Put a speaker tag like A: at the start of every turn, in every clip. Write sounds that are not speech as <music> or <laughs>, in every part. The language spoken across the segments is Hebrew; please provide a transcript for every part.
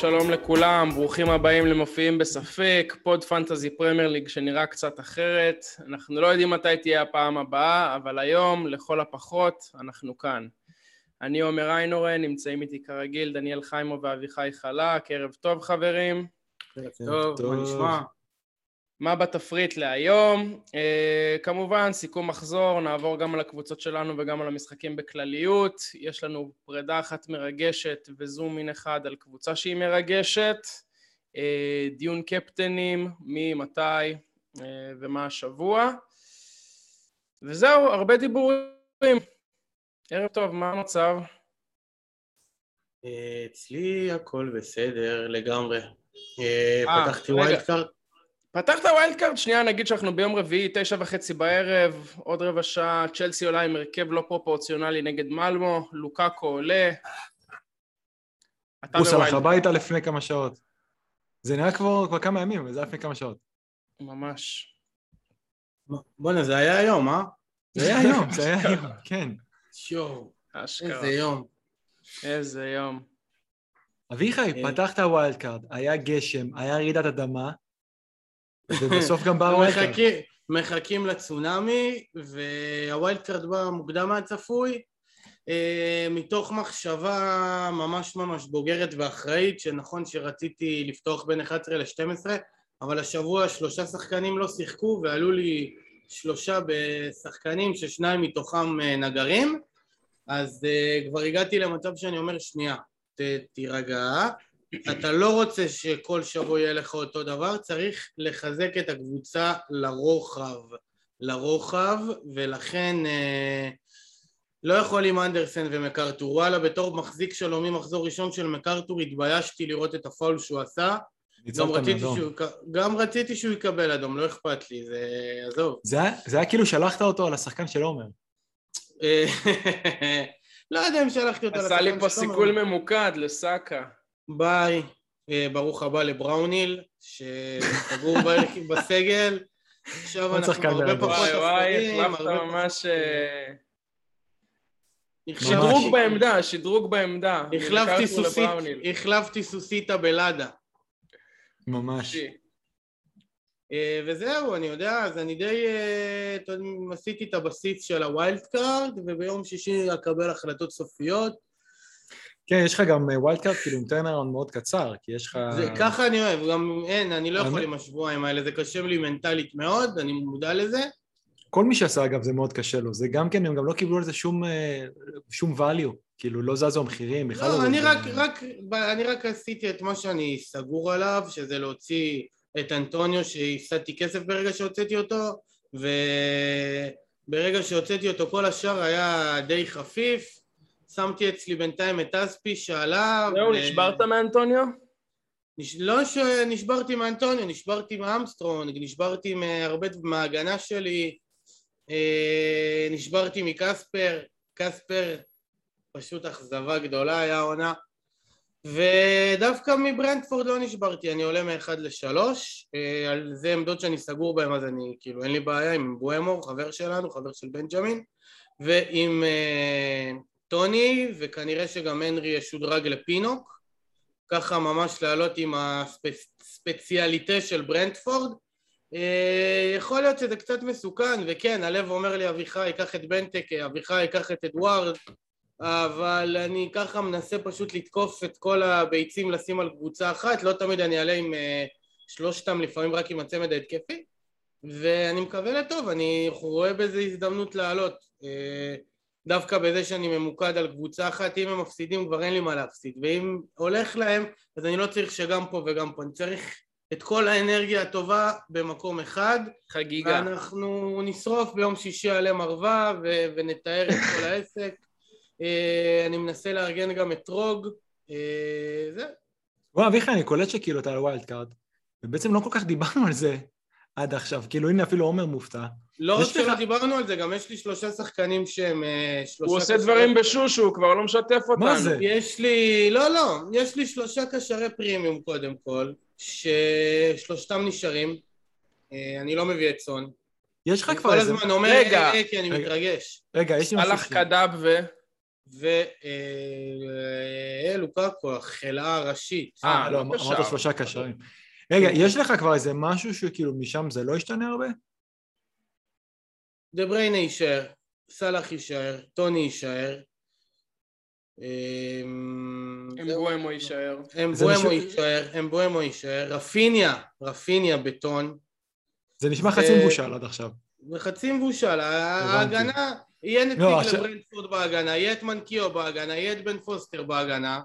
A: שלום לכולם, ברוכים הבאים למופיעים בספק, פוד Fantasy Premier League שנראה קצת אחרת. אנחנו לא יודעים מתי תהיה הפעם הבאה, אבל היום, לכל הפחות, אנחנו כאן. אני עומר איינורן, נמצאים איתי כרגיל דניאל חיימו ואביחי חלק, ערב טוב חברים.
B: טוב, מה נשמע?
A: מה בתפריט להיום? Uh, כמובן, סיכום מחזור, נעבור גם על הקבוצות שלנו וגם על המשחקים בכלליות. יש לנו פרידה אחת מרגשת וזום מין אחד על קבוצה שהיא מרגשת. Uh, דיון קפטנים, מי, מתי uh, ומה השבוע. וזהו, הרבה דיבורים. ערב טוב, מה המצב?
B: אצלי הכל בסדר לגמרי. פתחתי wild card.
A: פתחת wild card? שנייה, נגיד שאנחנו ביום רביעי, תשע וחצי בערב, עוד רבע שעה, צ'לסי עולה עם הרכב לא פרופורציונלי נגד מלמו, לוקאקו עולה.
C: הוא נשלח הביתה לפני כמה שעות. זה נראה כבר, כבר כמה ימים, וזה היה לפני כמה שעות.
A: ממש.
B: בואנה, זה היה היום, אה?
C: זה היה היום, זה היה היום, <laughs> כן.
B: שואו. איזה יום.
A: איזה יום.
C: אביחי,
B: אה.
C: פתחת wild card, היה גשם, היה רעידת אדמה, ובסוף גם בא ה wild
B: card. מחכים, לצונאמי, וה wild card בא מוקדם מהצפוי, אה, מתוך מחשבה ממש ממש בוגרת ואחראית, שנכון שרציתי לפתוח בין 11 ל-12, אבל השבוע שלושה שחקנים לא שיחקו ועלו לי שלושה בשחקנים ששניים מתוכם אה, נגרים, אז uh, כבר הגעתי למצב שאני אומר שנייה, תירגע, אתה לא רוצה שכל שבוע יהיה לך אותו דבר, צריך לחזק את הקבוצה לרוחב, לרוחב, ולכן uh, לא יכול עם אנדרסן ומקארתור, וואלה בתור מחזיק שלו ממחזור ראשון של מקארתור התביישתי לראות את הפאול שהוא עשה גם רציתי. שהוא, גם רציתי שהוא יקבל אדום, לא אכפת לי, זה... עזוב.
C: זה היה- זה היה כאילו שלחת אותו על השחקן של עומר.
B: אה, <laughs> לא יודע אם שלחתי אותו
A: עשה לי פה סיכול ממוקד לסאקה.
B: ביי, אה, ברוך הבא לבראוניל, שסגור <laughs> בסגל. עכשיו
C: עוד
B: אנחנו הרבה. פחות
A: וואי וואי, החלפת ממש... אה,
B: החלפתי-
A: שדרוג בעמדה, שדרוג בעמדה.
B: החלפתי סוסיתא בלאדה.
C: ממש.
B: אה, וזהו, אני יודע, אז אני די אתה יודע, עשיתי את הבסיס של ה wild card, וביום שישי אקבל החלטות סופיות.
C: כן, יש לך גם wild card כאילו עם turnaround מאוד קצר, כי יש לך...
B: זה, ככה אני אוהב, גם אין, אני לא יכול עם השבועיים האלה, זה קשה לי מנטלית מאוד, אני מודע לזה.
C: כל מי שעשה אגב זה מאוד קשה לו, זה גם כן, הם גם לא קיבלו על זה שום, אה, שום value, כאילו לא זזו המחירים, בכלל
B: לא,
C: זזו.
B: אני רק, רק, אני רק עשיתי את מה שאני סגור עליו, שזה להוציא את אנטוניו שהפסדתי כסף ברגע שהוצאתי אותו, וברגע שהוצאתי אותו כל השאר היה די חפיף. שמתי אצלי בינתיים את אספי שעלה.
A: זהו,
B: ו-
A: נשברת מאנטוניו?
B: נש... לא שנשברתי מאנטוניו, נשברתי מאמסטרונג, נשברתי מהרבה, מההגנה שלי, אה, נשברתי מקספר, קספר פשוט אכזבה גדולה היה העונה ודווקא מברנדפורד לא נשברתי, אני עולה מאחד לשלוש, אה, על זה עמדות שאני סגור בהן אז אני כאילו אין לי בעיה עם בואמור, חבר שלנו, חבר של בנג'מין ועם אה, טוני וכנראה שגם הנרי ישודרג לפינוק. ככה ממש לעלות עם הספציאליטה של ברנדפורד. אה, יכול להיות שזה קצת מסוכן וכן הלב אומר לי אביחי קח את בנטק אביחי קח את אדוארד. אבל אני ככה מנסה פשוט לתקוף את כל הביצים לשים על קבוצה אחת. לא תמיד אני אעלה עם אה, שלושתם לפעמים רק עם הצמד ההתקפי. ואני מקווה לטוב אני רואה בזה הזדמנות לעלות. אה, דווקא בזה שאני ממוקד על קבוצה אחת, אם הם מפסידים כבר אין לי מה להפסיד, ואם הולך להם אז אני לא צריך שגם פה וגם פה, אני צריך את כל האנרגיה הטובה במקום אחד,
A: חגיגה.
B: ואנחנו נשרוף ביום שישי עלי מרווה ו- ונתאר את כל העסק. אה, אני מנסה לארגן גם את רוג, אה, זה.
C: וואי, אביחי, אני קולט שכאילו אתה על wild card, ובעצם לא כל כך דיברנו על זה עד עכשיו, כאילו הנה אפילו עומר מופתע.
B: לא רק שלא דיברנו על זה, גם יש לי שלושה שחקנים שהם אה, שלושה...
A: הוא עושה דברים בשושו, הוא כבר לא משתף אותנו.
C: מה זה?
B: יש לי, לא לא, יש לי שלושה קשרי פרימיום קודם כל, ששלושתם נשארים, אה, אני לא מביא את סון.
C: יש לך
B: אני
C: כבר
B: כל
C: איזה...
B: הזמן אומר
A: רגע,
B: אה, כי אני. מתרגש.
C: רגע, יש לי משהו...
A: הלך
C: ש-
A: קדאב ו...
B: ולוקקו, החלאה הראשית.
C: אה, לא, אמרת שלושה קשרים. רגע, יש לך כבר איזה משהו שכאילו משם זה לא ישתנה הרבה?
B: דה בריינה יישאר, סאלח יישאר, טוני יישאר.
A: אמבואמו יישאר.
B: אמבואמו יישאר, אמבואמו יישאר. רפיניה, רפיניה בטון.
C: זה נשמע חצי מבושל עד עכשיו.
B: חצי מבושל, ההגנה, יהיה נציג לא, לברנטפורד בהגנה, יהיה את מנקיו בהגנה, יהיה את בן פוסטר בהגנה.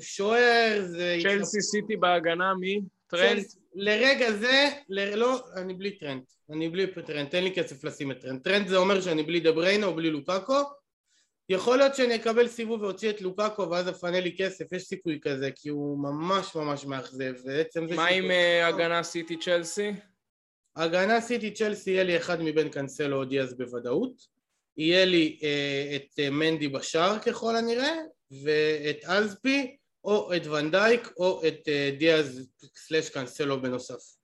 B: שוער זה...
A: צ'לסי סיטי בהגנה, מי? טרנט?
B: לרגע זה, לא, אני בלי טרנט. אני בלי טרנט, אין לי כסף לשים את טרנט. טרנט זה אומר שאני בלי דה בריינה או בלי לוקאקו. יכול להיות שאני אקבל סיבוב ואוציא את לוקאקו ואז אפנה לי כסף, יש סיכוי כזה, כי הוא ממש ממש מאכזב, ועצם זה...
A: מה עם אה, הגנה סיטי צ'לסי?
B: הגנה סיטי צ'לסי יהיה לי אחד מבין קאנסלו או דיאז בוודאות, יהיה לי אה, את אה, מנדי בשער ככל הנראה, ואת אלספי, או את ונדייק, או את אה, דיאז סלאש קאנסלו בנוסף.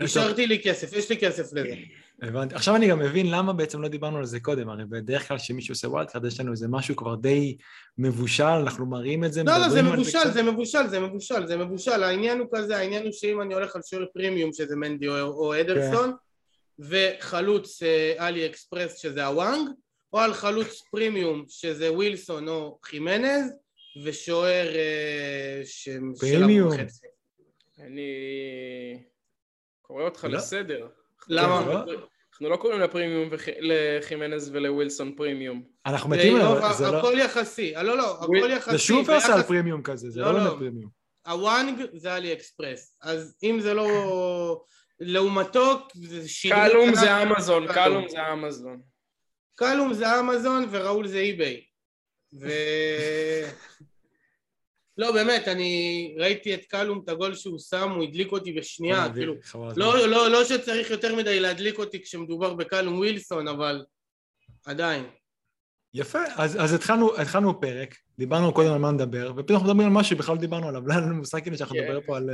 B: השארתי לי כסף, יש לי כסף לזה.
C: הבנתי. עכשיו אני גם מבין למה בעצם לא דיברנו על זה קודם, הרי בדרך כלל כשמישהו עושה וואלד יש לנו איזה משהו כבר די מבושל, אנחנו מראים את זה,
B: לא, לא, זה מבושל, זה מבושל, זה מבושל, זה מבושל, העניין הוא כזה, העניין הוא שאם אני הולך על שוער פרימיום שזה מנדי או, אדרסון, כן. וחלוץ אה, אלי אקספרס שזה הוואנג, או על חלוץ פרימיום שזה ווילסון או חימנז, ושוער אה, ש...
C: פרימיום.
A: אני קורא אותך לא. לסדר.
B: למה? כן,
A: לא? אנחנו לא קוראים לפרימיום לחימנז ולווילסון פרימיום.
C: אנחנו מתים עליו,
B: זה לא... הכל יחסי, אה, לא לא, הכל יחסי.
C: זה שופרסל פרימיום כזה, זה לא באמת פרימיום.
B: הוואנג זה אלי אקספרס, אז אם זה לא... לעומתו זה
A: שירים... קלום זה אמזון, קלום זה אמזון.
B: קלום זה אמזון וראול זה אי-ביי. ו... לא, באמת, אני ראיתי את קלום, את הגול שהוא שם, הוא הדליק אותי בשנייה, כאילו, לא, לא, לא שצריך יותר מדי להדליק אותי כשמדובר בקלום ווילסון, אבל עדיין.
C: יפה, אז, אז התחלנו, התחלנו פרק, דיברנו קודם על מה נדבר, ופתאום אנחנו מדברים על משהו שבכלל לא דיברנו עליו, <laughs> לא היה לנו מושג כאילו שאנחנו נדבר פה על,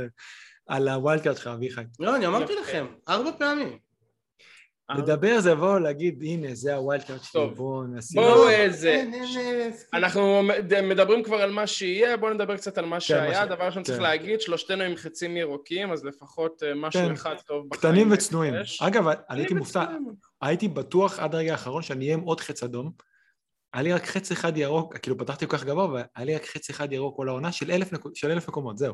C: על ה wild card שלך, אביחי.
B: לא, אני אמרתי לכם, ארבע פעמים.
C: לדבר זה לבוא להגיד, הנה, זה ה wild card שלי, בואו נעשה...
A: בואו איזה... אנחנו מדברים כבר על מה שיהיה, בואו נדבר קצת על מה כן, שהיה. דבר ראשון צריך כן. להגיד, שלושתנו עם חצים ירוקים, אז לפחות אה, משהו כן. אחד טוב
C: בחיים. קטנים וצנועים. אגב, אני הייתי מופתע, הייתי בטוח עד הרגע האחרון שאני אהיה עם עוד חץ אדום. היה לי רק חץ אחד ירוק, כאילו פתחתי כל כך גבוה, והיה לי רק חץ אחד ירוק כל העונה של אלף מקומות, זהו.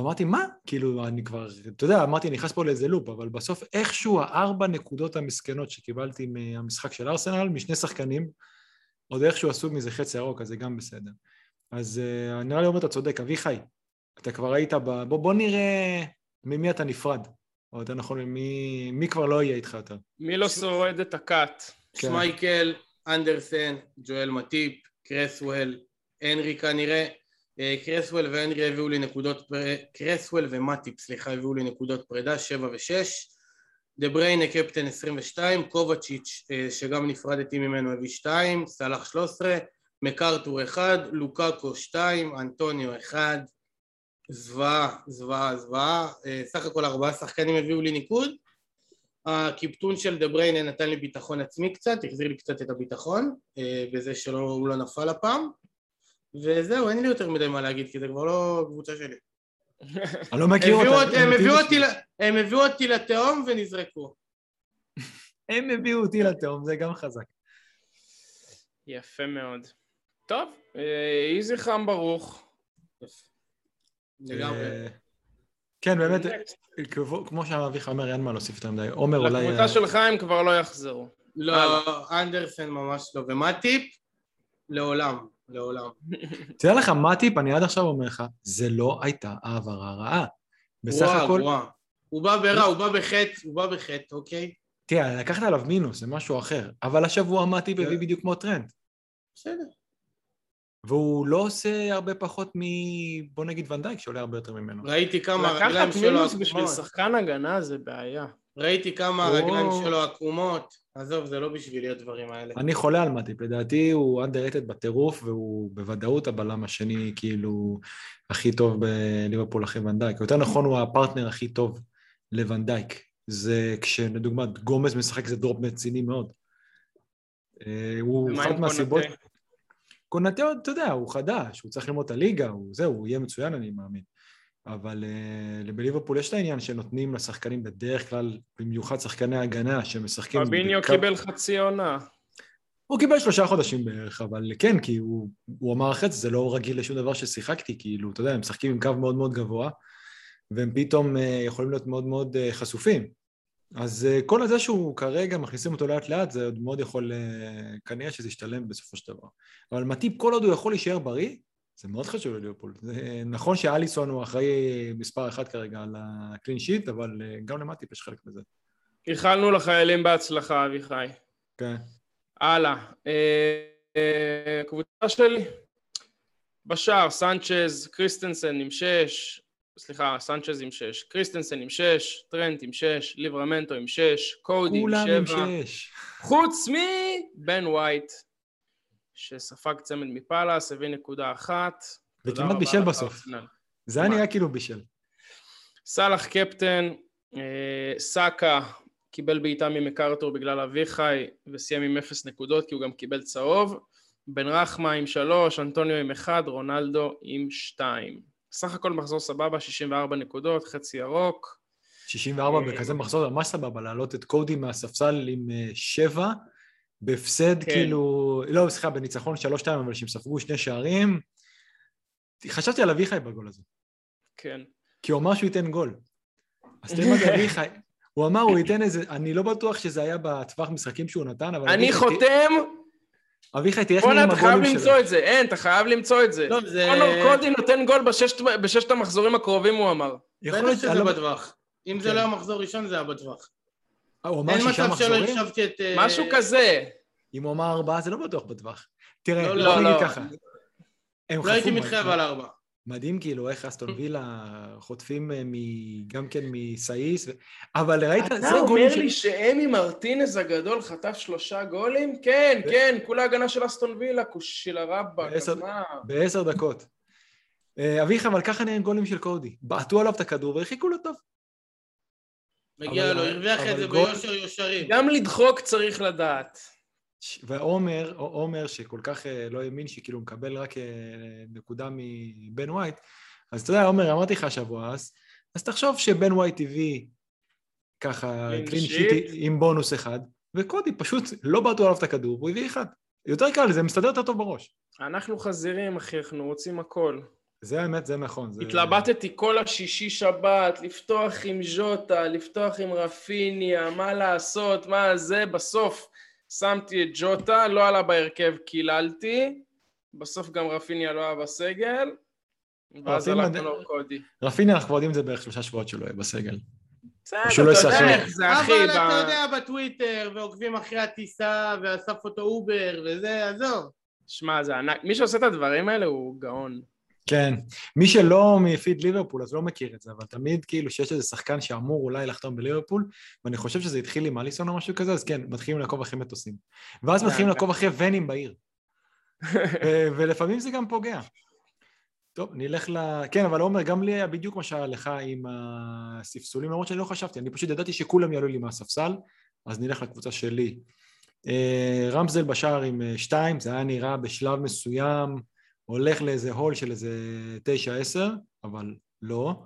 C: ואמרתי, מה? כאילו, אני כבר, אתה יודע, אמרתי, אני נכנס פה לאיזה לופ, אבל בסוף איכשהו הארבע נקודות המסכנות שקיבלתי מהמשחק של ארסנל, משני שחקנים, עוד איכשהו עשו מזה חצי ירוק, אז זה גם בסדר. אז uh, נראה לי אומר, אתה צודק, אביחי, אתה כבר היית ב... בוא, בוא נראה ממי אתה נפרד. או יותר נכון, מי, מי כבר לא יהיה איתך יותר.
A: מי לא שורד את ה cut?
B: כן. שמייקל, אנדרסן, ג'ואל מטיפ, קרסוול, הנרי כנראה, אה, קרסוול והנרי הביאו לי נקודות, קרסוול ומטיפ, סליחה, הביאו לי נקודות פרידה, 7 ו-6. דה בריינה קפטן 22, קובצ'יץ' אה, שגם נפרדתי ממנו הביא 2, סאלח 13, מקארטור 1, לוקאקו 2, אנטוניו 1, זוועה, זוועה, זוועה, אה, סך הכל ארבעה שחקנים הביאו לי ניקוד. הקיפטון של דה בריינה נתן לי ביטחון עצמי קצת, החזיר לי קצת את הביטחון, בזה שהוא לא נפל הפעם. וזהו, אין לי יותר מדי מה להגיד, כי זה כבר לא קבוצה שלי. <laughs>
C: אני לא מכיר אותה.
B: הם הביאו אותי לתהום ונזרקו.
C: הם הביאו אותי לתהום, זה גם חזק.
A: יפה מאוד. טוב, יהי זכרם ברוך.
B: לגמרי. אה,
C: כן, באמת, כמו שאביך אומר, אין מה להוסיף יותר מדי. עומר אולי...
A: לקבוצה שלך הם כבר לא יחזרו.
B: לא, אנדרסן ממש לא. ומה טיפ? לעולם. לעולם.
C: תדע לך, מה טיפ, אני עד עכשיו אומר לך, זה לא הייתה העברה רעה. בסך הכל...
B: גרועה, הוא בא ברע, הוא בא בחטא, הוא בא בחטא, אוקיי?
C: תראה, לקחת עליו מינוס, זה משהו אחר. אבל השבוע מטיפ הביא בדיוק כמו טרנט.
B: בסדר.
C: והוא לא עושה הרבה פחות מ... בוא נגיד ונדייק, שעולה הרבה יותר ממנו.
B: ראיתי כמה שלו... לקחת
A: מינוס בשביל שחקן הגנה זה בעיה.
B: ראיתי כמה הרגליים שלו עקומות. עזוב, זה לא בשבילי הדברים האלה.
C: אני חולה על מטיפ, לדעתי הוא underrated בטירוף, והוא בוודאות הבלם השני, כאילו, הכי טוב בליברפול אחרי ונדייק. יותר נכון, הוא הפרטנר הכי טוב לוונדייק. זה כשלדוגמה גומז משחק זה drop רציני מאוד. אה, הוא אחת מהסיבות...
A: קונאטה,
C: אתה יודע, הוא חדש, הוא צריך ללמוד את הליגה, הוא זהו, הוא יהיה מצוין, אני מאמין. אבל uh, בליברפול יש את העניין שנותנים לשחקנים בדרך כלל, במיוחד שחקני הגנה שמשחקים...
A: פביניו
C: בקו-
A: קיבל חצי עונה.
C: הוא קיבל שלושה חודשים בערך, אבל כן, כי הוא, הוא אמר אחרי זה, זה לא רגיל לשום דבר ששיחקתי, כאילו, אתה יודע, הם משחקים עם קו מאוד מאוד גבוה, והם פתאום uh, יכולים להיות מאוד מאוד uh, חשופים. אז כל הזה שהוא כרגע מכניסים אותו לאט לאט, זה עוד מאוד יכול, כנראה שזה ישתלם בסופו של דבר. אבל מטיפ, כל עוד הוא יכול להישאר בריא, זה מאוד חשוב לליברפול. זה נכון שאליסון הוא אחראי מספר אחת כרגע על הקלין שיט, אבל uh, גם למטיפ יש חלק בזה.
A: איחלנו לחיילים בהצלחה, אביחי.
C: כן.
A: הלאה. אה, אה, קבוצה שלי. בשער, סנצ'ז, קריסטנסן עם שש, סליחה, סנצ'ז עם שש, קריסטנסן עם שש, טרנט עם שש, ליברמנטו עם שש, קודי עם
C: כולם עם
A: שבע,
C: שש.
A: חוץ מבן ווייט, שספג צמד מפאלאס, הביא נקודה אחת.
C: וכמעט בישל בסוף. זה היה? נראה כאילו בישל.
A: סאלח קפטן, אה, סאקה קיבל בעיטה ממקארתור בגלל אביחי וסיים עם אפס נקודות כי הוא גם קיבל צהוב. בן רחמה עם שלוש, אנטוניו עם אחד, רונלדו עם שתיים. סך הכל מחזור סבבה, 64 נקודות, חצי ירוק.
C: 64
A: אה,
C: בכזה מחזור, ממש סבבה, להעלות את קודי מהספסל עם אה, שבע, בהפסד
A: כן.
C: כאילו, לא, סליחה, בניצחון שלוש שתיים, אבל שהם ספגו שני שערים. חשבתי על אביחי בגול הזה,
A: כן.
C: כי הוא אמר שהוא ייתן גול. אז תראה מה זה <laughs> אביחי. הוא אמר, הוא ייתן איזה, אני לא בטוח שזה היה בטווח משחקים שהוא נתן, אבל...
A: אני
C: אביחי,
A: חותם,
C: אביחי, תראה איך
A: בואנה,
C: נראים
A: אתה חייב
C: הגולים
A: למצוא
C: שלו.
A: את זה. אין, אתה חייב למצוא את זה.
B: לא, זה...
A: קונור קודי נותן גול בששת- בששת המחזורים הקרובים, הוא אמר.
C: יכול להיות,
B: שזה
C: לא-
B: בטווח. אם זה
C: כן.
B: לא היה מחזור ראשון, זה היה בטווח.
C: אה, הוא אמר
B: אין
C: שישה
B: מצב שלא
C: מחזורים?
B: הקשבתי את... אה,
A: משהו כזה.
C: אם הוא אמר ארבעה, זה לא בטוח בטווח. תראה,
B: לא,
A: לא,
C: נגיד
A: לא.
C: ככה.
B: לא הייתי מתחייב על ארבע.
C: מדהים כאילו איך אסטון <laughs> וילה חוטפים אה, מ- גם כן מסאיס, ו- אבל ראית,
A: אתה
C: זה
A: אומר
C: גולים של...
A: לי שאמי מרטינז הגדול חטף שלושה גולים? כן, כן, כולה הגנה של אסטון וילה, של הרבאק, אז
C: בעשר-
A: מה?
C: בעשר דקות. אביך, אבל ככה נראים גולים של קודי. בעטו עליו את הכדור והרחיקו לו טוב.
B: מגיע
C: אבל-
B: לו, הרוויח את זה
C: גול-
B: ביושר יושרים.
A: גם לדחוק צריך לדעת.
C: ועומר, עומר שכל כך אה, לא האמין שכאילו הוא מקבל רק אה, נקודה מבן ווייט, אז אתה יודע, עומר, אמרתי לך השבוע אז, אז תחשוב שבן ווייט הביא ככה
A: clean sheet
C: עם בונוס אחד, וקודי פשוט לא בעטו עליו את הכדור, והוא הביא אחד. יותר קל, זה מסתדר יותר טוב בראש.
A: אנחנו חזירים, אחי, אנחנו רוצים הכל.
C: זה האמת, זה נכון. זה...
A: התלבטתי כל השישי שבת, לפתוח עם ז'וטה, לפתוח עם רפיניה, מה לעשות, מה זה, בסוף שמתי את ג'וטה, לא עלה בהרכב, קיללתי, בסוף גם רפיניה לא היה בסגל, ואז
C: ד-
A: קונור קודי.
C: רפיניה, אנחנו כבר יודעים את זה בערך שלושה שבועות שלא יהיה בסגל.
A: בסדר,
C: לא
A: אתה יודע. איך זה, אחי,
B: אבל אתה יודע, בטוויטר, ועוקבים אחרי הטיסה, ואסף אותו אובר, וזה, עזוב.
A: שמע, זה ענק, מי שעושה את הדברים האלה הוא גאון.
C: כן. מי שלא מפיד ליברפול, אז לא מכיר את זה, אבל תמיד כאילו שיש איזה שחקן שאמור אולי לחתום בליברפול, ואני חושב שזה התחיל עם אליסון או משהו כזה, אז כן, מתחילים לעקוב אחרי מטוסים. ואז
A: זה
C: מתחילים
A: ענק.
C: לעקוב אחרי ונים בעיר. <laughs> ולפעמים זה גם פוגע. טוב, נלך ל... כן, אבל עומר, גם לי היה בדיוק מה שהיה לך עם הספסולים, למרות שאני לא חשבתי, אני פשוט ידעתי שכולם יעלו לי מהספסל, אז נלך לקבוצה שלי. אה, רמזל בשער עם אה, שתיים, זה היה נראה בשלב מסוים, הולך לאיזה הול של איזה תשע עשר, אבל לא.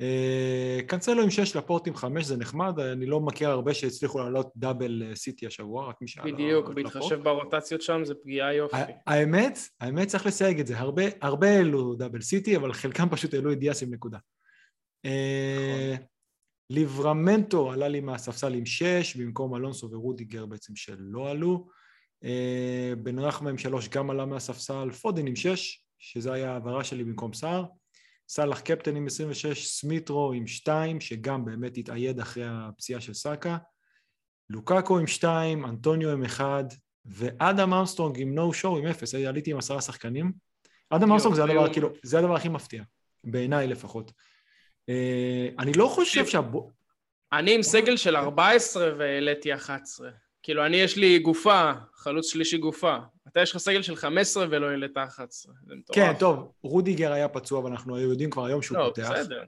C: אה, קנצלו עם שש, לפורט עם חמש, זה נחמד, אני לא מכיר הרבה שהצליחו לעלות דאבל סיטי השבוע, רק מי שעלה...
A: בדיוק. בהתחשב ברוטציות שם זה פגיעה יופי.
C: האמת, האמת צריך לסייג את זה, הרבה, הרבה העלו דאבל סיטי, אבל חלקם פשוט העלו את דיאס עם נקודה. אה, ליברמנטו עלה לי מהספסל עם שש, במקום אלונסו ורודיגר בעצם שלא עלו. בן רחמה עם שלוש גם עלה מהספסל, פודן עם שש, שזה היה העברה שלי במקום סער. סאלח קפטן עם 26, סמית' רו עם שתיים, שגם באמת התאייד אחרי הפציעה של סאקה. לוקאקו עם שתיים, אנטוניו עם אחד, ואדם אמסטרונג עם no show עם אפס, עליתי עם עשרה שחקנים. אדם אמסטרונג זה. הדבר, כאילו, זה הדבר הכי מפתיע, בעיניי לפחות. אה, אני לא חושב שהבו...
A: אני עם סגל של 14 והעליתי 11. כאילו, אני יש לי גופה, חלוץ שלישי גופה. אתה יש לך סגל של 15 ולא העלית 11. זה מטורף.
C: כן, טוב, רודיגר היה פצוע, ואנחנו יודעים כבר היום שהוא
A: לא,
C: פותח.
A: בסדר.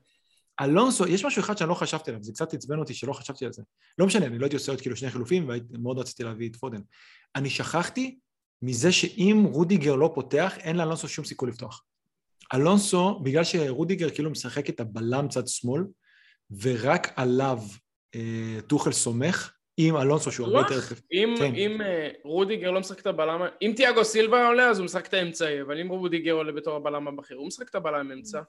C: אלונסו, יש משהו אחד שאני לא חשבתי עליו, זה קצת עצבן אותי שלא חשבתי על זה. לא משנה, אני לא הייתי עושה עוד כאילו שני חילופים, ומאוד רציתי להביא את פודן. אני שכחתי מזה שאם רודיגר לא פותח, אין לאלונסו שום סיכוי לפתוח. אלונסו, בגלל שרודיגר כאילו משחק את הבלם צד שמאל, ורק עליו אה, טוחל סומך, עם אלונסו שהוא הרבה יותר...
A: אם, כן. אם אה, רודיגר לא משחק את הבלם, אם תיאגו סילבה עולה אז הוא משחק את האמצעי, אבל אם רודיגר עולה בתור הבלם הבכיר, הוא משחק את הבלם אמצע.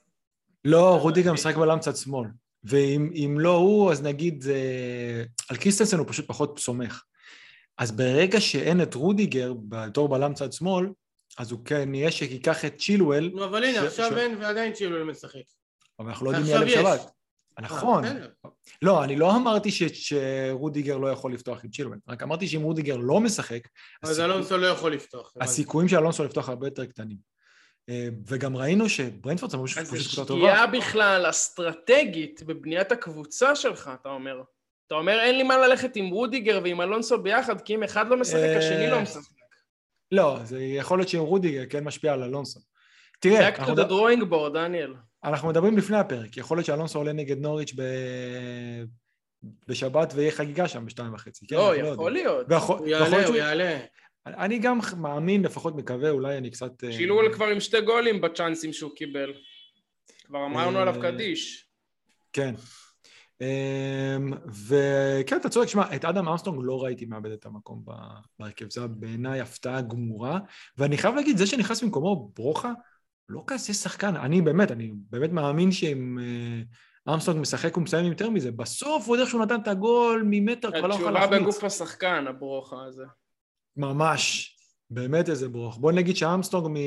C: לא, רודיגר משחק בלם צד שמאל. ואם לא הוא, אז נגיד, אה, על קריסטנסן הוא פשוט פחות סומך. אז ברגע שאין את רודיגר בתור בלם צד שמאל, אז הוא כן יהיה שייקח את צ'ילואל.
B: נו, אבל הנה, עכשיו אין ועדיין צ'ילואל משחק.
C: אבל אנחנו לא יודעים מי ילד שבת. נכון. אה, לא, אני לא אמרתי שרודיגר לא יכול לפתוח עם צ'ילואל, רק אמרתי שאם רודיגר לא משחק...
B: אז אלונסו לא יכול לפתוח.
C: הסיכויים של אלונסו לפתוח הרבה יותר קטנים. אה, וגם ראינו שברנטפורד זה פשוט
A: קבוצה טובה. אז שגיאה בכלל אסטרטגית בבניית הקבוצה שלך, אתה אומר. אתה אומר, אין לי מה ללכת עם רודיגר ועם אלונסו ביחד, כי אם אחד לא משחק, השני לא משחק.
C: לא, זה יכול להיות שעם רודיגר כן משפיע על אלונסו. תראה...
A: Back to the drawing board, דניאל.
C: אנחנו מדברים לפני הפרק, יכול להיות שאלונסו עולה נגד נוריץ' ב... בשבת ויהיה חגיגה שם בשתיים וחצי.
A: כן, לא, יכול להיות.
B: הוא יעלה, הוא יעלה.
C: אני גם מאמין, לפחות מקווה, אולי אני קצת...
A: אה, שילול כבר עם שתי גולים בצ'אנסים שהוא קיבל. כבר אמרנו עליו אה, קדיש.
C: כן. אמ, וכן, אתה צודק, שמע, את אדם אמסטרונג לא ראיתי מאבד את המקום בהרכב, זה בעיניי הפתעה גמורה, ואני חייב להגיד, זה שנכנס במקומו ברוכה, לא כזה שחקן, אני באמת, אני באמת מאמין שאם אה, אמסטרונג משחק ומסיים יותר מזה, בסוף הוא יודע שהוא נתן את הגול ממטר, כבר לא יכול
A: להחמיץ. התשובה בגוף השחקן, הברוכה הזה.
C: ממש, באמת איזה ברוך. בוא נגיד שאמסטרונג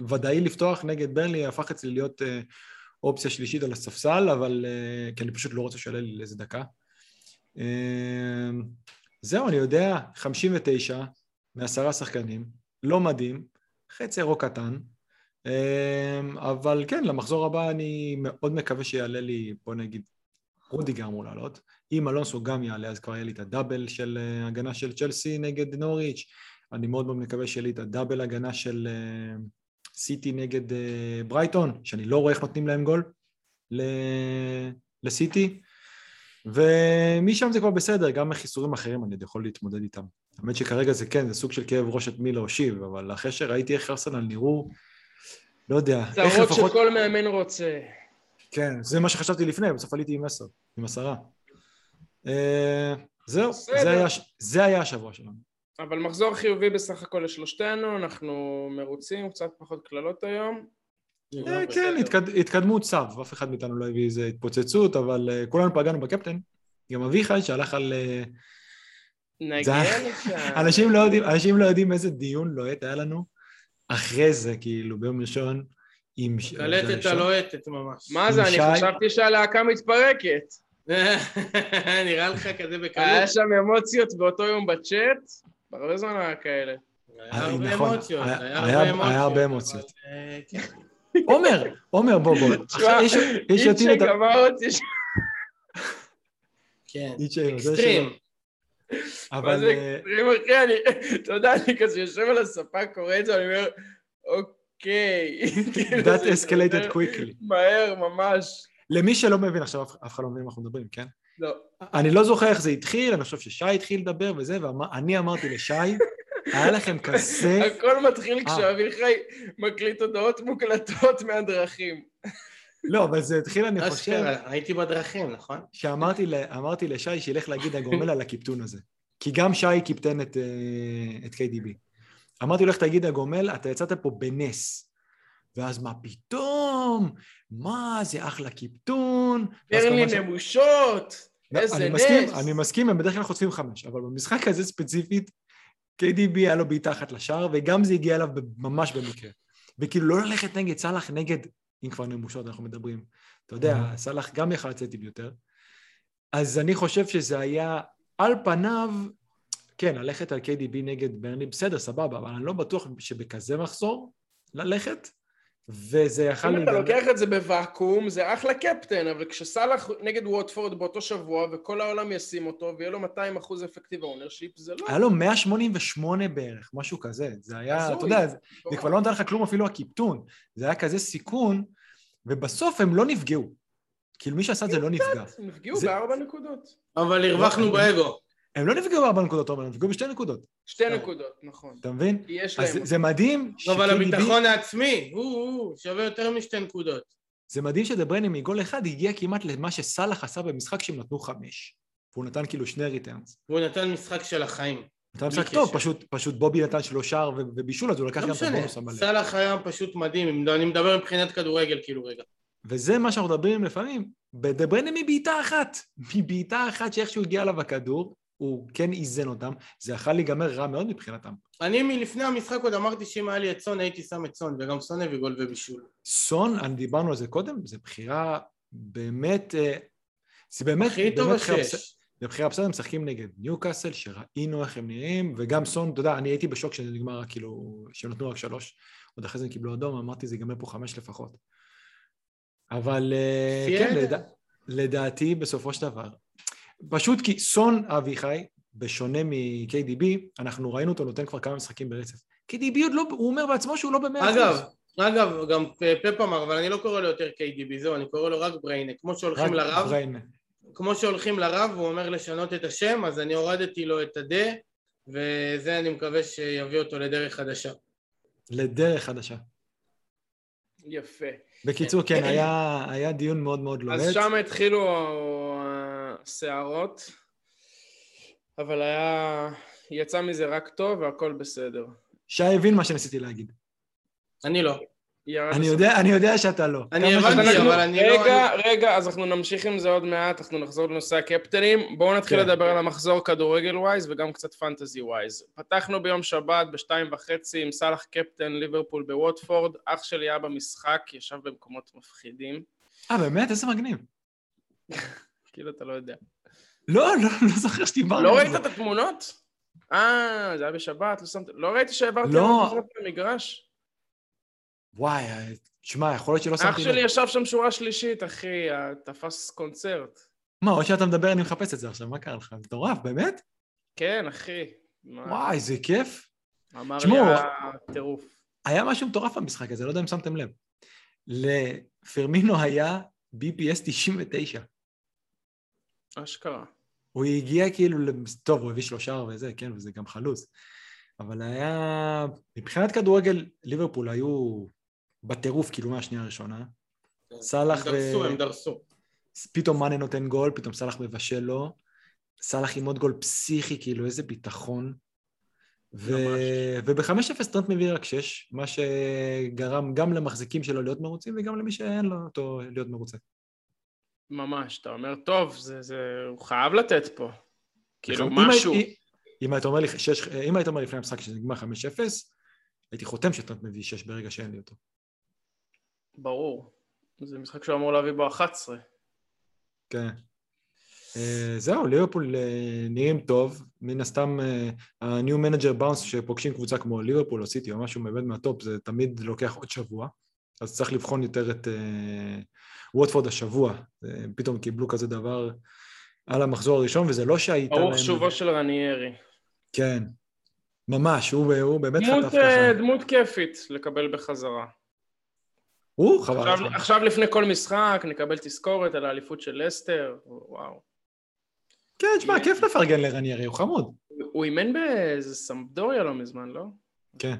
C: מוודאי לפתוח נגד ברנלי הפך אצלי להיות אה, אופציה שלישית על הספסל, אבל... אה, כי אני פשוט לא רוצה שיעלה לי לאיזה דקה. אה, זהו, אני יודע, 59 מעשרה שחקנים, לא מדהים, חצי אירו קטן, אה, אבל כן, למחזור הבא אני מאוד מקווה שיעלה לי, בוא נגיד, רודיגר אמור לעלות. אם אלונסו גם יעלה, אז כבר יהיה לי את הדאבל של הגנה של צ'לסי נגד נוריץ'. אני מאוד מאוד מקווה שיהיה לי את הדאבל הגנה של סיטי נגד אה, ברייטון, שאני לא רואה איך נותנים להם גול לסיטי, ומשם זה כבר בסדר, גם מחיסורים אחרים אני עוד יכול להתמודד איתם. האמת שכרגע זה כן, זה סוג של כאב ראש את מי להושיב, אבל אחרי שראיתי איך ארסנל נראו, לא יודע,
A: איך לפחות... צרות שכל מאמן רוצה.
C: כן, זה מה שחשבתי לפני, בסוף עליתי עם עשר, עם עשרה. אה, זהו, זה היה, זה היה השבוע שלנו.
A: אבל מחזור חיובי בסך הכל לשלושתנו, אנחנו מרוצים, קצת פחות קללות היום.
C: אה, כן, התקדמות צו, אף אחד מאיתנו לא הביא איזה התפוצצות, אבל אה, כולנו פגענו בקפטן. גם אביחי שהלך על... אה,
A: נגיע לשם. <laughs>
C: לא אנשים לא יודעים איזה דיון לוהט היה לנו אחרי זה, כאילו, ביום ראשון. עם...
B: קלטת הלוהטת ממש.
A: מה זה, אני חשבתי שהלהקה מתפרקת. <laughs>
B: נראה לך כזה בקלות.
A: היה שם אמוציות באותו יום בצ'אט, הרבה זמן היה כאלה.
B: היה הרבה נכון, אמוציות.
C: היה הרבה אמוציות. אה, כן. <laughs> עומר, עומר, בוא, בוא. <laughs>
A: יש אותי את ה...
B: כן, אקסטרים.
A: אבל... אה, אחי? אני, אתה יודע, אני כזה יושב על הספה, קורא את זה, אני אומר, אוקיי. <laughs>
C: That escalated quickly.
A: מהר, ממש.
C: למי שלא מבין עכשיו, אף אחד לא מבין מה אנחנו מדברים, כן?
A: לא.
C: אני לא זוכר איך זה התחיל, אני חושב ששי התחיל לדבר וזה, ואני אמרתי לשי, <laughs> היה לכם כזה...
A: הכל מתחיל אה. כשאביחי מקליט הודעות מוקלטות מהדרכים.
C: לא, אבל זה התחיל, אני חושב...
B: הייתי בדרכים, נכון?
C: שאמרתי לשי שילך להגיד הגומל על הקיפטון הזה. כי גם שי קיפטן את, אה, את KDB. אמרתי לו, לך תגיד הגומל, אתה יצאת פה בנס. ואז מה פתאום? מה, זה אחלה קיפטון.
A: ברלי נמושות, לא, איזה
C: אני
A: נס.
C: מסכים, אני מסכים, הם בדרך כלל חוטפים חמש, אבל במשחק הזה ספציפית, KDB היה לו בעיטה אחת לשער, וגם זה הגיע אליו ממש במקרה. וכאילו לא ללכת נגד סאלח, נגד, אם כבר נמושות אנחנו מדברים. אתה יודע. סאלח גם יכל לצאת עם יותר. אז אני חושב שזה היה, על פניו, כן, ללכת על KDB נגד ברנלי, בסדר, סבבה, אבל אני לא בטוח שבכזה מחזור ללכת. וזה יכל
A: להיגמר... אם אתה לוקח את זה בוואקום, זה אחלה קפטן, אבל כשסאלח נגד ווטפורד באותו שבוע, וכל העולם ישים אותו, ויהיה לו 200 אחוז effective ownership, זה לא...
C: היה לו 188 בערך, משהו כזה. זה היה, אתה יודע, זה, זה כבר לא נתן לך כלום אפילו הקיפטון. זה היה כזה סיכון, ובסוף הם לא נפגעו. כאילו מי שעשה את זה לא נפגע.
A: הם נפגעו בארבע נקודות.
B: אבל הרווחנו
C: לא,
B: באגו.
C: הם לא נפגעו בארבע נקודות, אבל הם נפגעו בשתי נקודות.
A: שתי. נקודות, נכון.
C: אתה מבין?
A: יש
C: אז זה-
A: להם...
C: זה מדהים
B: אבל הביטחון העצמי, הוא, שווה יותר משתי נקודות.
C: זה מדהים שדבריינה מגול אחד הגיע כמעט למה שסאלח עשה במשחק שהם נתנו חמש. והוא נתן כאילו שני returns.
B: והוא נתן משחק של החיים.
C: נתן משחק טוב. פשוט, פשוט בובי נתן שלוש שער ו- ובישול, אז הוא לקח
B: לא
C: גם את הבונוס המלא.
B: סאלח היה פשוט מדהים, אם- אני מדבר מבחינת כדורגל כאילו רגע.
C: וזה מה שאנחנו מדברים לפעמים, דה בריינה מבעיטה אחת, מבעיטה אחת שאיכשהו הגיע אליו הכדור, הוא כן איזן אותם, זה יכול להיגמר רע מאוד מבחינתם.
B: אני מלפני המשחק עוד אמרתי שאם היה לי את סון הייתי שם את סון, וגם סון הביא גול ובישול.
C: סון, אני דיברנו על זה קודם, זו בחירה באמת, אה, זה באמת,
B: הכי טוב
C: באמת. בסדר. זה בחירה בסדר, הם משחקים נגד ניוקאסל, שראינו איך הם נראים, וגם סון, אתה יודע, אני הייתי בשוק שזה נגמר כאילו, שהם נתנו רק שלוש, עוד אחרי זה הם קיבלו אדום, אמרתי זה ייגמר פה חמש לפחות. אבל אה, כן. לדע, לדעתי בסופו של דבר, פשוט כי סון אביחי, בשונה מ-KDB, אנחנו ראינו אותו נותן כבר כמה משחקים ברצף. KDB עוד לא, הוא אומר בעצמו שהוא לא במאה אחוז.
B: אגב, אגב, גם פפ אמר, אבל אני לא קורא לו יותר KDB, זהו, אני קורא לו רק בריינה. כמו שהולכים לרב,
C: בריינה.
B: כמו שהולכים לרב, הוא אומר לשנות את השם, אז אני הורדתי לו את הדה, וזה אני מקווה שיביא אותו לדרך חדשה.
C: לדרך חדשה.
A: יפה.
C: בקיצור, כן, היה, היה דיון מאוד מאוד לוהט.
A: אז שם התחילו הסערות, אבל היה... יצא מזה רק טוב והכל בסדר.
C: שי הבין מה שניסיתי להגיד.
B: אני לא.
C: אני. יודע, אני יודע שאתה לא.
B: אני הבנתי, אבל אני לא-
A: רגע, רגע, אז אנחנו נמשיך עם זה עוד מעט, אנחנו נחזור לנושא הקפטנים. בואו נתחיל
C: כן.
A: לדבר על המחזור כדורגל ווייז וגם קצת פנטזי ווייז. פתחנו ביום שבת בשתיים וחצי עם סאלח קפטן ליברפול בווטפורד. אח שלי היה במשחק, ישב במקומות מפחידים.
C: אה, באמת? איזה מגניב. <laughs>
A: כאילו אתה לא יודע.
C: לא, לא, לא זוכר שדיברנו
A: לא ראית. את התמונות? אה, זה היה בשבת, לא שמת... לא ראיתי שהעברתי
C: לא.
A: על במגרש.
C: וואי, אה, תשמע, יכול להיות שלא
A: אח
C: שמתי
A: שלי
C: לב.
A: ישב שם שורה שלישית, אחי, אה, תפס קונצרט.
C: מה, או שאתה מדבר, אני מחפש את זה עכשיו, מה קרה לך? מטורף, באמת?
A: כן, אחי. מה?
C: וואי, זה כיף.
A: אמר לי הטירוף.
C: היה משהו מטורף במשחק הזה, לא יודע אם שמתם לב. לפרמינו היה BPS 99.
A: אשכרה.
C: הוא הגיע כאילו, טוב, הוא הביא שלושה וזה, כן, וזה גם חלוץ. אבל היה... מבחינת כדורגל, ליברפול היו בטירוף, כאילו, מהשנייה הראשונה. סאלח
B: הם דרסו,
C: ו-
B: הם דרסו.
C: פתאום מאנה נותן גול, פתאום סאלח מבשל לו. סאלח עם עוד גול פסיכי, כאילו, איזה ביטחון. ו...
A: ממש.
C: וב-5-0 טרנט מביא רק 6, מה שגרם גם למחזיקים שלו להיות מרוצים וגם למי שאין לו אותו להיות מרוצה.
A: ממש, אתה אומר, טוב, זה, זה, הוא חייב לתת פה. כאילו,
C: אם
A: משהו.
C: אם היית אומר לי שש- אם היית אומר לפני המשחק שזה נגמר 5-0, הייתי חותם שטרנט מביא 6 ברגע שאין לי אותו.
A: ברור. זה משחק שהוא אמור להביא בו 11.
C: כן. אה, זהו, ליברפול אה, נראים טוב, מן הסתם ה-new manager bounce שפוגשים קבוצה כמו ליברפול או סיטי או משהו באמת מהטופ, זה תמיד לוקח עוד שבוע, אז צריך לבחון יותר את אה, ווטפורד השבוע, אה, פתאום קיבלו כזה דבר על המחזור הראשון, וזה לא שהייתה להם...
A: ברוך שובו של רניירי.
C: כן, ממש, הוא, הוא באמת
A: דמות,
C: חטף
A: אה,
C: ככה.
A: דמות כיפית לקבל בחזרה.
C: הוא חבל.
A: עכשיו. עכשיו לפני כל משחק נקבל תזכורת על האליפות של לסטר, וואו.
C: כן, תשמע, כיף לפרגן לרניירי, הוא חמוד.
A: הוא אימן באיזה סמפדוריה לא מזמן, לא?
C: כן.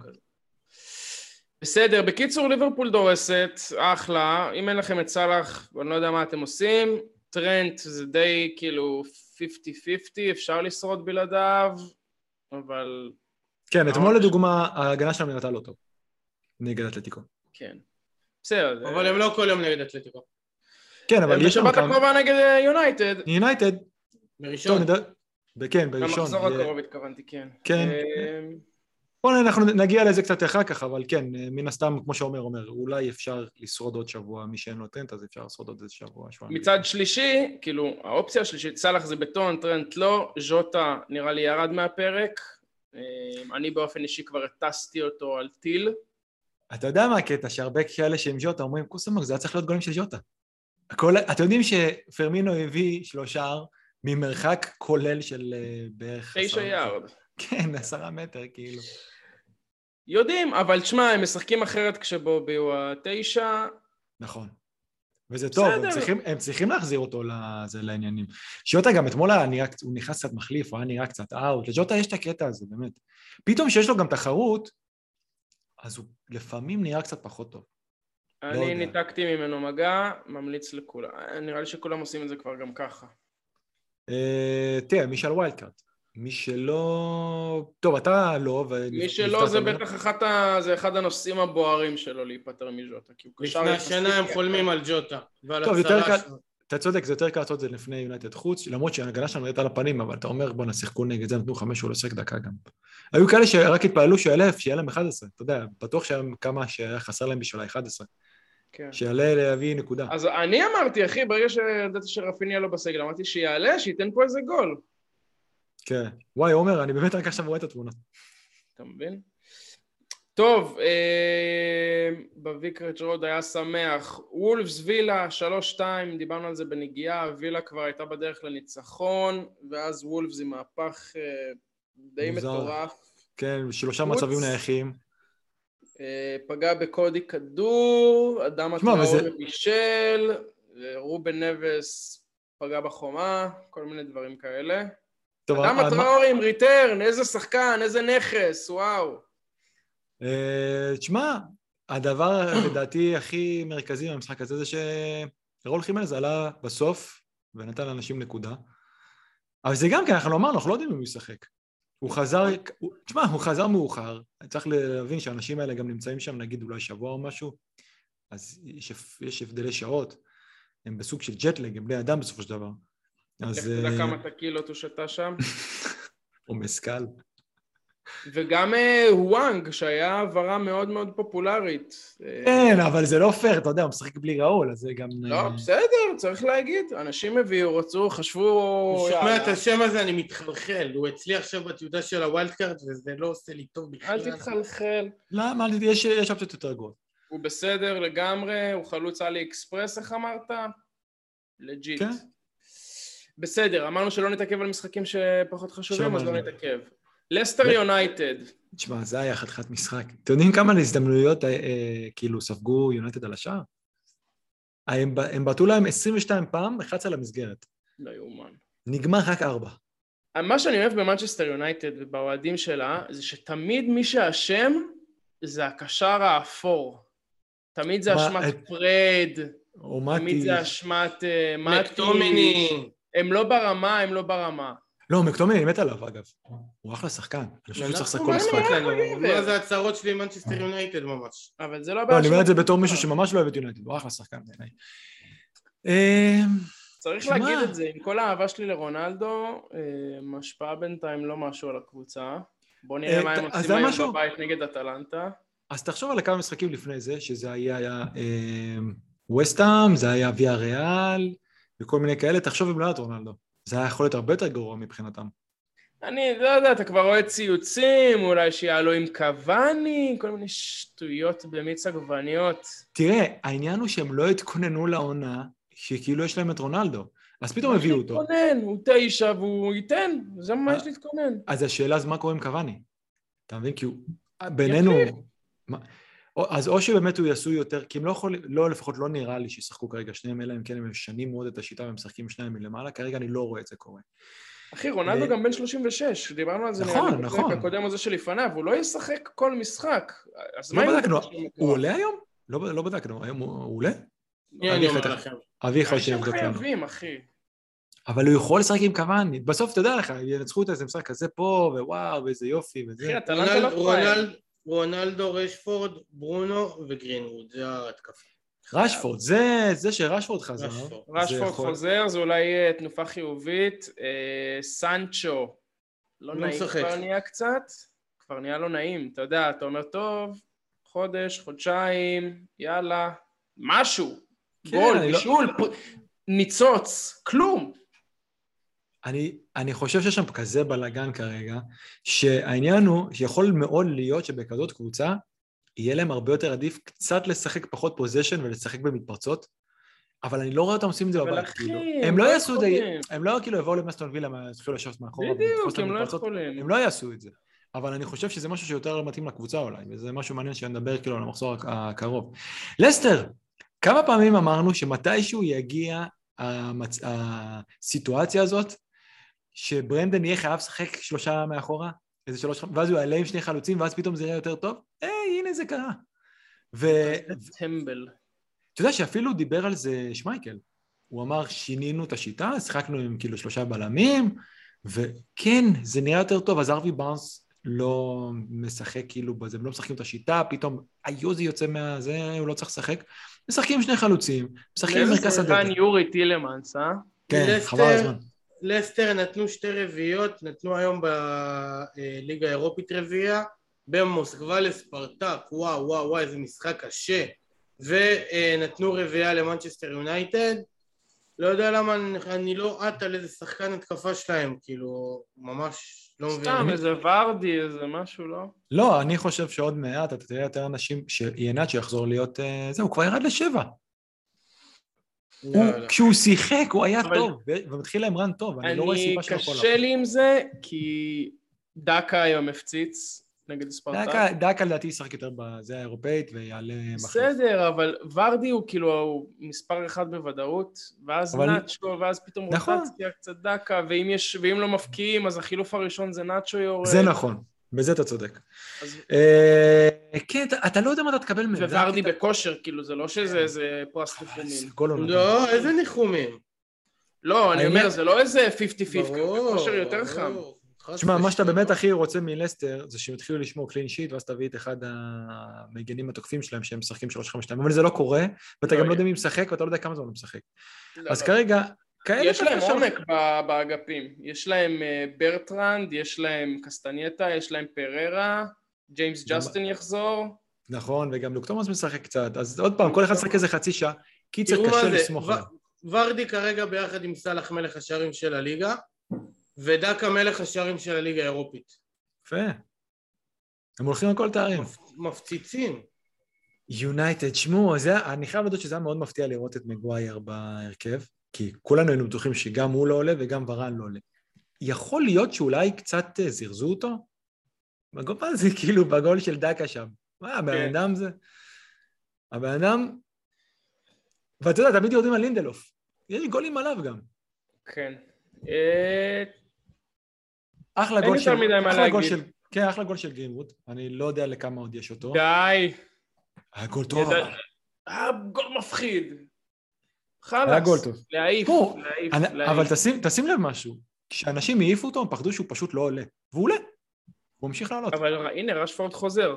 A: בסדר, בקיצור ליברפול דורסת, אחלה, אם אין לכם את סאלח, אני לא יודע מה אתם עושים, טרנט זה די כאילו 50-50, אפשר לשרוד בלעדיו, אבל
C: כן, אתמול
A: ממש.
C: לדוגמה, ההגנה שלהם נראתה לא טוב. נגד אתלטיקו.
A: כן. בסדר, זה-
B: אבל הם לא כל יום נגד אתלטיקו.
C: כן, אבל יש לנו
A: בשבת
C: כמה...
A: הקרובה נגד אה, יונייטד.
C: יונייטד, טוב,
B: בראשון.
C: נדע... כן, בראשון.
A: במחזור הקרוב התכוונתי, כן.
C: כן. בואו אנחנו נגיע לזה קצת אחר כך, אבל כן, מן הסתם, כמו שעומר אומר, אולי אפשר לשרוד עוד שבוע, מי שאין לו טרנט, אז אפשר לשרוד עוד איזה שבוע, שבועיים.
A: מצד שלישי, כאילו, האופציה השלישית, סאלח זה בטון, טרנט לא, ז'וטה נראה לי ירד מהפרק. אה, אני באופן אישי כבר הטסתי אותו על טיל.
C: אתה יודע מה הקטע? שהרבה כאלה שהם ז'וטה אומרים, קוסמוק, זה היה צריך להיות גולים של ז'וטה. הכל... אתם יודעים שפרמינו הביא שלושה ממרחק כולל של אה, בערך...
A: תשע יארד.
C: כן, עשרה מטר, כאילו.
A: יודעים, אבל תשמע, הם משחקים אחרת כשבובי הוא התשע,
C: נכון. וזה טוב, הם צריכים, הם צריכים להחזיר אותו לזה, לעניינים. שיוטה גם אתמול היה נראה, הוא נכנס קצת מחליף, הוא היה נראה קצת אאוט, לג'וטה יש את הקטע הזה, באמת. פתאום כשיש לו גם תחרות, אז הוא לפעמים נראה קצת פחות טוב.
A: לא אני לא ניתקתי ממנו מגע, ממליץ לכולם. נראה לי שכולם עושים את זה כבר גם ככה.
C: אה, תראה, מי שעל wild card. מי שלא... טוב, אתה לא,
A: ו... מי שלא זה בטח אחת ה... זה אחד הנושאים הבוערים שלו להיפטר מג'וטה.
B: לפני השנה הם חולמים על ג'וטה ועל
C: טוב, יותר קל... אתה צודק, זה יותר קל לעשות את זה לפני יונייטד חוץ, למרות שההגנה שלנו נראית על הפנים, אבל אתה אומר בואנה, שיחקו נגד זה, נתנו חמש, הוא לא שיחק דקה גם. היו כאלה שרק התפעלו שיעלה, שיהיה להם 11, אתה יודע, בטוח שהיה כמה שהיה חסר להם בשביל ה-11. כן. שיעלה להביא נקודה.
A: אז אני אמרתי, אחי, ברגע שידעתי שרפיניה לא בסגל, אמרתי שיעלה, שייתן פה איזה גול.
C: כן. וואי, עומר, אני באמת רק עכשיו רואה את התמונות.
A: אתה מבין? טוב, אה, בוויקרץ' רוד היה שמח. וולפס וילה, שלוש שתיים, דיברנו על זה בנגיעה, וילה כבר הייתה בדרך לניצחון, ואז וולפס עם מהפך אה, די מוזר. מטורף.
C: כן, שלושה חוץ, מצבים נייחים.
A: אה, פגע בקודי כדור, אדם הטראור וזה... בישל, רובן נבס פגע בחומה, כל מיני דברים כאלה. טוב, אדם הטראורי עם ריטרן, איזה שחקן, איזה נכס, וואו.
C: אה, תשמע, הדבר <clears throat> לדעתי הכי מרכזי במשחק הזה זה שרול חימלס עלה בסוף ונתן לאנשים נקודה. אבל זה גם כן, אנחנו אמרנו, אנחנו לא יודעים אם הוא ישחק. הוא חזר, תשמע, הוא חזר מאוחר, צריך להבין שהאנשים האלה גם נמצאים שם נגיד אולי שבוע או משהו, אז יש, יש הבדלי שעות, הם בסוג של ג'טלג, הם בני אדם בסופו של דבר.
A: אז... לך תדע אה, כמה תקילות הוא שתה שם. <laughs>
C: עומס קל.
A: וגם אה, וואנג, שהיה העברה מאוד מאוד פופולרית.
C: כן, אבל זה לא פייר, אתה יודע, הוא משחק בלי ראול, אז זה גם...
A: לא, אה, בסדר, צריך להגיד. אנשים הביאו, רצו, חשבו...
B: אני שומע את השם הזה, אני מתחלחל. הוא אצלי עכשיו בטיוטה של הווילד קארט, וזה לא עושה לי טוב בכלל.
A: אל תתחלחל.
C: למה? יש אופציות יותר גרועות.
A: הוא בסדר לגמרי, הוא חלוץ AliExpress, איך אמרת? legit. כן. בסדר, אמרנו שלא נתעכב על משחקים שפחות חשובים, אז לא נתעכב. לסטר יונייטד.
C: תשמע, זה היה חתיכת משחק. אתם יודעים כמה הזדמנויות אה, אה, כאילו ספגו יונייטד על השער? הם, הם בעטו להם 22 פעם, 11 למסגרת.
A: לא יאומן.
C: נגמר רק ארבע.
A: מה שאני אוהב במנצ'סטר יונייטד ובאוהדים שלה, זה שתמיד מי שאשם זה הקשר האפור. תמיד זה אשמת. פרד, תמיד זה אשמת אה, מאטיץ'. הם לא ברמה, הם לא ברמה.
C: לא, מקטומיניי, אני מת עליו אגב. הוא אחלה שחקן. אני חושב שהוא צריך לשחק כל משחק.
B: מה זה הצהרות שלי עם מנצ'סטר יונייטד ממש.
A: אבל זה לא הבעיה
C: לא, אני אומר את זה בתור מישהו שממש לא אוהב את יונייטד, הוא אחלה שחקן בעיניי.
A: אמ, צריך להגיד את זה, עם כל האהבה שלי לרונלדו, אמ, השפעה בינתיים לא משהו על הקבוצה. בוא נראה אה, מה הם עושים היום בבית נגד אטלנטה.
C: אז תחשוב על כמה משחקים לפני זה, שזה היה ווסטאם, אמ, זה היה ויה ריאל, וכל מיני כאלה, תחשוב אם לא היה את רונלדו. זה היה יכול להיות הרבה יותר גרוע מבחינתם.
A: אני לא יודע, אתה כבר רואה ציוצים, אולי שיעלו עם קוואני, כל מיני שטויות במיץ עגבניות.
C: תראה, העניין הוא שהם לא התכוננו לעונה, שכאילו יש להם את רונלדו. אז פתאום הביאו אותו.
A: להתכונן, הוא תשע והוא ייתן, זה מה יש להתכונן.
C: אז השאלה, אז מה קורה עם קוואני? אתה מבין? כי הוא... בינינו... אז או שבאמת הוא יעשו יותר, כי הם לא יכולים, לא לפחות לא נראה לי שישחקו כרגע שניהם, אלא אם כן הם משנים מאוד את השיטה ומשחקים שניים מלמעלה, כרגע אני לא רואה את זה קורה.
A: אחי, רונלדו גם בן 36, דיברנו על זה
C: נכון, נראה לי נכון.
A: הקודם הזה שלפניו, הוא לא ישחק כל משחק. אז
C: לא מה בדקנו, הוא עולה היום? לא, לא בדקנו, היום הוא עולה?
B: אני אומר לכם.
C: אבי יכול שיבדוק
A: לנו. חייבים, אחי.
C: אבל הוא יכול לשחק עם קוואני, בסוף אתה יודע לך, ינצחו את איזה משחק כזה פה, ווואו, ואיזה יופי, וזה. אחי,
B: אתה לא רונלדו, רשפורד, ברונו וגרינווד, זה ההתקפה.
C: רשפורד, זה, זה שרשפורד חזר.
A: רשפורד יכול... חוזר, זה אולי תנופה חיובית. אה, סנצ'ו, לא, לא נעים משחק. כבר נהיה קצת, כבר נהיה לא נעים. אתה יודע, אתה אומר, טוב, חודש, חודשיים, יאללה, משהו. כן, גול, לא- בישול, לא... ניצוץ, כלום.
C: אני, אני חושב שיש שם כזה בלאגן כרגע, שהעניין הוא שיכול מאוד להיות שבכזאת קבוצה יהיה להם הרבה יותר עדיף קצת לשחק פחות פוזיישן ולשחק במתפרצות, אבל אני לא רואה אותם עושים את זה בבית, כאילו. הם לא יעשו את זה, הם לא כאילו יבואו למסטון וילה, יתחילו לשבת מאחורה.
A: בדיוק, הם לא יכולים.
C: הם לא יעשו את זה. אבל אני חושב שזה משהו שיותר מתאים לקבוצה אולי, וזה משהו מעניין שנדבר כאילו על המחזור הקרוב. לסטר, כמה פעמים אמרנו שמתישהו יגיע המצ... הסיטואציה הזאת, שברנדן יהיה חייב לשחק שלושה מאחורה, איזה שלוש, ואז הוא יעלה עם שני חלוצים, ואז פתאום זה יראה יותר טוב? היי, הנה זה קרה. ו...
A: טמבל.
C: אתה יודע שאפילו דיבר על זה שמייקל. הוא אמר, שינינו את השיטה, שיחקנו עם כאילו שלושה בלמים, וכן, זה נראה יותר טוב, אז ארווי בארנס לא משחק כאילו בזה, הם לא משחקים את השיטה, פתאום היוזי יוצא מהזה, הוא לא צריך לשחק. משחקים עם שני חלוצים, משחקים עם מרכז
A: הדרך. איזה שחקן יורי טילמנס, אה?
C: כן, חבל הזמן.
B: לסטר נתנו שתי רביעיות, נתנו היום בליגה האירופית רביעייה, במוסקבה לספרטק, וואו וואו וואו איזה משחק קשה, ונתנו רביעייה למנצ'סטר יונייטד, לא יודע למה אני לא עט על איזה שחקן התקפה שלהם, כאילו, ממש לא מבין.
A: סתם, איזה ורדי, איזה משהו, לא?
C: לא, אני חושב שעוד מעט אתה תראה יותר אנשים, שינת שיחזור להיות... אה, זהו, הוא כבר ירד לשבע. לא, לא. כשהוא שיחק הוא היה טוב, ומתחיל להם רן טוב, אני לא רואה סיבה שלא
A: יכול קשה לי עם זה, כי דקה היום הפציץ נגד ספרטה.
C: דקה לדעתי ישחק יותר בזה האירופאית ויעלה
A: מחליף. בסדר, אבל ורדי הוא כאילו מספר אחד בוודאות, ואז נאצ'ו, ואז פתאום נכון. רוטציה קצת דקה, ואם לא מפקיעים אז החילוף הראשון זה נאצ'ו יורד.
C: זה נכון. בזה אתה צודק. אה, כן, אתה לא יודע מה אתה תקבל
A: מזה. וורדי בכושר, כאילו, זה לא שזה איזה פרס ניחומים.
B: לא, איזה ניחומים?
A: לא, אני אומר, זה לא איזה 50-50, בכושר יותר חם.
C: תשמע, מה שאתה באמת הכי רוצה מלסטר זה שהם יתחילו לשמור קלין שיט ואז תביא את אחד המגנים התוקפים שלהם שהם משחקים 3-5-2 אבל זה לא קורה ואתה לא גם לא יודע מי משחק ואתה לא יודע כמה זמן הוא משחק לא, אז כרגע
A: כאלה... יש להם עומק באגפים, יש להם אה, ברטרנד, יש להם קסטניה, יש להם פריירה, ג'יימס ג'סטין יחזור.
C: נכון, וגם לוק תומאס משחק קצת, אז עוד פעם, כל אחד משחק איזה חצי שעה, קיצר קשה לסמוך עליו.
B: ורדי כרגע ביחד עם סאלח מלך השערים של הליגה, ודאקה מלך השערים של הליגה האירופית.
C: יפה. הם הולכים על כל תארים.
B: מפציצים.
C: יונייטד, שמעו, אני חייב לדעת שזה היה מאוד מפתיע לראות את מגווייר בהרכב. כי כולנו היינו בטוחים שגם הוא לא עולה וגם ורן לא עולה. יכול להיות שאולי קצת אה, זירזו אותו? בגול הזה, <laughs> כאילו, בגול של דקה שם. מה, הבן כן. אדם זה... הבן אדם... ואתה יודע, תמיד יורדים על לינדלוף. יש גולים עליו גם.
A: כן. אה,
C: אחלה גול של... אחלה גול של... כן, אחלה גול של גרינווד. אני לא יודע לכמה עוד יש אותו.
A: די.
C: היה גול טוב.
A: היה גול מפחיד.
C: חלאס, היה גול טוב.
A: להעיף, להעיף,
C: להעיף. אבל תשים, תשים לב משהו, כשאנשים העיפו אותו הם פחדו שהוא פשוט לא עולה, והוא עולה, הוא ממשיך לעלות.
A: אבל הנה רשפורד חוזר.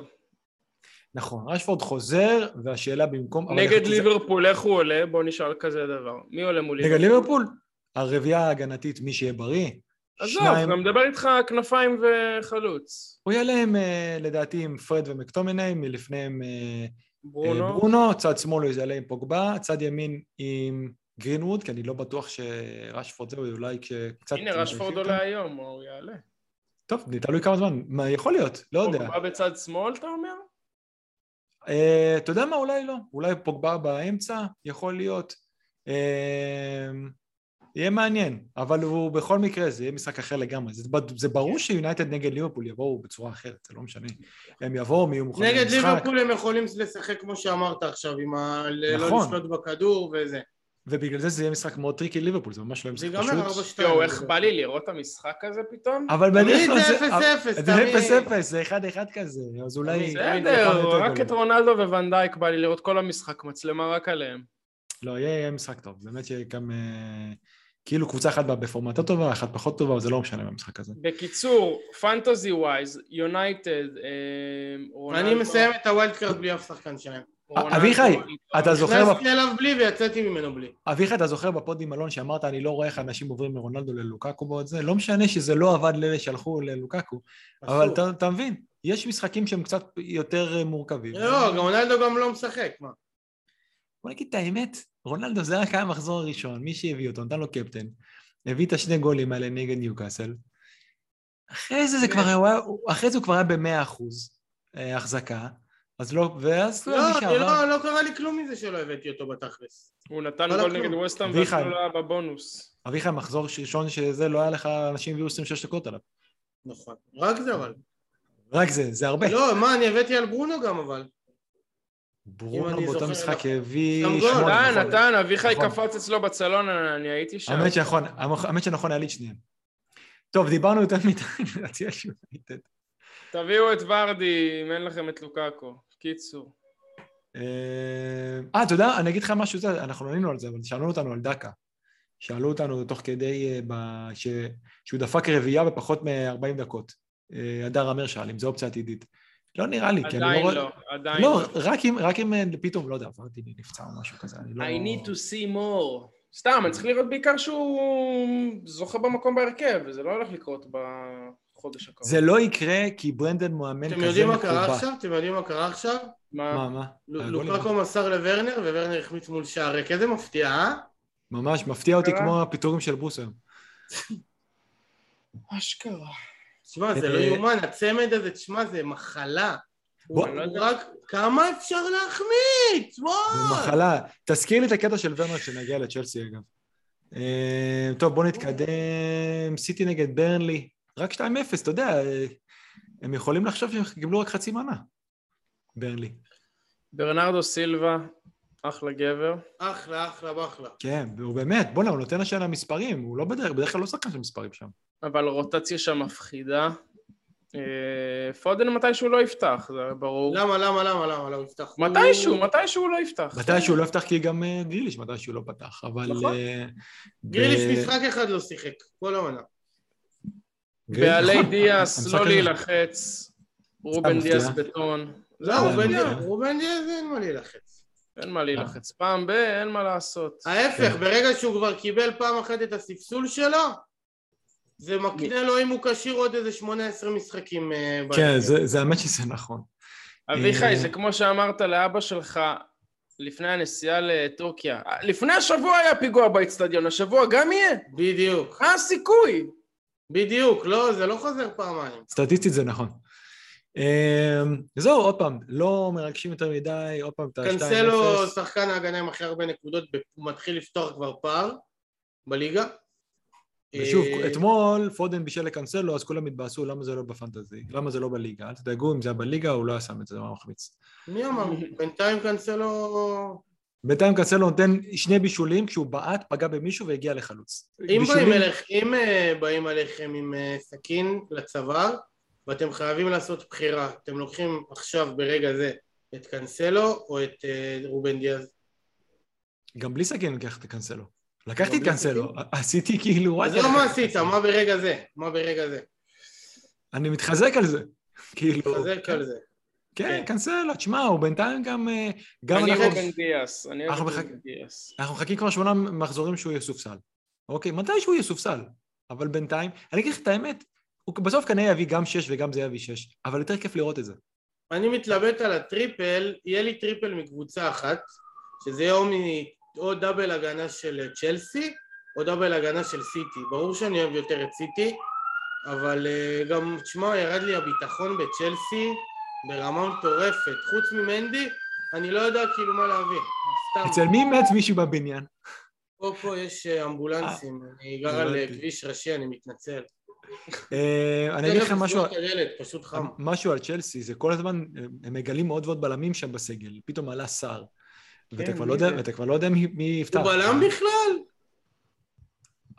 C: נכון, רשפורד חוזר, והשאלה במקום...
A: נגד ליברפול, איך הוא עולה? בוא נשאל כזה דבר. מי עולה מול
C: ליברפול? נגד ליברפול? הרביעייה ההגנתית, מי שיהיה בריא.
A: עזוב, שניים... גם מדבר איתך כנפיים וחלוץ.
C: הוא יעלה עם, אה, לדעתי, עם פרד ומקטומני, מלפניהם אה, ברונו. אה, ברונו, צד שמאל הוא יעלה עם פוגבה, צד ימין עם גרינווד, כי אני לא בטוח שרשפורד זהו, אולי כשקצת...
A: הנה, רשפורד עולה היום, הוא יעלה.
C: טוב, תלוי כמה זמן, מה יכול להיות, לא יודע.
A: פוגבה בצד שמאל, אתה אומר?
C: Uh, אתה יודע מה, אולי לא. אולי פוגבה באמצע, יכול להיות. יהיה מעניין, אבל הוא בכל מקרה, זה יהיה משחק אחר לגמרי. זה, זה ברור שיונייטד נגד ליברפול יבואו בצורה אחרת, זה לא משנה. הם יבואו, הם יהיו מוכנים
B: למשחק. נגד ליברפול הם יכולים לשחק כמו שאמרת עכשיו, עם ה... לא נכון. לא לשלוט בכדור וזה.
C: ובגלל זה זה יהיה משחק מאוד טריקי ליברפול, זה ממש לא
B: משחק פשוט. זה ייגמר 4-2.
A: יואו, איך בא לי לראות את המשחק הזה פתאום?
C: אבל בדרך
B: כלל זה...
C: זה 0-0, זה 1-1 כזה, אז אולי...
A: בסדר, רק את רונלדו ון דייק בא לי לראות כל המשחק, מצלמה רק עליהם.
C: לא, יהיה משחק טוב, באמת שיהיה גם... אה, כאילו קבוצה אחת באה בפורמה יותר טובה, אחת פחות טובה, אבל זה לא משנה במשחק הזה.
A: בקיצור, fantasy wise, יונייטד,
B: רונלדו... אני מסיים את ה wild card בלי אף שחקן שלהם.
C: אביחי, אתה זוכר...
B: נכנסתי אליו בלי ויצאתי ממנו בלי.
C: אביחי, אתה זוכר ב pod עם אלון שאמרת, אני לא רואה איך אנשים עוברים מרונלדו ללוקאקו בעוד זה? לא משנה שזה לא עבד לאלה שהלכו ללוקאקו, אבל אתה מבין, יש משחקים שהם קצת יותר מורכבים.
B: לא, גם רונלדו גם לא משחק, מה?
C: בוא נגיד את האמת, רונלדו זה רק היה המחזור הראשון, מי שהביא אותו, נתן לו קפטן, הביא את השני גולים האלה נגד ניוקאסל. אחרי זה זה כבר היה, אחרי זה הוא כבר היה במאה אחוז אה, החזקה, אז לא, ואז
B: לא, לא, לא, לא קרה לי כלום מזה שלא הבאתי אותו בתכלס.
A: הוא נתן גול נגד ווסטהאם ואפילו לא היה בבונוס.
C: אביחי, מחזור ראשון שזה לא היה לך, אנשים הביאו 26 דקות עליו.
B: נכון, רק זה אבל.
C: רק זה, זה הרבה.
B: לא, מה, אני הבאתי על ברונו גם אבל.
C: ברונו באותו משחק הביא
B: שם גול.
A: נתן,
C: נכון.
A: נתן, אביחי
C: נכון.
A: קפץ אצלו בצלון, אני הייתי שם.
C: האמת שנכון, האמת שנכון היה לי את שניהם. טוב, דיברנו יותר מדי, לדעתי על יונייטד.
A: תביאו את ורדי, אם אין לכם את לוקאקו. קיצור.
C: אה, אתה יודע, אני אגיד לך משהו, אנחנו לא ענינו על זה, אבל שאלו אותנו על דקה. שאלו אותנו תוך כדי, אה. שהוא דפק רביעייה בפחות מ-40 דקות. אה, הדר אמר שאל, אם זו אופציה עתידית. לא נראה לי, כי אני
A: עדיין
C: רואה-
A: לא, עדיין
C: לא,
A: לא.
C: רק אם, אה, פתאום, לא יודע, עברתי נפצע או משהו כזה, אני לא...
A: I need to see more. סתם, אני צריך לראות בעיקר שהוא זוכה במקום בהרכב, וזה לא הולך לקרות בחודש הקרוב.
C: זה לא יקרה כי ברנדן מאמן כזה
B: אתם יודעים מה קרה. עכשיו? אתם יודעים מה קרה עכשיו?
A: מה?
C: מה, מה?
B: ל-
C: הגולים.
B: לוקאקו מסר לוורנר, וורנר החמיץ מול שער ריק. איזה מפתיע, אה?
C: ממש, מפתיע אותי
A: קרה?
C: כמו הפיטורים של בוס היום.
A: אשכרה.
B: תשמע, זה
C: אה,
B: לא יאומן, הצמד הזה, תשמע, זה מחלה.
C: בוא-
B: הוא
A: לא יודע.
B: רק... כמה אפשר להחמיץ?
C: זה
B: וואו!
C: מחלה. תזכיר לי את הקטע של ורנר כשנגיע לצ'לסי אגב. אה, טוב, בוא נתקדם. סיטי נגד ברנלי. רק 2-0, אתה יודע, אה, הם יכולים לחשוב שהם קיבלו רק חצי מנה. ברנלי.
A: ברנרדו סילבה, אחלה גבר.
B: אחלה, אחלה, באחלה.
C: כן, והוא באמת, בוא'נה, הוא נותן השנה מספרים, הוא לא בדרך, בדרך כלל לא שחקן של מספרים שם.
A: אבל רוטציה שם מפחידה. אה, פודן מתישהו לא יפתח, זה ברור.
B: למה, למה, למה, למה, לא יפתח?
A: מתישהו, מתישהו לא יפתח.
C: מתי שהוא לא יפתח כי גם אה, גריליש מתי שהוא לא פתח, אבל...
A: נכון.
C: אה,
B: גריליש משחק אחד לא שיחק, כל העונה.
A: בעלי
C: נכון,
A: דיאס, לא להילחץ. רובן. דיאס בטון.
B: לא,
A: זה
B: רובן דיאז אין מה להילחץ.
A: אין מה להילחץ. פעם ב... אין מה לעשות.
B: ההפך,
C: כן.
B: ברגע שהוא כבר קיבל פעם אחת את הספסול שלו, זה מקנה לו אם הוא כשיר עוד איזה 18 משחקים. אה,
C: כן. זה- זה האמת שזה נכון.
A: אביחי,
C: אה,
A: זה כמו שאמרת לאבא שלך לפני הנסיעה לטורקיה. לפני השבוע היה פיגוע באצטדיון, השבוע גם יהיה?
B: בדיוק,
A: מה הסיכוי?
B: בדיוק, לא, זה לא חוזר פעמיים.
C: סטטיסטית זה נכון. אה, זהו, עוד פעם, לא מרגשים יותר מדי, עוד פעם את ה-2-0.
B: קנסלו שחקן ההגנה עם הכי הרבה נקודות, הוא מתחיל לפתוח כבר פער בליגה.
C: ושוב,
B: אה,
C: אתמול פודן בישל לקנסלו, אז כולם התבאסו למה זה לא בפנטזי, למה זה לא בליגה. אל תדאגו, אם זה היה בליגה, הוא לא היה שם את זה, זה היה מחמיץ.
B: מי אמר? בינתיים קנסלו...
C: בינתיים קנסלו נותן שני בישולים, כשהוא בעט, פגע במישהו והגיע לחלוץ.
B: אם באים,
C: בישולים-
B: אליך, אם אה, באים עליכם עם אה, סכין לצוואר ואתם חייבים לעשות בחירה, אתם לוקחים עכשיו ברגע זה את קנסלו או את רובן דיאז?
C: גם בלי סכין לקח את קנסלו. לקחתי את
B: בלי
C: קנסלו, עשיתי כאילו...
B: אז לא מה עשית, מה ברגע זה? מה ברגע זה?
C: אני מתחזק על זה. <laughs> כאילו...
B: חזק על זה.
C: כן,
B: כן.
C: קנסלו, תשמע, הוא בינתיים גם... אה, גם
A: אני
C: אנחנו...
A: רובן דיאס. אני אוהב
C: אנחנו
A: את
C: מחכים-
A: רובן דיאס.
C: אנחנו מחכים כבר שמונה מחזורים שהוא יסופסל. אוקיי, מתי שהוא יסופסל. אבל בינתיים, אני אגיד לך את האמת, הוא בסוף כנראה יביא גם שש וגם זה יביא שש, אבל יותר כיף לראות את זה.
B: אני מתלבט על ה triple, יהיה לי triple מקבוצה אחת, שזה יהיה או. או double הגנה של צ'לסי, או double הגנה של סיטי. ברור שאני אוהב יותר את סיטי, אבל אה, גם, תשמע, ירד לי הביטחון בצ'לסי ברמה מטורפת. חוץ ממנדי, אני לא יודע כאילו מה להביא. סתם,
C: אצל מי מת מישהו בבניין?
B: פה פה יש אה, אמבולנסים, אני גר על אה. כביש ראשי, אני מתנצל.
C: אה, אני אגיד
B: תכף
C: משהו. משהו על צ'לסי, זה כל הזמן, הם מגלים עוד ועוד בלמים שם בסגל, פתאום עלה סער. ואתה כבר
B: מי
C: לא יודע-? ואתה כבר לא יודע מי יפתח.
B: הוא בלם בכלל?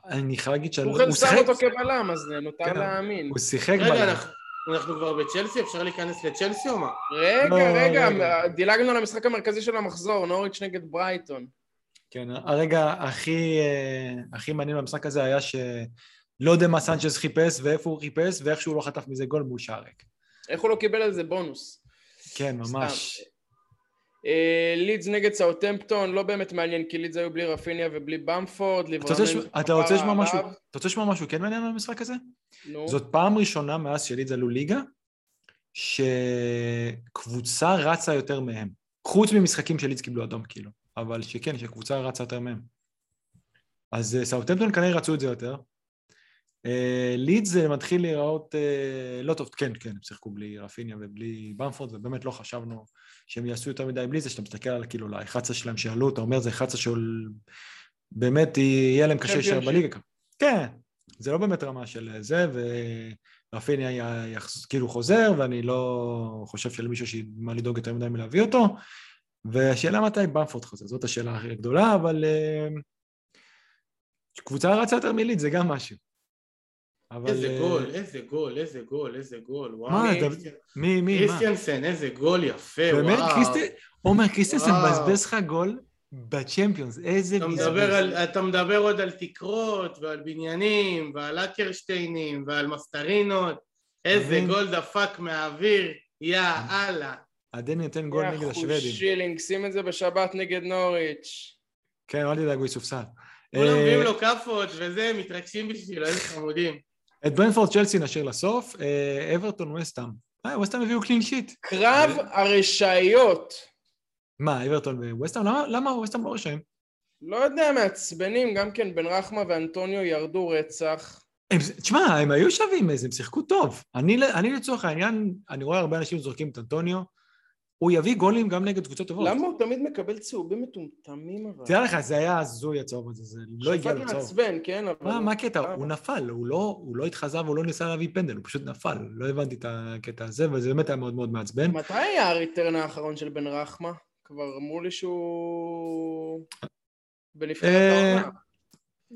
C: אני חייב להגיד שאני... הוא
A: שם אותו כבלם, אז נותר
C: כן,
A: להאמין.
C: הוא שיחק
B: רגע,
C: בלם.
B: אנחנו- אנחנו כבר בצ'לסי? אפשר להיכנס לצ'לסי או מה?
A: רגע,
C: לא,
A: רגע,
C: רגע.
A: דילגנו למשחק המרכזי של המחזור, נוריץ' נגד ברייטון.
C: כן, הרגע הכי, אה, הכי מעניין במשחק הזה היה שלא יודע מה סנצ'ז חיפש ואיפה הוא חיפש ואיך שהוא לא חטף מזה גול מול שער ריק.
A: איך הוא לא קיבל על זה בונוס?
C: כן, ממש.
A: סתם. אה, לידס נגד סאוטמפטון, לא באמת מעניין, כי לידס היו בלי רפיניה ובלי במפורד,
C: אתה רוצה לשמוע- משהו? אתה רוצה לשמוע משהו כן מעניין במשחק הזה?
A: נו,
C: זאת פעם ראשונה מאז שלידס עלו ליגה, שקבוצה רצה יותר מהם. חוץ ממשחקים שלידס קיבלו אדום כאילו, אבל שכן, שקבוצה רצה יותר מהם. אז אה, סאוטמפטון כנראה רצו את זה יותר. אה, לידס זה מתחיל להיראות אה, לא טוב, כן, כן, הם שיחקו בלי רפיניה ובלי במפורד, ובאמת לא חשבנו שהם יעשו יותר מדי בלי זה, שאתה מסתכל על כאילו ל-11 שלהם שעלו, אתה אומר זה 11 של... באמת יהיה להם קשה להישאר. בליגה. כן, זה לא באמת רמה של זה, ורפיניה יחז- כאילו חוזר, ואני לא חושב שלמישהו יש מה לדאוג יותר מדי מלהביא אותו. והשאלה מתי במפורד חוזר, זאת השאלה הכי גדולה, אבל אה, קבוצה רצה יותר מליד זה גם משהו.
B: אבל... איזה אה, גול, איזה גול, איזה גול, איזה גול, וואו.
C: מה, מי, מי,
B: מה? קריסטיאנסן, איזה גול יפה,
C: וואו. באמת, עומר קריסטיאנסן מבזבז לך גול בצ'מפיונס, איזה
B: בזבז. אתה מדבר עוד על תקרות, ועל בניינים, ועל אקרשטיינים, ועל מסטרינות, איזה גול דפק מהאוויר, יא אללה.
C: עדן נותן גול נגד השוודים.
A: שילינג, שים את זה בשבת נגד נוריץ'.
C: כן, אל תדאג, הוא יסופסל.
B: כולם מביאים אה, לו כאפות וזה, מתרגשים בשבילו, איזה חמודים.
C: את ברנפורד צ'לסי נשאיר לסוף, אה, אברטון וסטאם. אה, ווסטאם הביאו קלין שיט.
A: קרב הרשעיות.
C: מה, אברטון וווסטאם? למה ווסטאם לא רשעים?
A: לא יודע, מעצבנים, גם כן בן רחמה ואנטוניו ירדו רצח.
C: תשמע, הם היו שווים, הם שיחקו טוב. אני לצורך העניין, אני רואה הרבה אנשים זורקים את אנטוניו, הוא יביא גולים גם נגד קבוצות טובות.
A: למה הוא תמיד מקבל צהובים מטומטמים אבל?
C: תראה לך, זה היה הזוי הצהוב הזה, זה לא הגיע לצהוב.
A: שפט מעצבן, כן, אבל...
C: מה, הקטע? הוא נפל, הוא לא, הוא לא התחזה והוא לא ניסה להביא פנדל, הוא פשוט נפל. לא הבנתי את הקטע הזה, וזה באמת היה מאוד מאוד מעצבן.
A: מתי היה ה return האחרון של בן רחמה? כבר אמרו לי שהוא... בנבחרת אה, העונה.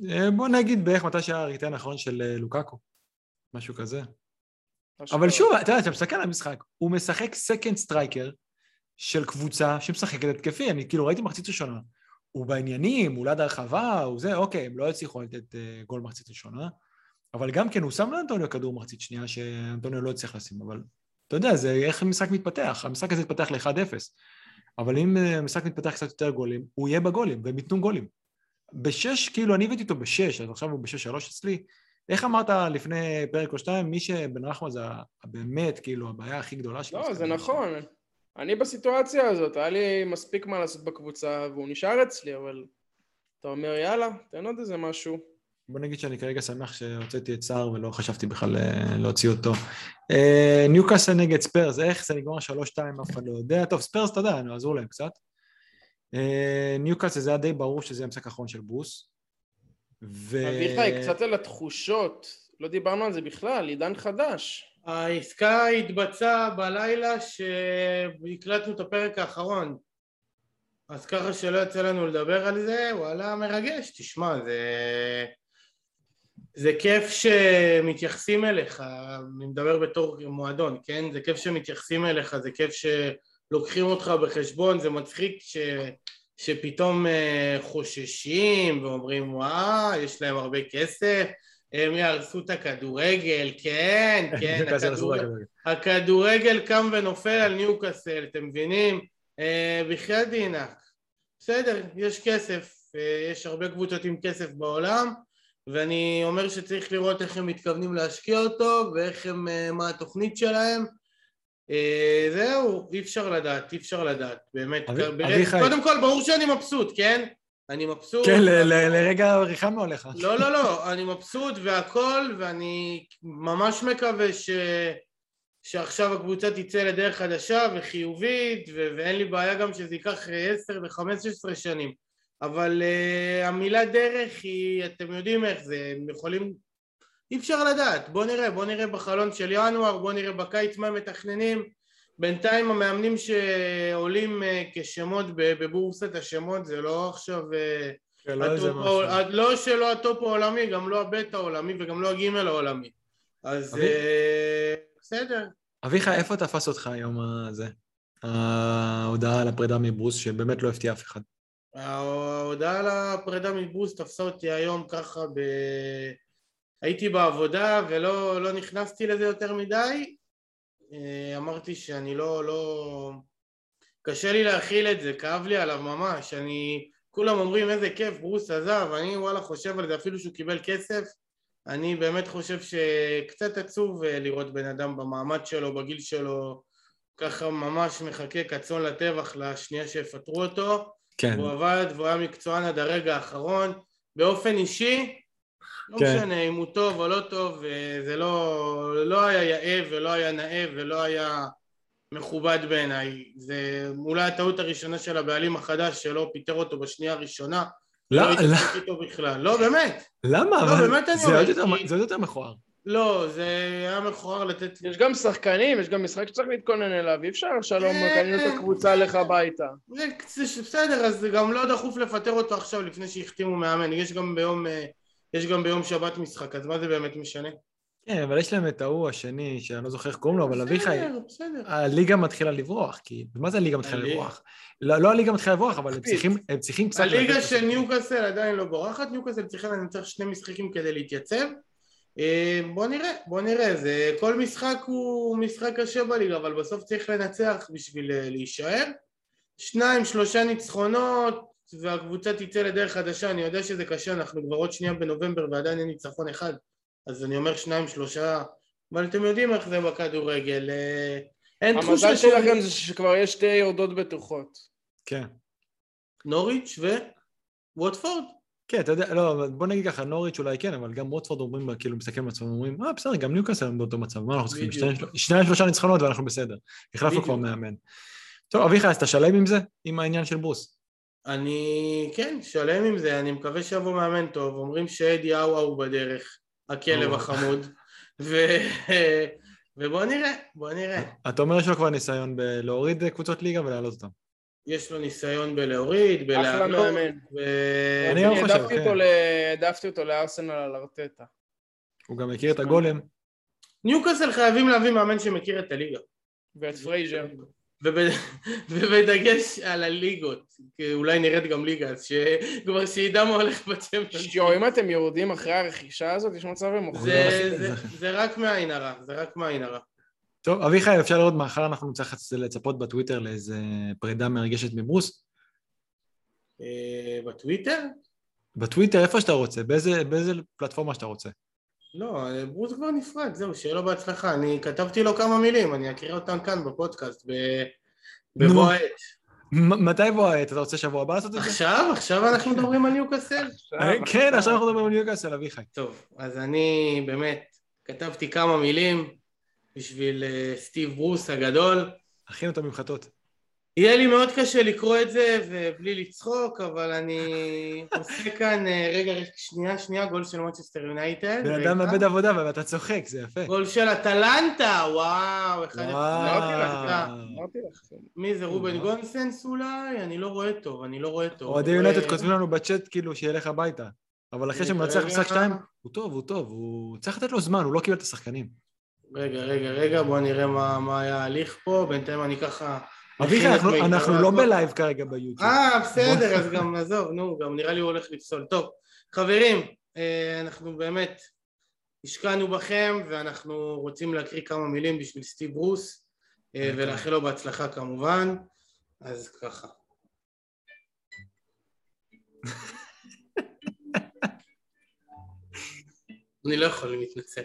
C: אה, בוא נגיד בערך מתי שהיה ה return האחרון של אה, לוקאקו. משהו כזה. אבל שוב, אתה יודע, אתה מסתכל על המשחק, הוא משחק second striker, של קבוצה שמשחקת התקפי, אני כאילו ראיתי מחצית ראשונה, הוא בעניינים, הוא ליד הרחבה, הוא זה, אוקיי, הם לא הצליחו לתת uh, גול מחצית ראשונה, אבל גם כן הוא שם לאנטוניו כדור מחצית שנייה שאנטוניו לא הצליח לשים, אבל אתה יודע, זה איך המשחק מתפתח, המשחק הזה התפתח ל-1-0, אבל אם אה, המשחק מתפתח קצת יותר גולים, הוא יהיה בגולים, והם ייתנו גולים. בשש, כאילו, אני הבאתי אותו בשש, אז עכשיו הוא בשש שלוש אצלי. איך אמרת לפני פרק או שתיים, מי שבן רחמה זה באמת, כאילו, הבעיה הכי גדולה
A: שלו? לא, זה נכון. אני בסיטואציה הזאת, היה לי מספיק מה לעשות בקבוצה והוא נשאר אצלי, אבל אתה אומר יאללה, תן עוד איזה משהו.
C: בוא נגיד שאני כרגע שמח שהוצאתי את סער ולא חשבתי בכלל אה, להוציא אותו. אה, ניוקאסל נגד ספרס, איך זה נגמר שלוש שתיים, אף אחד לא יודע. טוב, ספרס, אתה יודע, עזרו להם קצת. אה, ניוקאסל זה היה די ברור שזה המשחק האחרון של ברוס.
A: אביחי, קצת על התחושות, לא דיברנו על זה בכלל, עידן חדש.
B: העסקה התבצעה בלילה שהקלטנו את הפרק האחרון. אז ככה שלא יצא לנו לדבר על זה, וואלה מרגש, תשמע, זה... זה כיף שמתייחסים אליך, אני מדבר בתור מועדון, כן? זה כיף שמתייחסים אליך, זה כיף שלוקחים אותך בחשבון, זה מצחיק ש... שפתאום אה, חוששים ואומרים וואו, יש להם הרבה כסף, הם יהרסו את הכדורגל, כן, <laughs> כן, הכדורגל, הכדורגל קם ונופל על ניוקאסל, אתם מבינים? אה, בחייאת דינק, בסדר, יש כסף, אה, יש הרבה קבוצות עם כסף בעולם ואני אומר שצריך לראות איך הם מתכוונים להשקיע אותו ואיך הם, אה, מה התוכנית שלהם זהו, אי אפשר לדעת, אי אפשר לדעת, באמת, קודם כל ברור שאני מבסוט, כן? אני מבסוט.
C: כן, לרגע ריחמנו עליך.
B: לא, לא, לא, אני מבסוט והכל, ואני ממש מקווה ש... שעכשיו הקבוצה תצא לדרך חדשה וחיובית, ו... ואין לי בעיה גם שזה ייקח עשר וחמש עשרה שנים. אבל uh, המילה דרך היא, אתם יודעים איך זה, הם יכולים... אי אפשר לדעת, בוא נראה, בוא נראה בחלון של ינואר, בוא נראה בקיץ מה מתכננים. בינתיים המאמנים שעולים אה, כשמות בבורסת השמות זה לא עכשיו אה, כן, לא, לא שלא הטופ העולמי, גם לא הבית העולמי וגם לא הגימל העולמי אז. אה, בסדר.
C: אביחי, איפה תפס אותך היום הזה? ההודעה על הפרידה מברוס שבאמת לא הפתיע אף אחד.
B: ההודעה על הפרידה מברוס תפסה אותי היום ככה ב... הייתי בעבודה ולא לא נכנסתי לזה יותר מדי אמרתי שאני לא, לא... קשה לי להכיל את זה, כאב לי עליו ממש, אני... כולם אומרים איזה כיף, ברוס עזב, אני וואלה חושב על זה אפילו שהוא קיבל כסף, אני באמת חושב שקצת עצוב אה, לראות בן אדם במעמד שלו, בגיל שלו, ככה ממש מחכה כצאן לטבח לשנייה שיפטרו אותו. כן. הוא עבד והוא היה מקצוען עד הרגע האחרון. באופן אישי, לא כן. משנה אם הוא טוב או לא טוב, זה לא, לא היה יאה ולא היה נאה ולא היה מכובד בעיניי. זה אולי הטעות הראשונה של הבעלים החדש שלא פיטר אותו בשנייה הראשונה.
C: לא,
B: לא לא. איתו בכלל. לא, באמת.
C: למה?
B: לא, באמת אני
C: אומר. זה עוד יותר מכוער.
B: לא, זה היה מכוער לתת...
A: יש גם שחקנים, יש גם משחק שצריך להתכונן אליו, אי אפשר שלום, קנינו את הקבוצה לך הביתה.
B: זה בסדר, אז זה גם לא דחוף לפטר אותו עכשיו לפני שהחתימו מאמן, יש גם ביום, יש גם ביום שבת משחק, אז מה זה באמת משנה?
C: כן, אבל יש להם את ההוא השני, שאני לא זוכר איך קוראים לו, אבל אביחי, הליגה מתחילה לברוח, כי... מה זה הליגה מתחילה לברוח? לא, לא הליגה מתחילה לברוח, אבל הם צריכים קצת...
B: הליגה של ניוקאסל עדיין לא בורחת, ניוקאסל צריכה לנצח שני משחקים כדי להתייצב. אה, בוא נראה, בוא נראה, זה, כל משחק הוא משחק קשה בליגה, אבל בסוף צריך לנצח בשביל אה, להישאר. שניים, שלושה ניצחונות, והקבוצה תצא לדרך חדשה, אני יודע שזה קשה, אנחנו כבר עוד שנייה בנובמבר ועדיין אין ניצחון אחד. אז אני אומר שניים שלושה, אבל אתם יודעים איך זה בכדורגל, אה, אין
A: תחושה המזל שלכם זה שכבר יש שתי יורדות בטוחות.
C: כן.
B: נוריץ' וווטפורד.
C: כן, אתה יודע, לא, בוא נגיד ככה, נוריץ' אולי כן, אבל גם ווטפורד אומרים, כאילו, מסתכלים על עצמם, אומרים, אה, בסדר, גם ניוקאסל הם באותו מצב, מה אנחנו צריכים? שניים שלושה ניצחונות ואנחנו בסדר. החלפנו כבר מאמן. טוב, אביחי, אז אתה שלם עם זה? עם העניין של ברוס?
B: אני, כן, שלם עם זה, אני מקווה שיבוא מאמן טוב, אומרים שאדי אאווה הוא בדרך. הכלב החמוד, ו... ובוא נראה, בוא נראה.
C: אתה אומר שיש לו כבר ניסיון בלהוריד קבוצות ליגה ולהעלות אותן.
B: יש לו ניסיון בלהוריד, בלהעלות.
A: אחלה מאמן. אני גם חושב, כן. העדפתי אותו לארסנל על ארטטה.
C: הוא גם מכיר את הגולם.
B: ניוקאסל חייבים להביא מאמן שמכיר את הליגה.
A: ואת פרייזר. <laughs>
B: ובדגש על הליגות, אולי נרד גם ליגה, אז שכבר שידע מה הולך בצ'מפיונשיפ.
A: יואו, אם אתם יורדים אחרי הרכישה הזאת, יש מצב הם
B: מוכרים. זה רק מעין הרע, זה רק מעין הרע.
C: טוב, אביחי, אפשר לראות מחר אנחנו נצטרך לצפות בטוויטר לאיזה פרידה מרגשת מברוס?
B: אה, בטוויטר?
C: בטוויטר, איפה שאתה רוצה, באיזה פלטפורמה שאתה רוצה.
B: לא, ברוס כבר נפרד, זהו, שיהיה לו בהצלחה. אני כתבתי לו כמה מילים, אני אקריא אותם כאן בפודקאסט, בבוא העת.
C: מתי בוא העת? אתה רוצה שבוע הבא לעשות את זה?
B: עכשיו? עכשיו אנחנו מדברים על ניוקאסל? <laughs>
C: אה, כן, עכשיו אנחנו מדברים על ניוקאסל, אביחי.
B: טוב, אז אני באמת כתבתי כמה מילים בשביל אה, סטיב ברוס הגדול.
C: הכין אותו ממחטות.
B: יהיה לי מאוד קשה לקרוא את זה ובלי לצחוק, אבל אני עושה כאן, אה, רגע, שנייה, שנייה, גול של מנצ'סטר יונייטד.
C: בן אדם מאבד עבודה ואתה צוחק, זה יפה.
B: גול של אטלנטה, וואו, אחד... אמרתי לך. מי זה, רובן גוסנס אולי? אני לא רואה טוב, אני לא רואה טוב.
C: אוהדי יונייטד כותבים לנו בצ'אט כאילו שילך הביתה. אבל אחרי שמנצח משחק שתיים, הוא טוב, הוא טוב, הוא צריך לתת לו זמן, הוא לא קיבל את השחקנים.
B: רגע, רגע, רגע, בוא נראה מה היה ההליך פה, בינתיים אני ככה...
C: אביחי, אנחנו לא בלייב כרגע ביוטיוב.
B: אה, בסדר, אז גם עזוב, נו, גם נראה לי הוא הולך לפסול. טוב, חברים, אה, אנחנו באמת השקענו בכם ואנחנו רוצים להקריא כמה מילים בשביל סטיב ברוס אה, אוקיי. ולאחל לו בהצלחה כמובן, אז ככה. אני לא יכול, אני מתנצל.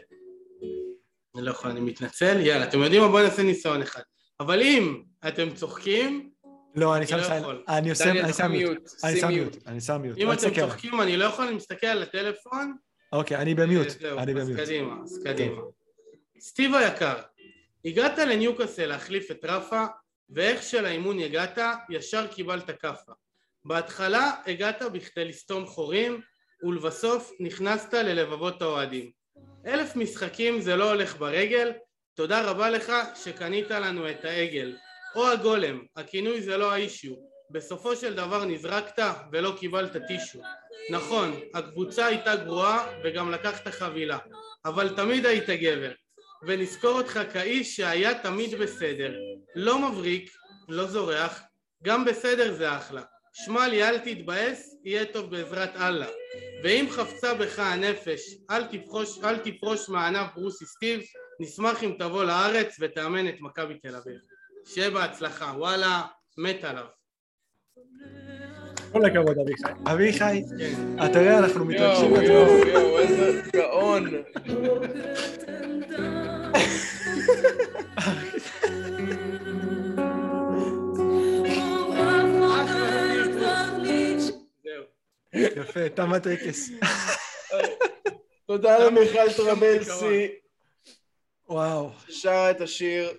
B: אני לא יכול, אני מתנצל. יאללה, אתם יודעים מה? בואו נעשה ניסיון אחד. אבל אם אתם צוחקים,
C: לא, אני שם לא אני שם מיוט, אני שם מיוט, אני שם מיוט.
B: אם אתם צוחקים אני לא יכול, אני מסתכל על הטלפון.
C: אוקיי, אני במיוט, אני במיוט.
B: אז קדימה, אז קדימה. סטיב היקר, הגעת לניוקאסל להחליף את רפה, ואיך שלאימון הגעת, ישר קיבלת כאפה. בהתחלה הגעת בכדי לסתום חורים, ולבסוף נכנסת ללבבות האוהדים. אלף משחקים זה לא הולך ברגל, תודה רבה לך שקנית לנו את העגל. או הגולם, הכינוי זה לא האישיו. בסופו של דבר נזרקת ולא קיבלת טישו. נכון, הקבוצה הייתה גרועה וגם לקחת חבילה, אבל תמיד היית גבר. ונזכור אותך כאיש שהיה תמיד בסדר. לא מבריק, לא זורח, גם בסדר זה אחלה. שמע לי אל תתבאס, יהיה טוב בעזרת אללה. ואם חפצה בך הנפש, אל תפרוש, אל תפרוש מענב ברוסי סטיב, נשמח אם תבוא לארץ ותאמן את מכבי תל אביב. שיהיה בהצלחה, וואלה, מת עליו.
C: כל הכבוד אביחי. אביחי, כן. אתה רואה, אנחנו מתרגשים.
A: יואו, יואו, יואו, איזה גאון.
C: יפה, תם הטקס.
A: תודה למיכל טרבלסי.
C: וואו.
A: שרה את השיר.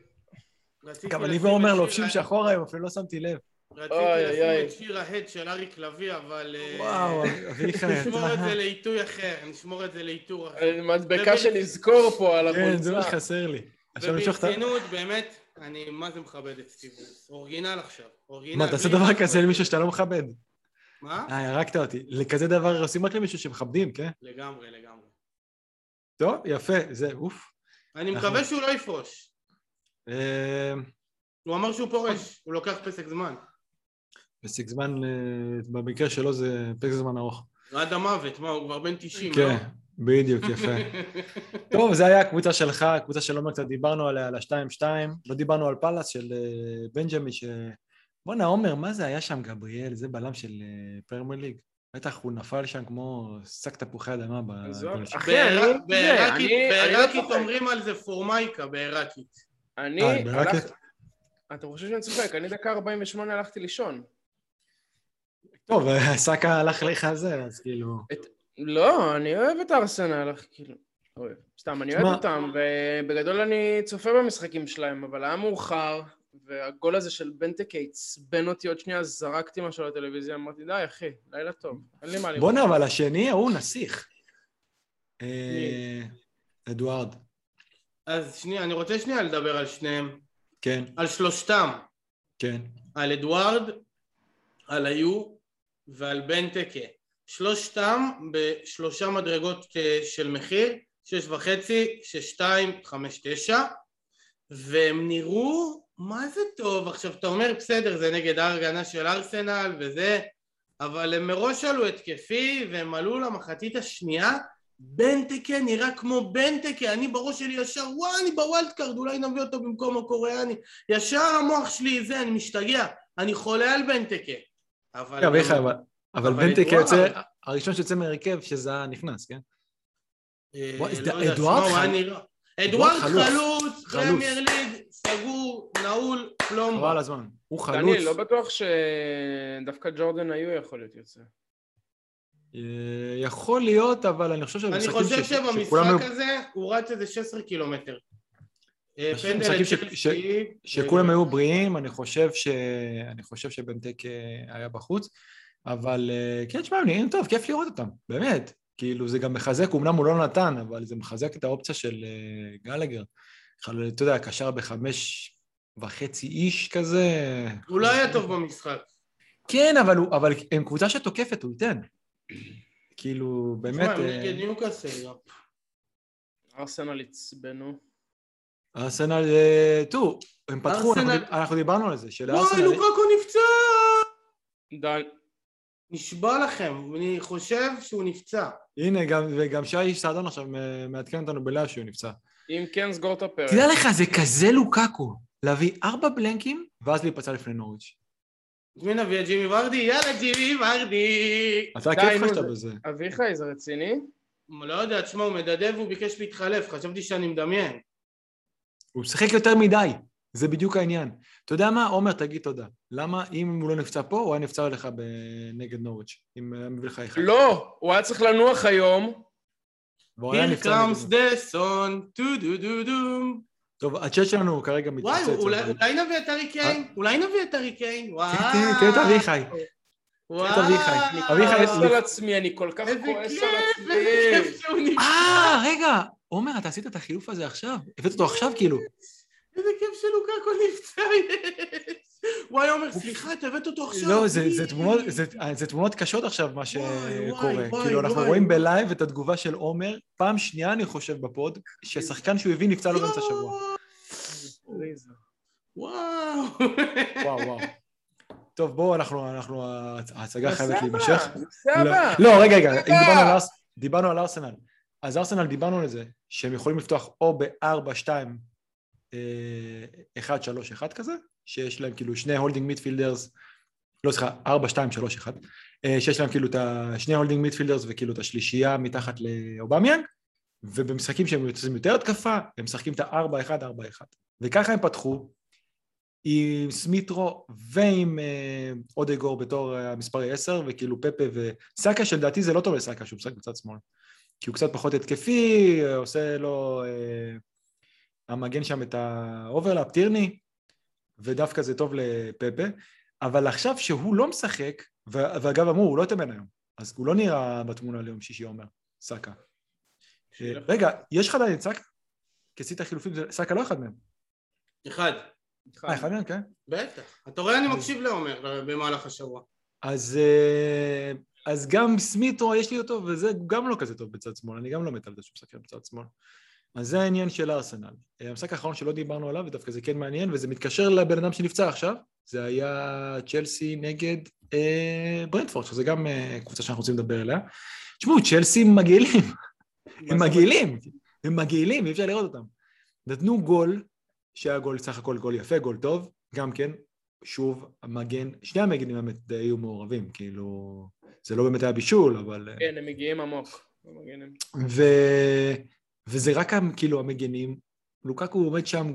C: גם אני ואומר לובשים שחור היום, אפילו לא שמתי לב.
B: רציתי לשים. את שיר ההד של אריק לביא, אבל... אה,
C: וואו, אביחי, <laughs>
B: נשמור את
C: אתה...
B: זה לעיתוי אחר, נשמור את זה לעיתור אחר.
A: אה, מדבקה שנזכור פה על
C: כן, זה מה. שחסר לי.
B: וברצינות, באמת, אני מה זה מכבד את סטיב רוס. אורגינל עכשיו. אורגינל.
C: מה, תעשה
B: בלי
C: דבר. כזה למישהו שאתה לא מכבד.
B: מה?
C: אה, הרגת אותי. לכזה דבר עושים רק למישהו שמכבדים, כן?
B: לגמרי, לגמרי.
C: טוב, יפה, זה, אוף.
B: אני
C: אנחנו-
B: מקווה שהוא לא יפרוש.
C: אה,
B: הוא אמר שהוא פורש, הוא לוקח פסק זמן.
C: פסק זמן, אה, במקרה שלו זה פסק זמן ארוך.
B: עד המוות, מה, הוא כבר בן 90, לא?
C: כן, בדיוק, יפה. <laughs> טוב, זה היה הקבוצה שלך, הקבוצה של עומר קצת דיברנו עליה, על ה-2-2, לא דיברנו על פאלאס של אה, בנג'מי, ש... בואנה, עומר, מה זה היה שם, גבריאל? זה בלם של פרמייר ליג. בטח הוא נפל שם כמו שק תפוחי אדמה
B: בעיראקית
A: לא
B: בעיראקית
A: צוחק.
B: אומרים על זה פורמייקה, בעיראקית.
A: אני
C: אה.
A: אתה חושב שאני צוחק? אני דקה 48 הלכתי לישון.
C: טוב, <laughs> סאקה הלך לך על זה, אז כאילו...
A: לא, אני אוהב את הארסנל, אך כאילו... סתם, אני אוהב אותם, ובגדול אני צופה במשחקים שלהם, אבל היה מאוחר, והגול הזה של בנטקה עצבן אותי עוד שנייה, זרקתי משהו לטלוויזיה, אמרתי, די, אחי, לילה טוב, אין לי מה לראות.
C: בואנה, אבל השני, ההוא נסיך. אה, אדוארד,
B: אז שנייה, אני רוצה שנייה לדבר על שניהם.
C: כן,
B: על שלושתם.
C: כן.
B: על אדוארד, על היו ועל בנטקה. שלושתם בשלושה מדרגות אה, של מחיר, שש וחצי, שש שתיים, חמש תשע, והם נראו, מה זה טוב? עכשיו אתה אומר בסדר זה נגד ההגנה של ארסנל וזה, אבל הם מראש עלו התקפי והם עלו למחצית השנייה בנטקה נראה כמו בנטקה, אני בראש שלי ישר וואי אני ב wild card אולי נביא אותו במקום הקוריאני ישר המוח שלי זה, אני משתגע, אני חולה על בנטקה. אבל...
C: כן, אבל- אבל
B: אבל
C: בנטק
B: אדוארד-
C: יוצא, הראשון שיוצא מהרכב שזה הנכנס, כן? אדוארד חלוץ.
B: פרמייר ליג, סגור, נעול,
C: חבל
B: פלומבה.
C: על הזמן. הוא חלוץ.
A: דניאל, לא בטוח שדווקא ג'ורדן היו יכול להיות יוצא.
C: אה, יכול להיות, אבל אני חושב
B: אני
C: שבמשחקים
B: חושב
C: ש- שכולם
B: שבמשחק הזה הוא רץ איזה 16 קילומטר. אה,
C: חושב ש-
B: לצ'לסי,
C: שכולם
B: אה,
C: היו בריאים, אני חושב ש... אני חושב שבנטק אה, היה בחוץ, אבל אה, כן, תשמע, הם נראים טוב, כיף לראות אותם, באמת. כאילו, זה גם מחזק, אמנם הוא לא נתן, אבל זה מחזק את האופציה של אה, גלגר. בכלל, אתה יודע, קשר בחמש וחצי איש כזה.
B: הוא לא היה טוב במשחק.
C: כן, אבל, הוא, אבל הם קבוצה שתוקפת, הוא ייתן. כאילו, באמת...
B: תשמע, הם
C: אה,
B: נגד ניוקאסל.
A: ארסנל עצבנו.
C: ארסנל, אה, תראו, הם פתחו, אנחנו,
B: ארסנל-
C: דיב- אנחנו דיברנו על זה,
B: וואי,
C: שלארסנל...
B: לוקקו נפצע!
A: די.
B: נשבע לכם, אני חושב שהוא נפצע.
C: הנה, גם, וגם שי סעדון עכשיו אה, מעדכן אותנו בלאה שהוא נפצע.
A: אם כן, סגור את הפרק.
C: תדע לך, זה כזה לוקקו, להביא ארבע בלנקים, ואז להיפצע לפני נוריץ'.
B: מי נביא? את ג'ימי ורדי? יאללה, ג'ימי ורדי!
C: אתה כיף לך שאתה
A: זה-
C: בזה.
A: אביחי, זה רציני?
B: לא יודע, תשמע, הוא מדדב והוא ביקש להתחלף, חשבתי שאני מדמיין.
C: הוא משחק יותר מדי, זה בדיוק העניין. אתה יודע מה? עומר, תגיד תודה. למה אם הוא לא נפצע פה, הוא היה נפצע לך נגד נוריץ', אם היה מביא לך אחד.
A: לא, הוא היה צריך לנוח היום.
B: Here comes the sun, טו דו דו דו.
C: טוב, הצ'אט שלנו כרגע
B: וואי,
C: מתפוצץ. אבל-
B: אולי נביא את ארי קיין? אולי נביא את ארי קיין? וואי.
C: תראה, את אביחי.
B: וואי.
A: אני כועס על עצמי, אני כל כך כועס על
B: איזה
A: עצמי.
B: כיף שהוא נפצע.
C: אה, רגע, עומר, אתה עשית את החילוף הזה עכשיו? הבאת אותו עכשיו כאילו.
B: איזה כיף שלוקקו נפצע, יש. וואי, עומר, סליחה, אתה הבאת אותו עכשיו.
C: לא, זה, זה, תמונות, זה, זה תמונות קשות עכשיו מה שקורה. כאילו, אנחנו
B: וואי.
C: רואים בלייב את התגובה של עומר, פעם שנייה אני חושב בפוד, ששחקן שהוא הביא נפצע לו באמצע השבוע.
B: וואו.
C: וואו, וואו. טוב, בואו, אנחנו, אנחנו, ההצגה חייבת להימשך.
A: הבא.
C: לא, רגע, רגע, אם. דיברנו על, דיברנו על ארסנל. אז ארסנל דיברנו על זה, שהם יכולים לפתוח או ב-4, 2, 1, 3, 1 כזה, שיש להם כאילו שני holding midfielders, לא סליחה, 4, 2, 3, 1, שיש להם כאילו את השני holding midfielders וכאילו את השלישייה מתחת לאובמיאנג, ובמשחקים שהם יוצאים יותר התקפה, הם משחקים את ה-4, 1, 4, 1. וככה הם פתחו, עם סמית' רו ועם אה, אודגארד בתור אה, המספרי 10, וכאילו פפה וסאקה, שלדעתי זה לא טוב לסאקה שהוא משחק בצד שמאל. כי הוא קצת פחות התקפי, אה, עושה לו המגן שם את ה overlap, טירני, ודווקא זה טוב לפפה. אבל עכשיו שהוא לא משחק, ואגב אמרו, הוא לא התאמן היום, אז הוא לא נראה בתמונה ליום שישי, אומר, סאקה. רגע, יש לך עדיין את סאקה? כי עשית חילופים, סאקה לא אחד מהם.
B: אחד.
C: אה, אחד מהם, כן?
B: בטח. אתה רואה, אני מקשיב לעומר במהלך השבוע.
C: אז, אה, אז גם סמיתו, יש לי אותו, וזה גם לא כזה טוב בצד שמאל, אני גם לא מת על זה שהוא משחק בצד שמאל. אז זה העניין של ארסנל. אה, המשחק האחרון שלא דיברנו עליו, ודווקא זה כן מעניין, וזה מתקשר לבן אדם שנפצע עכשיו, זה היה צ'לסי נגד אה, ברנדפורד, שזה גם אה, קבוצה שאנחנו רוצים לדבר עליה. תשמעו, צ'לסי מגעילים, הם מגעילים, הם מגעילים, אי אפשר לראות אותם. נתנו גול, שהיה גול סך הכל גול יפה, גול טוב, גם כן, שוב, המגן, שני המגנים באמת היו מעורבים, כאילו, זה לא באמת היה בישול, אבל...
A: אה, כן, הם מגיעים עמוק.
C: ו... וזה רק כאילו המגנים, לוקקו עומד שם,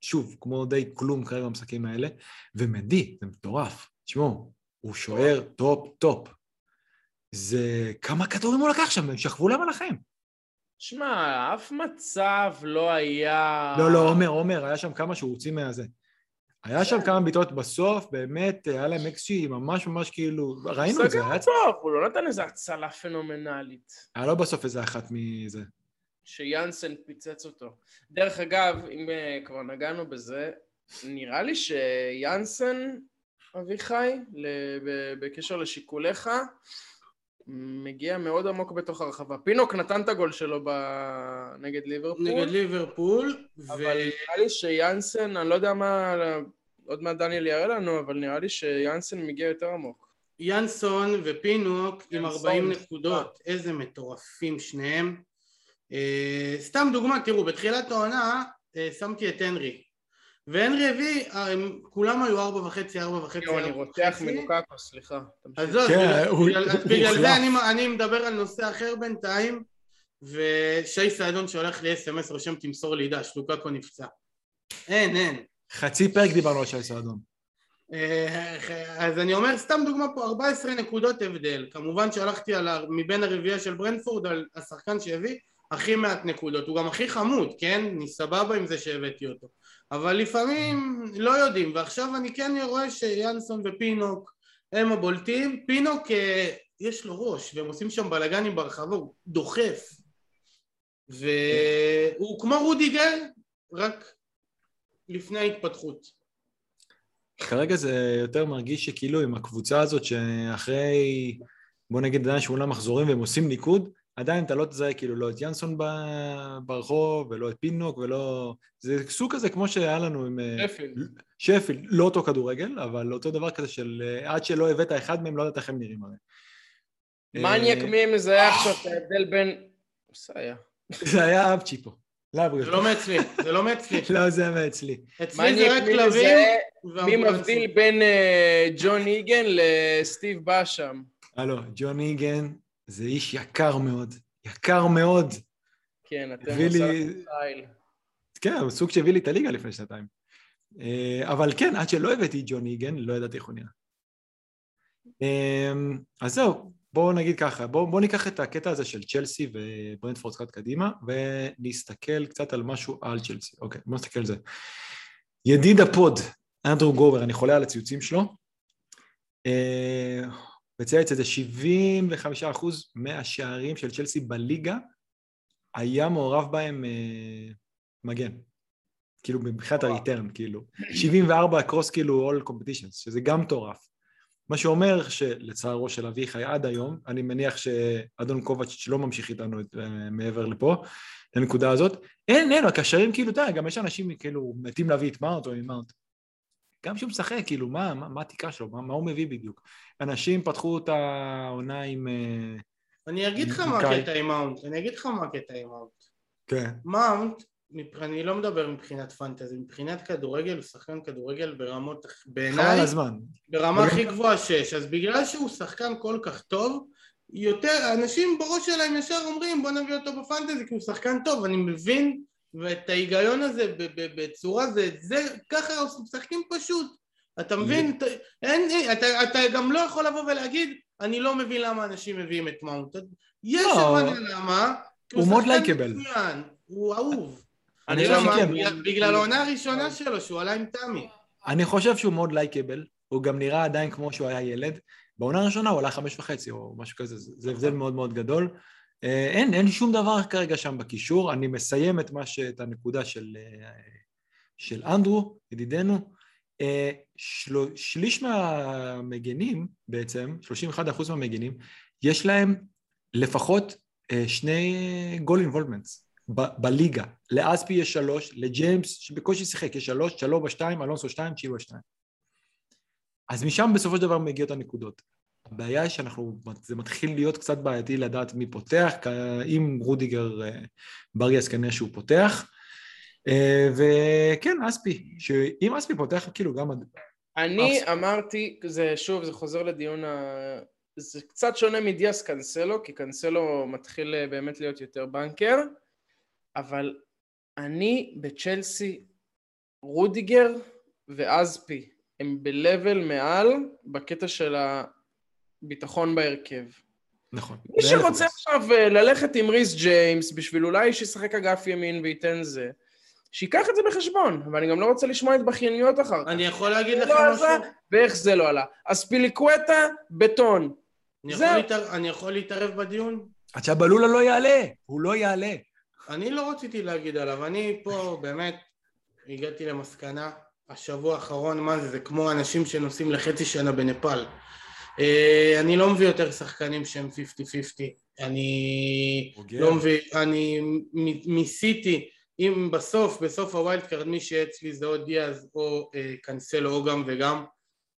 C: שוב, כמו די כלום כרגע במשחקים האלה, ומדי, זה מטורף. תשמעו, הוא שוער top-top. זה... כמה כדורים הוא לקח שם? הם שכבו להם על החיים.
A: שמע, אף מצב לא היה...
C: לא, לא, עומר, עומר, היה שם כמה שהוא הוציא מהזה. היה שם כמה בעיטות בסוף, באמת, היה להם אקסי ממש ממש כאילו, ראינו את זה.
A: סגר טוב, הוא לא נתן איזה הצלה פנומנלית.
C: היה לא בסוף איזה אחת מזה.
A: שיאנסן פיצץ אותו. דרך אגב, אם אה, כבר נגענו בזה, נראה לי שיאנסן, אביחי, בקשר לשיקוליך, מגיע מאוד עמוק בתוך הרחבה. פינוק נתן את הגול שלו נגד ליברפול.
B: נגד ליברפול.
A: אבל ו... נראה לי שיאנסן, אני לא יודע מה, עוד מעט דניאל יראה לנו, אבל נראה לי שיאנסן מגיע יותר עמוק.
B: ינסון ופינוק עם 40 נקודות, איזה מטורפים שניהם. Uh, סתם דוגמה, תראו, בתחילת העונה uh, שמתי את הנרי. והנרי הביא, אה, הם כולם היו ארבע וחצי, ארבע וחצי,
A: ארבע וחצי. אני רותח מלוקקו, סליחה.
B: אז זהו, כן, בגלל זה אני מדבר על נושא אחר בינתיים, ושי סעדון שהולך ל-SMS רושם תמסור לי דש, לוקקו נפצע. אין, אין.
C: חצי פרק דיברנו על שי סעדון.
B: אז אני אומר, סתם דוגמה פה, 14 נקודות הבדל. כמובן שהלכתי על, מבין הרביעייה של ברנפורד על השחקן שהביא, הכי מעט נקודות, הוא גם הכי חמוד, כן? אני סבבה עם זה שהבאתי אותו. אבל לפעמים לא יודעים, ועכשיו אני כן רואה שיאנסון ופינוק הם הבולטים, פינוק אה, יש לו ראש והם עושים שם בלאגנים ברחבה, הוא דוחף. והוא כמו רודיגר, רק לפני ההתפתחות.
C: כרגע זה יותר מרגיש שכאילו עם הקבוצה הזאת שאחרי בוא נגיד עדיין שמונה מחזורים והם עושים ניקוד עדיין אתה לא תזהה כאילו לא את ינסון ברחוב ולא את פינוק ולא... זה סוג כזה כמו שהיה לנו עם...
A: אה, שפילד.
C: שפילד, לא אותו כדורגל, אבל אותו דבר כזה של אה, עד שלא הבאת אחד מהם לא יודעת איך הם נראים הרי.
A: מניאק אה, מי מזהה עכשיו את ההבדל בין... זה היה.
C: זה היה אבצ'י פה.
B: זה לא מאצלי, זה לא מאצלי. <laughs>
C: לא, זה מאצלי.
B: אצלי זה רק כלבים.
A: מי מבדיל בין ג'ון איגן לסטיב באשם?
C: הלו, ג'ון איגן זה איש יקר מאוד, יקר מאוד.
A: כן, אתם עושה סטייל.
C: כן, סוג שהביא לי את הליגה לפני שנתיים. אה, אבל כן, עד שלא הבאתי את ג'ון איגן, לא ידעתי איך הוא נראה. אמ, אז זהו, בואו נגיד ככה, בואו בוא ניקח את הקטע הזה של צ'לסי וברנדפורד קצת קדימה, ונסתכל קצת על משהו על צ'לסי. אוקיי, בואו נסתכל על זה. ידיד הפוד, אנדרו גובר, אני חולה על הציוצים שלו. אה, וצייץ את זה 75% מהשערים של צ'לסי בליגה היה מעורב בהם אה, מגן. כאילו מבחינת ה return, כאילו. 74 across כאילו all competitions, שזה גם מטורף. מה שאומר שלצערו של אביחי עד היום, אני מניח שאדון קובץ' לא ממשיך איתנו את, אה, מעבר לפה, לנקודה הזאת, אין, אין, הקשרים כאילו, אתה יודע, גם יש אנשים כאילו מתים להביא את מאונט או עם מאונט. גם כשהוא משחק, כאילו, מה, מה, מה התקרה שלו, מה, מה הוא מביא בדיוק? אנשים פתחו את העונה עם... אה,
B: אני אגיד לך מה הקטע עם מאונט, אני אגיד לך מה הקטע עם מאונט.
C: כן.
B: מאונט, אני לא מדבר מבחינת fantasy, מבחינת כדורגל, הוא שחקן כדורגל ברמות, בעיניי,
C: חבל הזמן.
B: ברמה הכי גבוהה שיש, אז בגלל שהוא שחקן כל כך טוב, יותר, אנשים בראש שלהם ישר אומרים בוא נביא אותו בפנטזי כי הוא שחקן טוב, אני מבין ואת ההיגיון הזה בצורה זה, זה ככה משחקים פשוט אתה מבין? אין, אתה, אתה גם לא יכול לבוא ולהגיד אני לא מבין למה אנשים מביאים את מאונט יש לא. הבנה למה
C: הוא מאוד לייקבל
B: הוא אהוב אני לא בגלל העונה הראשונה שלו שהוא עלה עם תמי
C: אני חושב שהוא מאוד לייקבל הוא גם נראה עדיין כמו שהוא היה ילד. בעונה הראשונה הוא עלה חמש וחצי או משהו כזה, זה הבדל מאוד מאוד גדול. אה, אין, אין שום דבר כרגע שם בקישור. אני מסיים את, ש... את הנקודה של, אה, של אנדרו, ידידנו. אה, של... שליש מהמגנים בעצם, 31% מהמגנים, יש להם לפחות שני גול אינבולמנטס בליגה. לאספי יש שלוש, לג'יימס שבקושי שיחק יש שלוש, צ'לובה שתיים, אלונסו שתיים, צ'ילבה שתיים. אז משם בסופו של דבר מגיעות הנקודות. הבעיה היא שאנחנו, זה מתחיל להיות קצת בעייתי לדעת מי פותח, אם רודיגר אה, בריאס כנראה שהוא פותח, אה, וכן, אספי, שאם אספי פותח, כאילו גם...
A: אני אספי. אמרתי, זה שוב, זה חוזר לדיון ה... זה קצת שונה מדיאס קאנסלו, כי קאנסלו מתחיל אה, באמת להיות יותר בנקר, אבל אני בצ'לסי, רודיגר ואזפי הם ב-level מעל בקטע של הביטחון בהרכב.
C: נכון.
A: מי שרוצה עכשיו אה, ללכת עם ריס ג'יימס בשביל אולי שישחק אגף ימין וייתן זה, שייקח את זה בחשבון, ואני גם לא רוצה לשמוע את בכייניות אחר כך.
B: אני יכול להגיד לך לא משהו?
A: ואיך זה לא עלה. אז פיליקווטה, בטון.
B: אני יכול, להתער... אני יכול להתערב בדיון?
C: עד שהבלולה לא יעלה, הוא לא יעלה.
B: אני לא רציתי להגיד עליו, אני פה באמת הגעתי למסקנה השבוע האחרון, מה זה, זה כמו אנשים שנוסעים לחצי שנה בנפאל. אה, אני לא מביא יותר שחקנים שהם 50-50. אני לא מביא, אני ניסיתי, אם בסוף, בסוף ה wild card מי שאצלי זה או דיאז או אה, קנסלו או גם וגם.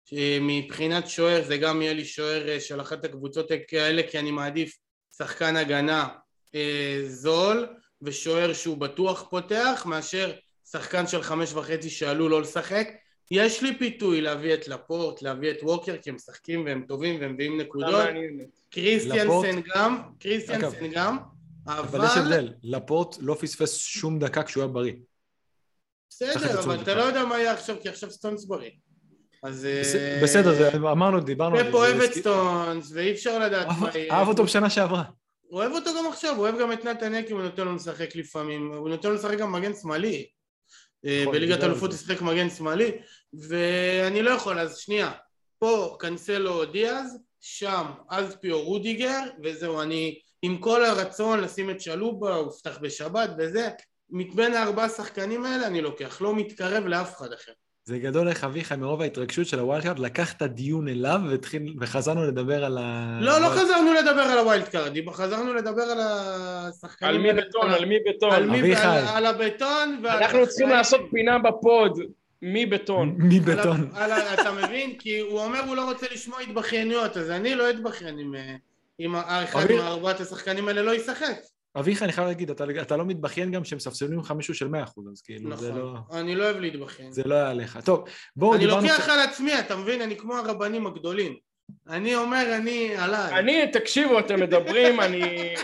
B: אה, מבחינת שוער זה גם יהיה לי שוער אה, של אחת הקבוצות האלה כי אני מעדיף שחקן הגנה uh, זול ושוער שהוא בטוח פותח מאשר שחקן של חמש וחצי שעלול לא לשחק יש לי פיתוי להביא את לפורט, להביא את ווקר כי הם משחקים והם טובים והם מביאים נקודות קריסטיאנסן גם, קריסטיאנסן גם
C: אבל יש הבדל, לפורט לא פספס שום דקה כשהוא היה בריא
B: בסדר, אבל אתה לא יודע מה יהיה עכשיו כי עכשיו סטונס בריא אז...
C: אה, בסדר, אמרנו, דיברנו
B: על זה. פפ אוהב את סטונס, ואי אפשר לדעת מה
C: יהיה. אהב אותו בשנה שעברה.
B: הוא אוהב אותו גם עכשיו, הוא אוהב גם את נתן אקי, הוא נותן לו לשחק לפעמים, הוא נותן לו לשחק גם מגן שמאלי. אה, נכון, בליגת אלופות ישחק מגן שמאלי, ואני לא יכול, אז שנייה, פה קנסלו דיאז, שם אספי ורודיגר, וזהו, אני עם כל הרצון לשים את שלובה, הוא יפתח בשבת וזה, מבין הארבעה שחקנים האלה אני לוקח, לא מתקרב לאף אחד אחר.
C: זה גדול איך אביחי מרוב ההתרגשות של ה wild card לקח את הדיון אליו והתחיל, וחזרנו לדבר על ה...
B: לא, לא חזרנו לדבר על ה wild card, חזרנו לדבר על השחקנים...
A: על מי בטון, על מי בטון.
B: על מי, על, על הבטון
A: ועל... אנחנו צריכים לעשות פינה בפוד. מי בטון.
C: מי בטון.
B: אתה מבין? כי הוא אומר הוא לא רוצה לשמוע התבכיינויות, אז אני לא אתבכיין אם, אם אחד מארבעת השחקנים האלה לא ישחק.
C: אביחי, אני חייב להגיד, אתה, אתה לא מתבכיין גם שהם ספסלים לך מישהו של 100%, אז כאילו,
B: נכון,
C: זה לא...
B: נכון, אני לא אוהב להתבכיין.
C: זה לא היה עליך. טוב, בואו
B: אני לוקח ש... על עצמי, אתה מבין? אני כמו הרבנים הגדולים. אני אומר, אני עליי.
A: אני, תקשיבו, אתם מדברים, אני...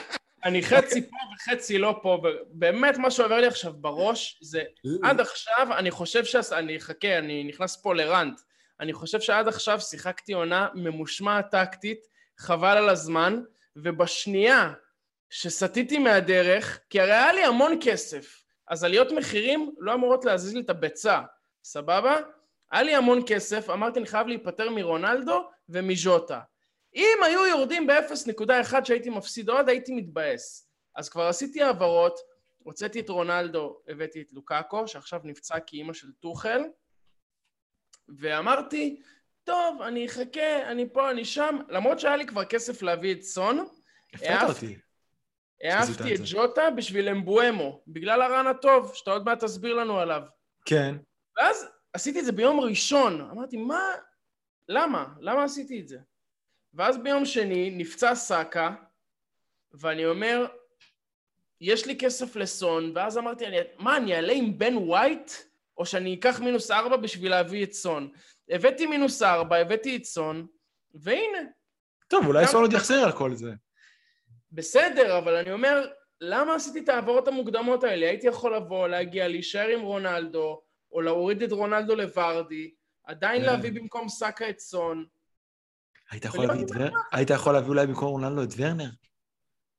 A: אני חצי פה וחצי לא פה, באמת מה שעובר לי עכשיו בראש זה עד עכשיו אני חושב ש... אני אחכה, אני נכנס פה לרנט אני חושב שעד עכשיו שיחקתי עונה ממושמעת טקטית, חבל על הזמן, ובשנייה שסטיתי מהדרך, כי הרי היה לי המון כסף, אז עליות מחירים לא אמורות להזיז לי את הביצה, סבבה? היה לי המון כסף, אמרתי אני חייב להיפטר מרונלדו ומז'וטה. אם היו יורדים ב-0.1 שהייתי מפסיד עוד, הייתי מתבאס. אז כבר עשיתי העברות, הוצאתי את רונלדו, הבאתי את לוקאקו, שעכשיו נפצע כאימא של טוחל, ואמרתי, טוב, אני אחכה, אני פה, אני שם, למרות שהיה לי כבר כסף להביא את סון,
C: הפתעת אותי.
A: העפתי את ג'וטה בשביל אמבואמו, בגלל הרן הטוב, שאתה עוד מעט תסביר לנו עליו.
C: כן.
A: ואז עשיתי את זה ביום ראשון, אמרתי, מה, למה? למה עשיתי את זה? ואז ביום שני נפצע סאקה, ואני אומר, יש לי כסף לסון, ואז אמרתי, אני, מה, אני אעלה עם בן ווייט, או שאני אקח מינוס ארבע בשביל להביא את סון? הבאתי מינוס ארבע, הבאתי את סון, והנה.
C: טוב, אולי סון עוד יחזר על כל זה.
A: בסדר, אבל אני אומר, למה עשיתי את העברות המוקדמות האלה? הייתי יכול לבוא, להגיע, להישאר עם רונלדו, או להוריד את רונלדו לוורדי, עדיין. כן. להביא במקום סאקה את סון.
C: היית יכול, להביא את ור... היית יכול להביא אולי במקום רונלדו את ורנר?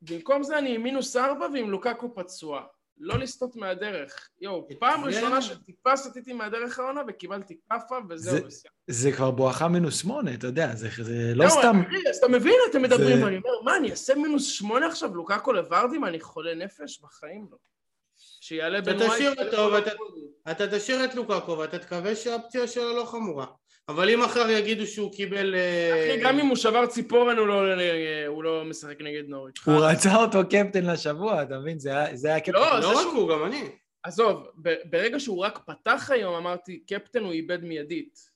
A: במקום זה אני עם מינוס ארבע ועם לוקקו פצוע. לא לסטות מהדרך. יואו, פעם ראשונה שטיפה סטיתי מהדרך העונה וקיבלתי כאפה וזהו.
C: זה, כבר בואכה מינוס שמונה, אתה יודע, זה, לא סתם...
A: אז אתה מבין, אתם מדברים, ואני אומר, מה, אני אעשה מינוס שמונה עכשיו, לוקקו לוורדים? אני חולה נפש? בחיים לא. שיעלה
B: בן וואי... תשאיר אותו, ואתה תשאיר את לוקקו, ואתה תקווה שהפציעה שלו לא חמורה. אבל אם מחר יגידו שהוא קיבל...
A: אה, אחי, גם אם הוא שבר ציפורן, הוא לא, הוא לא משחק נגד נוריץ'.
C: הוא רצה אותו קפטן לשבוע, אתה מבין? זה היה קפטן.
B: לא, לא רק הוא, גם אני.
A: עזוב, ברגע שהוא רק פתח היום, אמרתי, קפטן הוא איבד מיידית.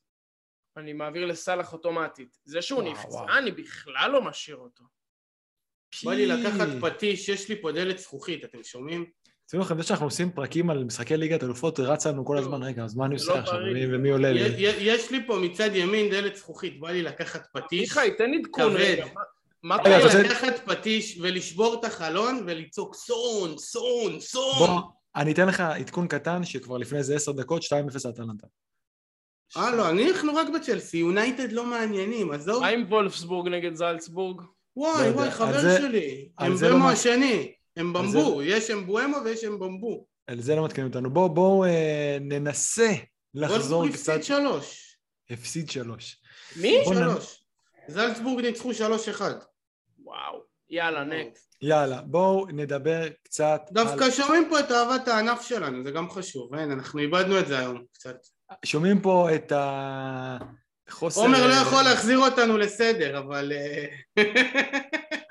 A: אני מעביר לסאלח אוטומטית. זה שהוא נפצע, אני בכלל לא משאיר אותו.
B: בא לי לקחת פטיש, יש לי פה דלת זכוכית, אתם שומעים?
C: שימו לכם, זה שאנחנו עושים פרקים על משחקי ליגת אלופות, רץ לנו כל הזמן, רגע, אז מה אני עושה לא עכשיו, ומי עולה לי?
B: יש לי פה מצד ימין דלת זכוכית, בא לי לקחת פטיש.
A: מיכאי, תן עדכון רגע.
B: מה קורה? לקחת פטיש ולשבור את החלון ולצעוק סון, סון, סון. בוא,
C: אני אתן לך עדכון קטן שכבר לפני איזה עשר דקות, 2-0 אטלנטה.
B: אה, לא, אנחנו רק בצ'לסי, יונייטד לא מעניינים, עזוב.
A: מה עם וולפסבורג נגד זלצבורג?
B: וואי, לא וואי, חבר שלי, הם במו השני. הם במבו, יש אמבואמו ויש אמבמבו.
C: על זה לא מתקנים אותנו. בואו בוא, אה, ננסה לחזור
B: קצת... הפסיד שלוש.
C: הפסיד שלוש.
A: מי?
B: שלוש. נ... זלצבורג ניצחו שלוש אחד.
A: וואו. יאללה, נקסט.
C: יאללה, בואו נדבר קצת
B: דווקא על... שומעים פה את אהבת הענף שלנו, זה גם חשוב. אין, אנחנו איבדנו את זה היום קצת.
C: שומעים פה את ה... חוסר...
B: עומר לא יכול להחזיר אותנו לסדר, אבל... אה,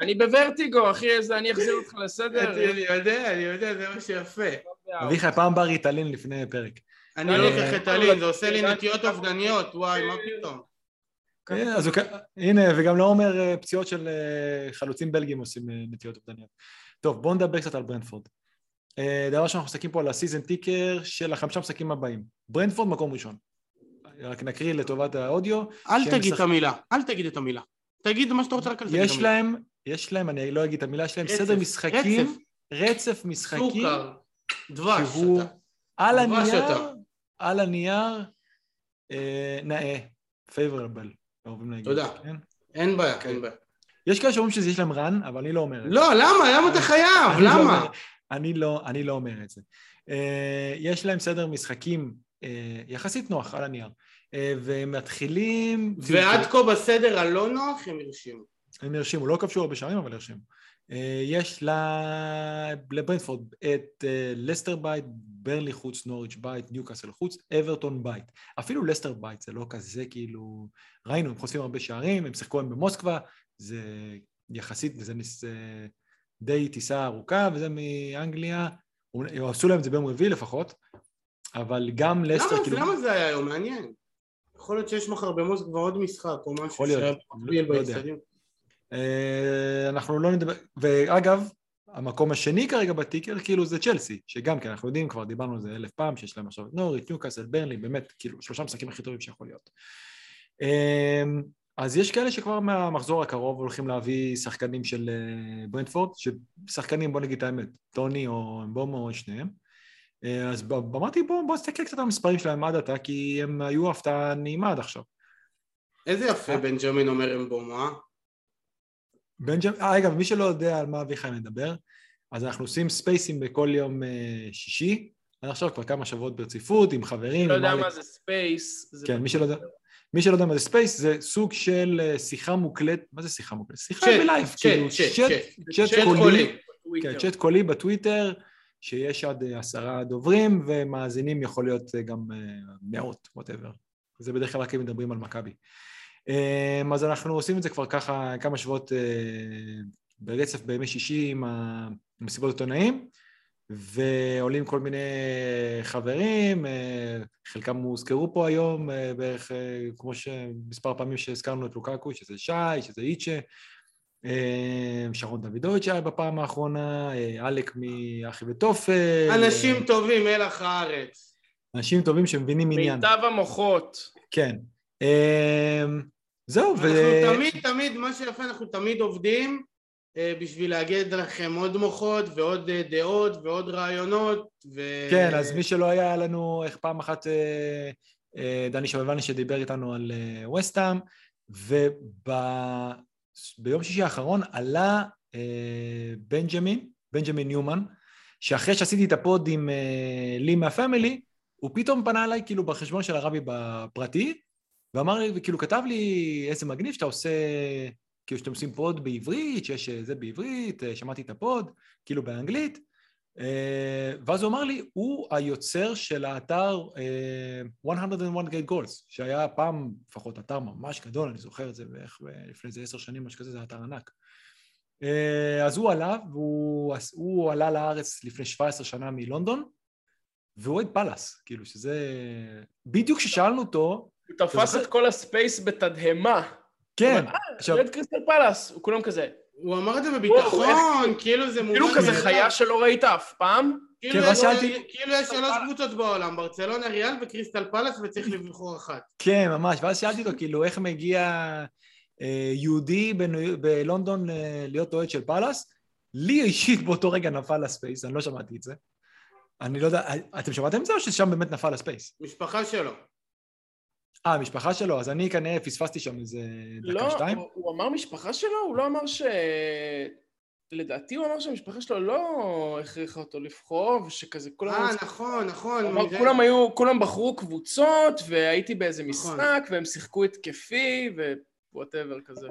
A: אני בוורטיגו, אחי, איזה, אני אחזיר אותך לסדר.
B: אני יודע, אני יודע, זה מה שיפה.
C: אביחי, פעם בא ריטלין לפני פרק.
B: אני לא לוקח ריטלין, זה עושה לי נטיות אובדניות, וואי, מה פתאום.
C: כן, אז הנה, וגם לא אומר אה, פציעות של אה, חלוצים בלגים עושים נטיות אובדניות. טוב, בואו נדבר קצת על ברנטפורד. דבר שאנחנו מסתכלים פה על ה season ticker של החמישה משחקים הבאים. ברנטפורד מקום ראשון. רק נקריא לטובת האודיו.
B: אל תגיד את המילה, אל תגיד את המילה. תגיד מה שאתה רוצה רק על
C: זה. יש להם, יש להם, אני לא אגיד את המילה, יש להם סדר משחקים, רצף משחקים,
B: סוכר, דבש,
C: שהוא על הנייר, על הנייר, אה, נאה, פייבורבל, אוהבים להגיד.
B: תודה. כן? אין בעיה, אין בעיה.
C: יש כאלה שאומרים שזה יש להם רן, אבל אני לא אומר את
B: זה. לא, למה? למה אתה חייב? לא למה?
C: אני לא, אני לא אומר את זה. אה, יש להם סדר משחקים אה, יחסית נוח על הנייר. אה, והם מתחילים...
B: ועד כה בסדר הלא נוח הם הרשימו.
C: הם הרשימו, לא כבשו הרבה שערים אבל הרשימו. אה, יש לברנטפורד את לסטר בית, ברנלי חוץ, נוריץ' בית, ניוקאסל חוץ, אברטון בית. אפילו לסטר בית זה לא כזה כאילו... ראינו, הם חושפים הרבה שערים, הם שיחקו היום במוסקבה, זה יחסית, זה די טיסה ארוכה, וזה מאנגליה, הם עשו להם את זה ביום רביעי לפחות, אבל גם לסטר
B: למה, כאילו... למה זה היה היום? מעניין. יכול להיות שיש מחר במוסקבה עוד משחק או משהו
C: להיות, לא, לא יודע. אה, אנחנו לא נדבר... ואגב, המקום השני כרגע בטיקר כאילו זה צ'לסי, שגם כן אנחנו יודעים כבר, דיברנו על זה אלף פעם, שיש להם עכשיו את נוריט, ניוקאסל, ברלי, באמת כאילו שלושה משחקים הכי טובים שיכול להיות. אה, אז יש כאלה שכבר מהמחזור הקרוב הולכים להביא שחקנים של אה, ברנדפורד, ששחקנים בוא נגיד את האמת, טוני או אמבומו או שניהם, אז אמרתי בוא, בוא נסתכל קצת על המספרים שלהם עד עתה, כי הם היו הפתעה נעימה עד עכשיו.
B: איזה יפה בנג'מין אומר מבואמו, אה?
C: בנג'מין, אה, אגב, מי שלא יודע על מה אביחי מדבר, אז אנחנו עושים ספייסים בכל יום אה, שישי, עד עכשיו כבר כמה שבועות ברציפות, עם חברים.
A: מי שלא יודע מה זה ספייס.
C: כן, מי שלא יודע... מי שלא יודע מה זה space, זה סוג של שיחה מוקלטת, מה זה שיחה מוקלטת? שיחה בלייב, כאילו, צ'אט קולי, צ'אט קולי בטוויטר, שיש עד אה, עשרה דוברים, ומאזינים יכול להיות אה, גם אה, מאות, ווטאבר. זה בדרך כלל רק אם מדברים על מכבי. אז אנחנו עושים את זה כבר ככה כמה שבועות ברצף בימי שישי עם המסיבות עיתונאים, ועולים כל מיני חברים, חלקם הוזכרו פה היום, בערך כמו שמספר פעמים שהזכרנו את לוקקו, שזה שי, שזה איצ'ה, שרון דוידוביץ' היה בפעם האחרונה, אה, עלק מאחי ותופל.
B: אנשים אה, טובים, מלח הארץ.
C: אנשים טובים שמבינים עניין.
A: מיטב המוחות.
C: כן. זהו,
B: ו... אנחנו תמיד, תמיד, מה שיפה, אנחנו תמיד עובדים בשביל להגיד לכם עוד מוחות ועוד דעות ועוד רעיונות ו...
C: כן, אז מי שלא היה לנו, איך פעם אחת דני שבלבני שדיבר איתנו על וסתם, וב... ביום שישי האחרון עלה אה, בנג'מין, בנג'מין ניומן, שאחרי שעשיתי את ה pod עם אה, לי מה family, הוא פתאום פנה אליי כאילו בחשבון של הרבי בפרטי, ואמר לי, וכאילו כתב לי איזה מגניב שאתה עושה, כאילו שאתם עושים pod בעברית, שיש זה בעברית, שמעתי את ה pod, כאילו באנגלית, אה, ואז הוא אמר לי, הוא היוצר של האתר 101 Great Goals, שהיה פעם לפחות אתר ממש גדול, אני זוכר את זה בערך לפני איזה עשר שנים, משהו כזה, זה אתר ענק. אה, אז הוא עלה, והוא עלה לארץ לפני 17 שנה מלונדון, והוא אוהד פאלאס, כאילו שזה... בדיוק כששאלנו אותו...
A: הוא תפס את כל ה space בתדהמה.
C: כן.
A: אה, עכשיו... רד קריסטל פאלאס, הוא כולם כזה.
B: הוא אמר את זה בביטחון, כאילו זה
A: מובן... כאילו כזה חיה שלא ראית אף פעם.
B: כאילו, כאילו יש שלוש קבוצות בעולם, ברצלונה, ריאל וקריסטל פלאס וצריך לבחור אחת.
C: כן, ממש, ואז שאלתי אותו, כאילו, איך מגיע אה, יהודי בלונדון אה, להיות אוהד של פלאס? לי אישית באותו רגע נפל הספייס, אני לא שמעתי את זה. אני לא יודע, אתם שמעתם את זה או ששם באמת נפל הספייס?
B: משפחה שלו.
C: אה, המשפחה שלו, אז אני כנראה פספסתי שם איזה דקה לא, שתיים.
A: לא, הוא אמר משפחה שלו? הוא לא אמר ש... לדעתי הוא אמר שהמשפחה שלו לא הכריחה אותו לבחור, ושכזה כולם...
B: אה, נכון, נכון.
A: הוא אמר, כולם היו, כולם בחרו קבוצות, והייתי באיזה נכון. משחק, והם שיחקו התקפי, ו whatever כזה.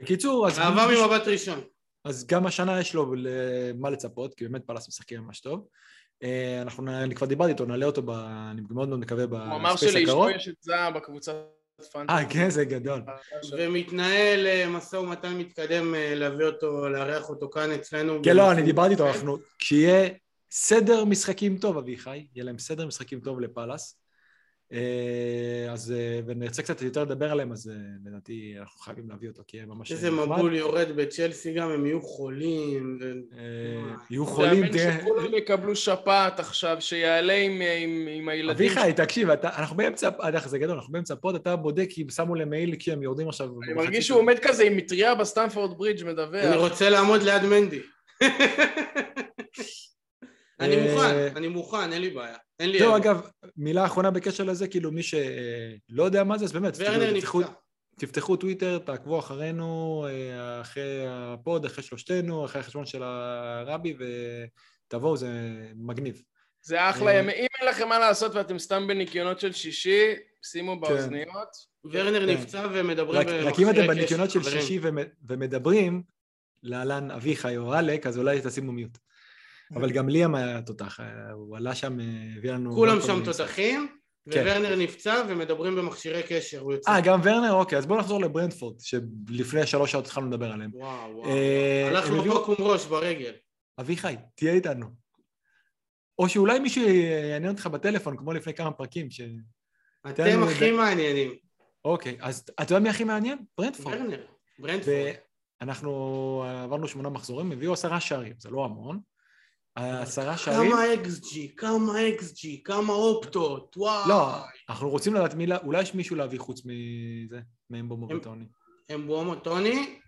C: בקיצור, אז...
B: אהבה ממבט ראשון.
C: אז גם השנה יש לו מה לצפות, כי באמת פאלאס משחקים ממש טוב. אה, אנחנו, אני כבר דיברתי איתו, נעלה אותו, ב, אני מאוד מאוד מקווה ב space הקרוב.
A: הוא אמר שלאשתו יש את זה בקבוצת
C: פנטזי. אה, כן, זה גדול.
B: ומתנהל אה, משא ומתן מתקדם אה, להביא אותו, לארח אותו כאן אצלנו.
C: כן, לא, אני דיברתי איתו, אנחנו, כשיהיה סדר משחקים טוב, אביחי, יהיה להם סדר משחקים טוב לפאלאס, אז, אה, ונרצה קצת יותר לדבר עליהם, אז אה, לדעתי אנחנו חייבים להביא אותו, כי הם ממש...
B: איזה מבול יורד בצ'לסי גם, הם יהיו חולים.
C: יהיו חולים,
A: תראה. שכולם יקבלו שפעת עכשיו, שיעלה עם הילדים.
C: אביחי, תקשיב, אנחנו באמצע, זה גדול, אנחנו באמצע pod, אתה בודק כי שמו למעיל כי הם יורדים עכשיו.
A: אני מרגיש שהוא עומד כזה עם מטריה בסטמפורד ברידג' מדווח.
B: אני רוצה לעמוד ליד מנדי. <laughs> אני מוכן, אני מוכן, אין לי בעיה. אין לי...
C: זהו, אגב, מילה אחרונה בקשר לזה, כאילו מי שלא יודע מה זה, אז באמת,
B: ורנר נפצע.
C: תפתחו טוויטר, תעקבו אחרינו, אה, אחרי ה pod, אחרי שלושתנו, אחרי החשבון של הרבי, ותבואו, זה מגניב.
A: זה אחלה ימי. אם אין לכם מה לעשות ואתם סתם בניקיונות של שישי, שימו כן. באוזניות.
B: ורנר כן. נפצע ומדברים.
C: רק אם אתם בניקיונות של שישי ומדברים, להלן אביחי או עלק, אז אולי תשימו מיוט. אבל גם ליאם היה תותח, הוא עלה שם, הביא לנו...
B: כולם שם תותחים, כן. וורנר נפצע ומדברים במכשירי קשר, הוא
C: יוצא. אה, גם ורנר? אוקיי, אז בואו נחזור לברנדפורד, שלפני שלוש שעות התחלנו לדבר עליהם.
B: וואו, וואו. אה, הלכנו בוקום ראש ברגל.
C: אביחי, תהיה איתנו. או שאולי מישהו יעניין אותך בטלפון, כמו לפני כמה פרקים, ש...
B: אתם הכי מעניינים.
C: אוקיי, אז אתה יודע מי הכי מעניין? ברנדפורד.
B: ורנר, ברנדפורד.
C: ואנחנו עברנו שמונה מחזורים, הביאו עשרה שערים, זה לא המון. עשרה שערים...
B: כמה אקס-ג'י, כמה אקס-ג'י, כמה אופטות, וואי.
C: לא, אנחנו רוצים לדעת מי, אולי יש מישהו להביא חוץ מזה, ממבואמו וטוני.
B: מבואמו טוני,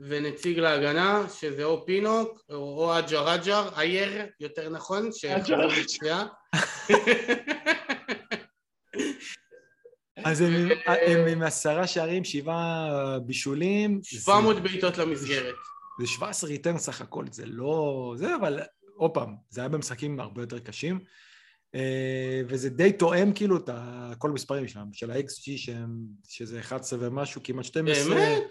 B: ונציג להגנה, שזה או פינוק, או אג'ר אג'ר, אייר, יותר נכון,
A: אג'ר אג'ר. <laughs>
C: אז הם עם עשרה שערים, שבעה בישולים.
B: 700 בעיטות למסגרת.
C: זה 17 return סך הכל, זה לא... זה, אבל עוד פעם, זה היה במשחקים הרבה יותר קשים, אה, וזה די תואם כאילו את כל המספרים שלהם, של ה-XG שזה 11 ומשהו, כמעט 12.
B: באמת?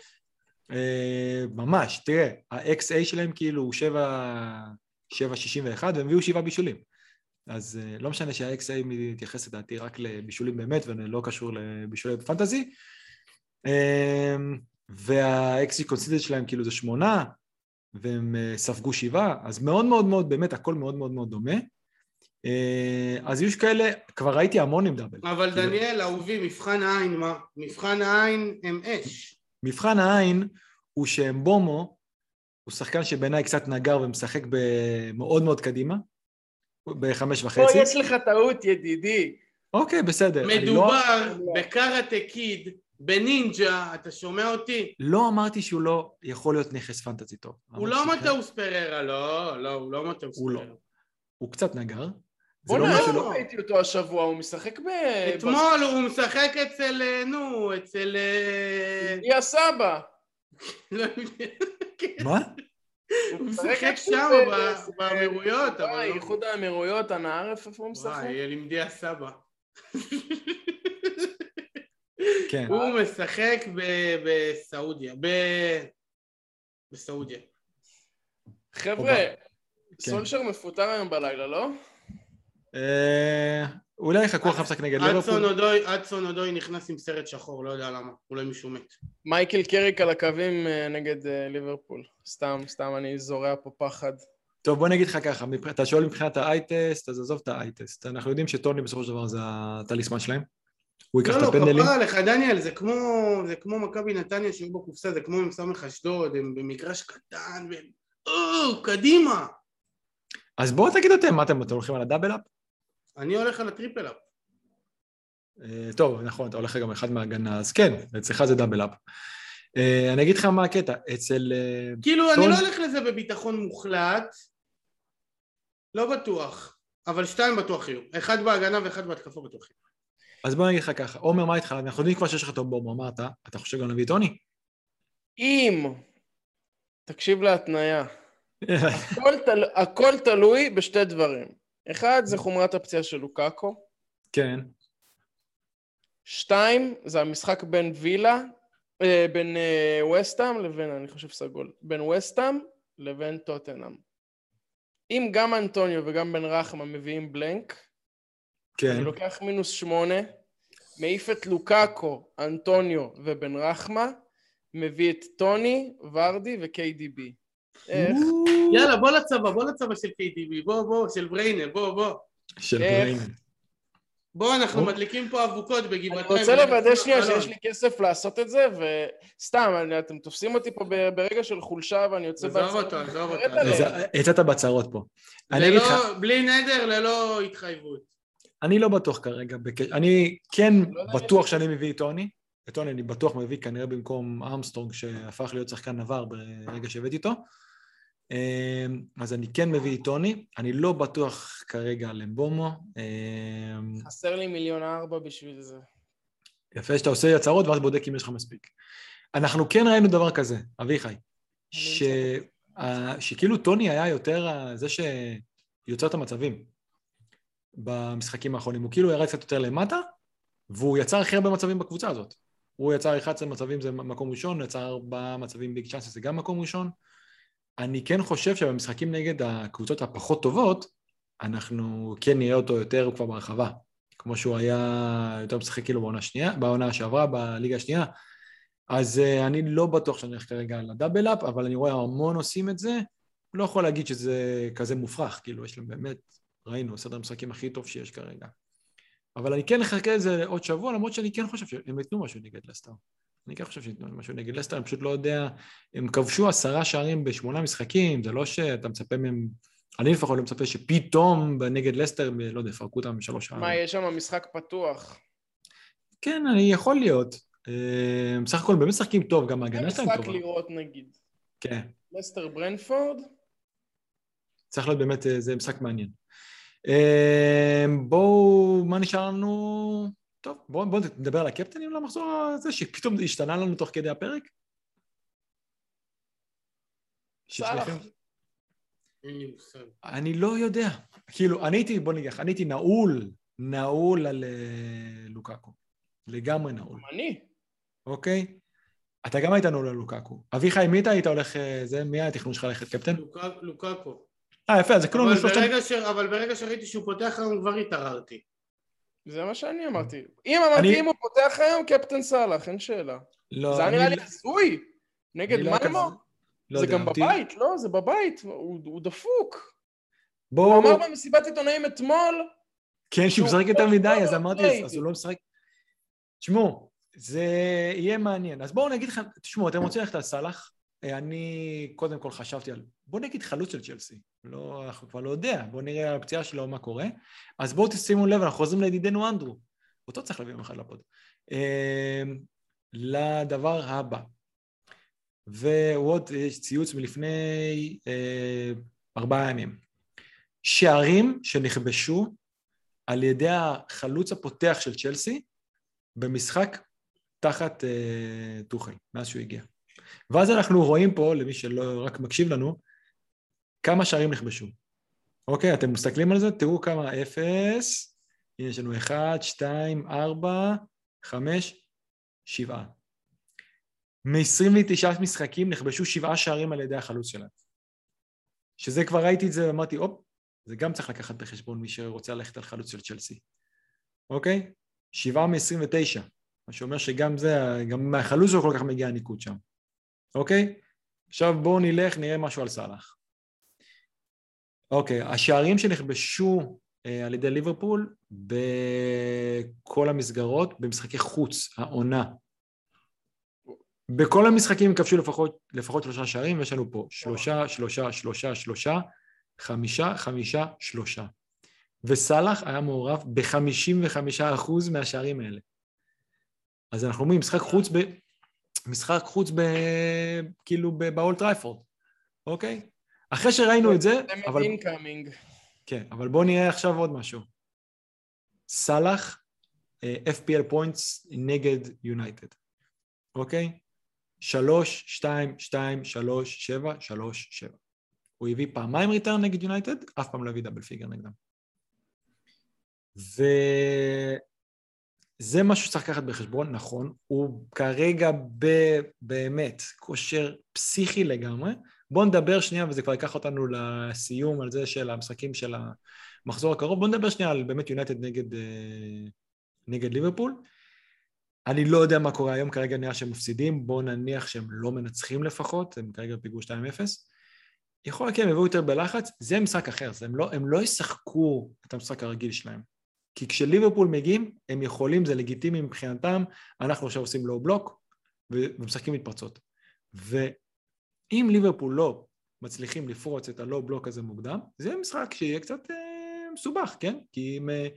C: אה, ממש, תראה, ה-XA שלהם כאילו הוא 7.61 והם הביאו 7 בישולים. אז אה, לא משנה שה-XA מתייחס לדעתי רק לבישולים באמת ולא קשור לבישולי פנטזי. וה-XG conceded שלהם כאילו זה 8, והם אה, ספגו שבעה, אז מאוד מאוד מאוד, באמת הכל מאוד מאוד מאוד דומה. אה, אז יש כאלה, כבר ראיתי המון עם דאבל.
B: אבל כאילו... דניאל, אהובי, מבחן העין, מה? מבחן העין הם אש.
C: מבחן העין הוא שאמבומו הוא שחקן שבעיניי קצת נגר ומשחק מאוד מאוד קדימה, בחמש וחצי.
A: פה יש לך טעות, ידידי.
C: אוקיי, בסדר.
B: מדובר לא... בקארטה קיד בנינג'ה, אתה שומע אותי?
C: לא אמרתי שהוא לא יכול להיות נכס פנטזי טוב.
B: הוא לא מטאוס פררה, לא, לא, הוא לא מטאוס פררה. לא.
C: הוא קצת נגר.
A: בוא נראה, לא, לא ראיתי אותו השבוע, הוא משחק ב...
B: אתמול הוא משחק אצל, אה, נו, אצל...
A: מי אה, הסבא? <laughs>
C: מה?
B: הוא משחק שם באמירויות, אבל לא...
A: איחוד האמירויות, הנער, איפה הוא משחק?
B: וואי, לימדי הסבא.
C: כן.
B: הוא משחק בסעודיה, בסעודיה.
A: חבר'ה,
C: כן.
A: סולשר מפוטר היום בלילה, לא?
C: אה, אולי יחכו אחרי המשחק נגד ליברפול.
B: אדסון אודוי נכנס עם סרט שחור, לא יודע למה, אולי מישהו מת.
A: מייקל קריק על הקווים אה, נגד אה, ליברפול. סתם, סתם אני זורע פה פחד.
C: טוב, בוא נגיד לך ככה, אתה שואל מבחינת האי-טסט, אז עזוב את האי-טסט. אנחנו יודעים שטוני בסופו של דבר זה הטליסמן שלהם. הוא ייקח
B: לא,
C: את
B: לא,
C: הפנדלים.
B: כפרה עליך, דניאל, זה כמו, זה כמו מכבי נתניה שהיו בקופסה, זה כמו עם סמך אשדוד, הם במגרש קטן, והם... או, קדימה!
C: אז בואו תגידו אתם, מה אתם, אתם הולכים על ה double-up?
B: אני הולך על ה triple up.
C: אה, טוב, נכון, אתה הולך גם אחד מההגנה, אז כן, אצלך זה double-up. אה, אני אגיד לך מה הקטע, אצל... אה,
B: כאילו, אני
C: טוב.
B: לא הולך לזה בביטחון מוחלט, לא בטוח, אבל שתיים בטוח יהיו. אחד בהגנה ואחד בהתקפה בטוח יהיו.
C: אז בוא נגיד לך ככה, עומר, מה איתך? אנחנו יודעים כבר שיש לך טוב בומו, אמרת, אתה חושב גם להביא את טוני?
A: אם, תקשיב להתניה, <laughs> הכל, תל... הכל תלוי בשתי דברים. אחד, זה חומרת הפציעה של לוקאקו.
C: כן,
A: שתיים, זה המשחק בין וילה, אה, בין אה, וסטאם לבין, אני חושב סגול, בין וסטאם לבין טוטנאם. אם גם אנטוניו וגם בן רחמה מביאים בלנק,
C: כן,
A: אני לוקח מינוס שמונה, מעיף את לוקאקו, אנטוניו ובן רחמה, מביא את טוני, ורדי ו-KDB. איך?
B: יאללה, בוא לצבא, בוא לצבא של KTV, בוא, בוא, של בריינה, בוא, בוא.
C: של? בריין.
B: בוא, אנחנו. מדליקים פה אבוקות
A: אני
B: בגבעתיים.
A: רוצה לוודא שנייה
B: לחלון.
A: שיש לי כסף לעשות את זה, וסתם, אני- אתם תופסים אותי פה ברגע של חולשה ואני יוצא
B: עזוב
A: בהצהרות.
B: אותו, עזוב אותו.
C: יצאת בצרות פה. אני
B: ללא- בלי נדר, ללא התחייבות.
C: אני לא בטוח כרגע, בק- אני כן
A: לא
C: בטוח שאני מביא את טוני, את טוני אני בטוח מביא כנראה במקום אמסטרונג שהפך להיות שחקן עבר ברגע שהבאתי אותו, אמ, אז אני כן מביא את טוני, אני לא בטוח כרגע למבומו, אמ,
A: חסר לי מיליון ארבע בשביל זה.
C: יפה שאתה עושה הצהרות ואז בודק אם יש לך מספיק. אנחנו כן ראינו דבר כזה, אביחי, ש... ה- שכאילו טוני היה יותר זה שיוצר את המצבים במשחקים האחרונים, הוא כאילו ירד קצת יותר למטה, והוא יצר הכי הרבה מצבים בקבוצה הזאת. הוא יצר 11 מצבים זה מקום ראשון, יצר 4 מצבים ביג צ'אנסס זה גם מקום ראשון. אני כן חושב שבמשחקים נגד הקבוצות הפחות טובות, אנחנו כן נראה אותו יותר כבר ברחבה. כמו שהוא היה יותר משחק כאילו בעונה שנייה, בעונה שעברה, בליגה השנייה. אז uh, אני לא בטוח שאני הולך כרגע על הדאבל-אפ, אבל אני רואה המון עושים את זה. לא יכול להגיד שזה כזה מופרך, כאילו, יש להם באמת, ראינו, סדר המשחקים הכי טוב שיש כרגע. אבל אני כן אחכה לזה עוד שבוע, למרות שאני כן חושב שהם ייתנו משהו נגד לסטר. אני כן חושב שייתנו משהו נגד לסטר, אני פשוט לא יודע, הם כבשו עשרה שערים בשמונה משחקים, זה לא שאתה מצפה מהם, אני לפחות לא מצפה שפתאום נגד לסטר, לא יודע, יפרקו אותם בשלוש שערים.
A: מה, יש שם משחק פתוח.
C: כן, אני יכול להיות. אה, בסך הכל באמת משחקים טוב, גם ההגנה שלהם
A: משחק
C: טובה.
A: לראות נגיד.
C: כן,
A: לסטר ברנפורד?
C: צריך להיות באמת, אה, זה משחק מעניין. אה, בואו, מה נשאר לנו? טוב, בואו בוא נדבר על הקפטנים למחזור הזה, שפתאום השתנה לנו תוך כדי הפרק. אני לא יודע. כאילו, אני הייתי, בוא נגיד, אני הייתי נעול, נעול על אה, לוקאקו. לגמרי נעול,
A: אני.
C: אוקיי? אתה גם היית נעול על לוקאקו. אביחי, מי אתה היית הולך, אה, זה, מי היה התכנון שלך ללכת קפטן?
B: לוקאקו.
C: אה, יפה, אז זה כלום
B: אבל
C: לשלושת...
B: ברגע ש- אבל ברגע שראיתי שהוא פותח היום כבר התעררתי.
A: זה מה שאני אמרתי. אם אמרתי,
C: אני-
A: אם הוא פותח היום, קפטן סאלח, אין שאלה.
C: לא,
A: זה היה
C: אני
A: נראה לי
C: לא-
A: הזוי. נגד
C: לא
A: מלמו?
C: לא
A: זה גם
C: אותי-
A: בבית, לא? זה בבית. הוא הוא דפוק. הוא
C: בואו...
A: אמר במסיבת עיתונאים אתמול,
C: כן, שהוא משחק יותר
A: פותח
C: מדי, אז
A: לא
C: אמרתי. אז הוא לא משחק... תשמעו, זה יהיה מעניין. אז בואו נגיד לכם, תשמעו, אתם רוצים ללכת על סאלח? אה, אני קודם כל חשבתי על... בואו נגיד חלוץ של צ'לסי. לא, אנחנו כבר לא יודע, בואו נראה על הפציעה שלו מה קורה. אז בואו תשימו לב, אנחנו חוזרים לידידנו אנדרו. אותו צריך להביא יום אחד לפוד. אה, לדבר הבא. ועוד ציוץ מלפני אה, ארבעה ימים. שערים שנכבשו על ידי החלוץ הפותח של צ'לסי במשחק תחת אה, טוחי, מאז שהוא הגיע. ואז אנחנו רואים פה, למי שלא רק מקשיב לנו, כמה שערים נכבשו. אוקיי, אתם מסתכלים על זה, תראו כמה אפס, הנה יש לנו אחד, שתיים, ארבע, חמש, שבעה. מ-29 משחקים נכבשו שבעה שערים על ידי החלוץ שלהם. שזה כבר ראיתי את זה ואמרתי, הופ, זה גם צריך לקחת בחשבון מי שרוצה ללכת על חלוץ של צ'לסי. אוקיי? שבעה מ-29, מה שאומר שגם זה, גם מהחלוץ לא כל כך מגיע הניקוד שם. אוקיי? עכשיו בואו נלך, נראה משהו על סאלח. אוקיי, השערים שנכבשו אה, על ידי ליברפול בכל המסגרות, במשחקי חוץ, העונה. בכל המשחקים כבשו לפחות, לפחות שלושה שערים, ויש לנו פה שלושה, שלושה, שלושה, שלושה, חמישה, חמישה, שלושה. וסאלח היה מעורב ב-55% מהשערים האלה. אז אנחנו אומרים, משחק חוץ ב... משחק חוץ ב... כאילו באולד טראפורד, אוקיי? אחרי שראינו את זה,
A: אבל...
C: כן, אבל בואו נראה עכשיו עוד משהו. סאלח, אה, FPL points נגד יונייטד, אוקיי? שלוש, שתיים, שתיים, שלוש, שבע, שלוש, שבע. הוא הביא פעמיים return נגד יונייטד, אף פעם לא הביא double figure נגדם. וזה משהו שצריך לקחת בחשבון, נכון, הוא כרגע ב... באמת כושר פסיכי לגמרי. בואו נדבר שנייה, וזה כבר ייקח אותנו לסיום על זה של המשחקים של המחזור הקרוב, בואו נדבר שנייה על באמת יונייטד נגד, אה, נגד ליברפול. אני לא יודע מה קורה היום, כרגע נראה שהם מפסידים, בואו נניח שהם לא מנצחים לפחות, הם כרגע פיגור 2-0. יכול להיות כי הם יבואו יותר בלחץ, זה משחק אחר, הם לא, הם לא ישחקו את המשחק הרגיל שלהם. כי כשליברפול מגיעים, הם יכולים, זה לגיטימי מבחינתם, אנחנו עכשיו עושים לואו בלוק ומשחקים מתפרצות. ואם ליברפול לא מצליחים לפרוץ את הלואו בלוק הזה מוקדם, זה משחק שיהיה קצת אה, מסובך, כן? כי, אם, אה,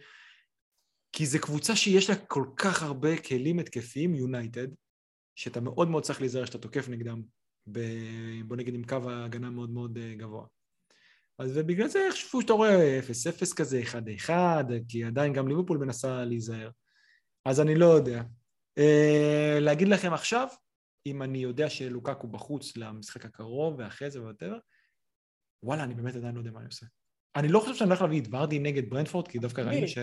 C: כי זה קבוצה שיש לה כל כך הרבה כלים התקפיים, יונייטד, שאתה מאוד מאוד צריך להיזהר שאתה תוקף נגדם, ב, בוא נגיד עם קו ההגנה מאוד מאוד אה, גבוה. אז ובגלל זה חשבו שאתה רואה 0-0 כזה, 1-1, כי עדיין גם ליברפול מנסה להיזהר. אז אני לא יודע. אה, להגיד לכם עכשיו, אם אני יודע שלוקקו בחוץ למשחק הקרוב ואחרי זה whatever, וואלה, אני באמת עדיין לא יודע מה אני עושה. אני לא חושב שאני הולך להביא את ורדי נגד ברנטפורד, כי דווקא ראינו ש...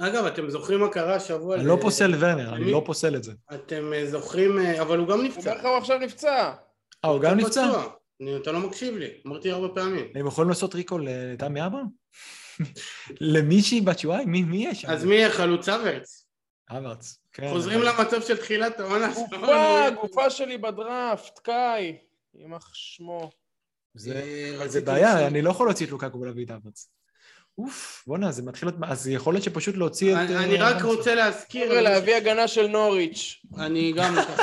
B: אגב, אתם זוכרים מה קרה השבוע?
C: אני לא פוסל ורנר, אני לא פוסל את זה.
B: אתם אה, זוכרים, אה, אבל הוא גם נפצע.
A: הוא עכשיו נפצע.
C: אה, הוא גם נפצע?
B: אתה לא מקשיב לי, אמרתי הרבה פעמים.
C: הם יכולים לעשות recall לתמי אברהם? למישהי בת שבועיים? מי יש?
B: אז מי יהיה חלוץ אברץ?
C: אברץ,
B: כן. חוזרים למצב של תחילת העונה.
A: גופה, גופה שלי בדראפט, קאי, יימח שמו.
C: זה בעיה, אני לא יכול להוציא את לוקקו ולהביא את אברץ. אוף, בואנה, זה מתחיל להיות... אז יכול להיות שפשוט להוציא את...
B: אני אה, רק רוצה להזכיר...
A: להביא הגנה של נוריץ'.
B: אני גם אקח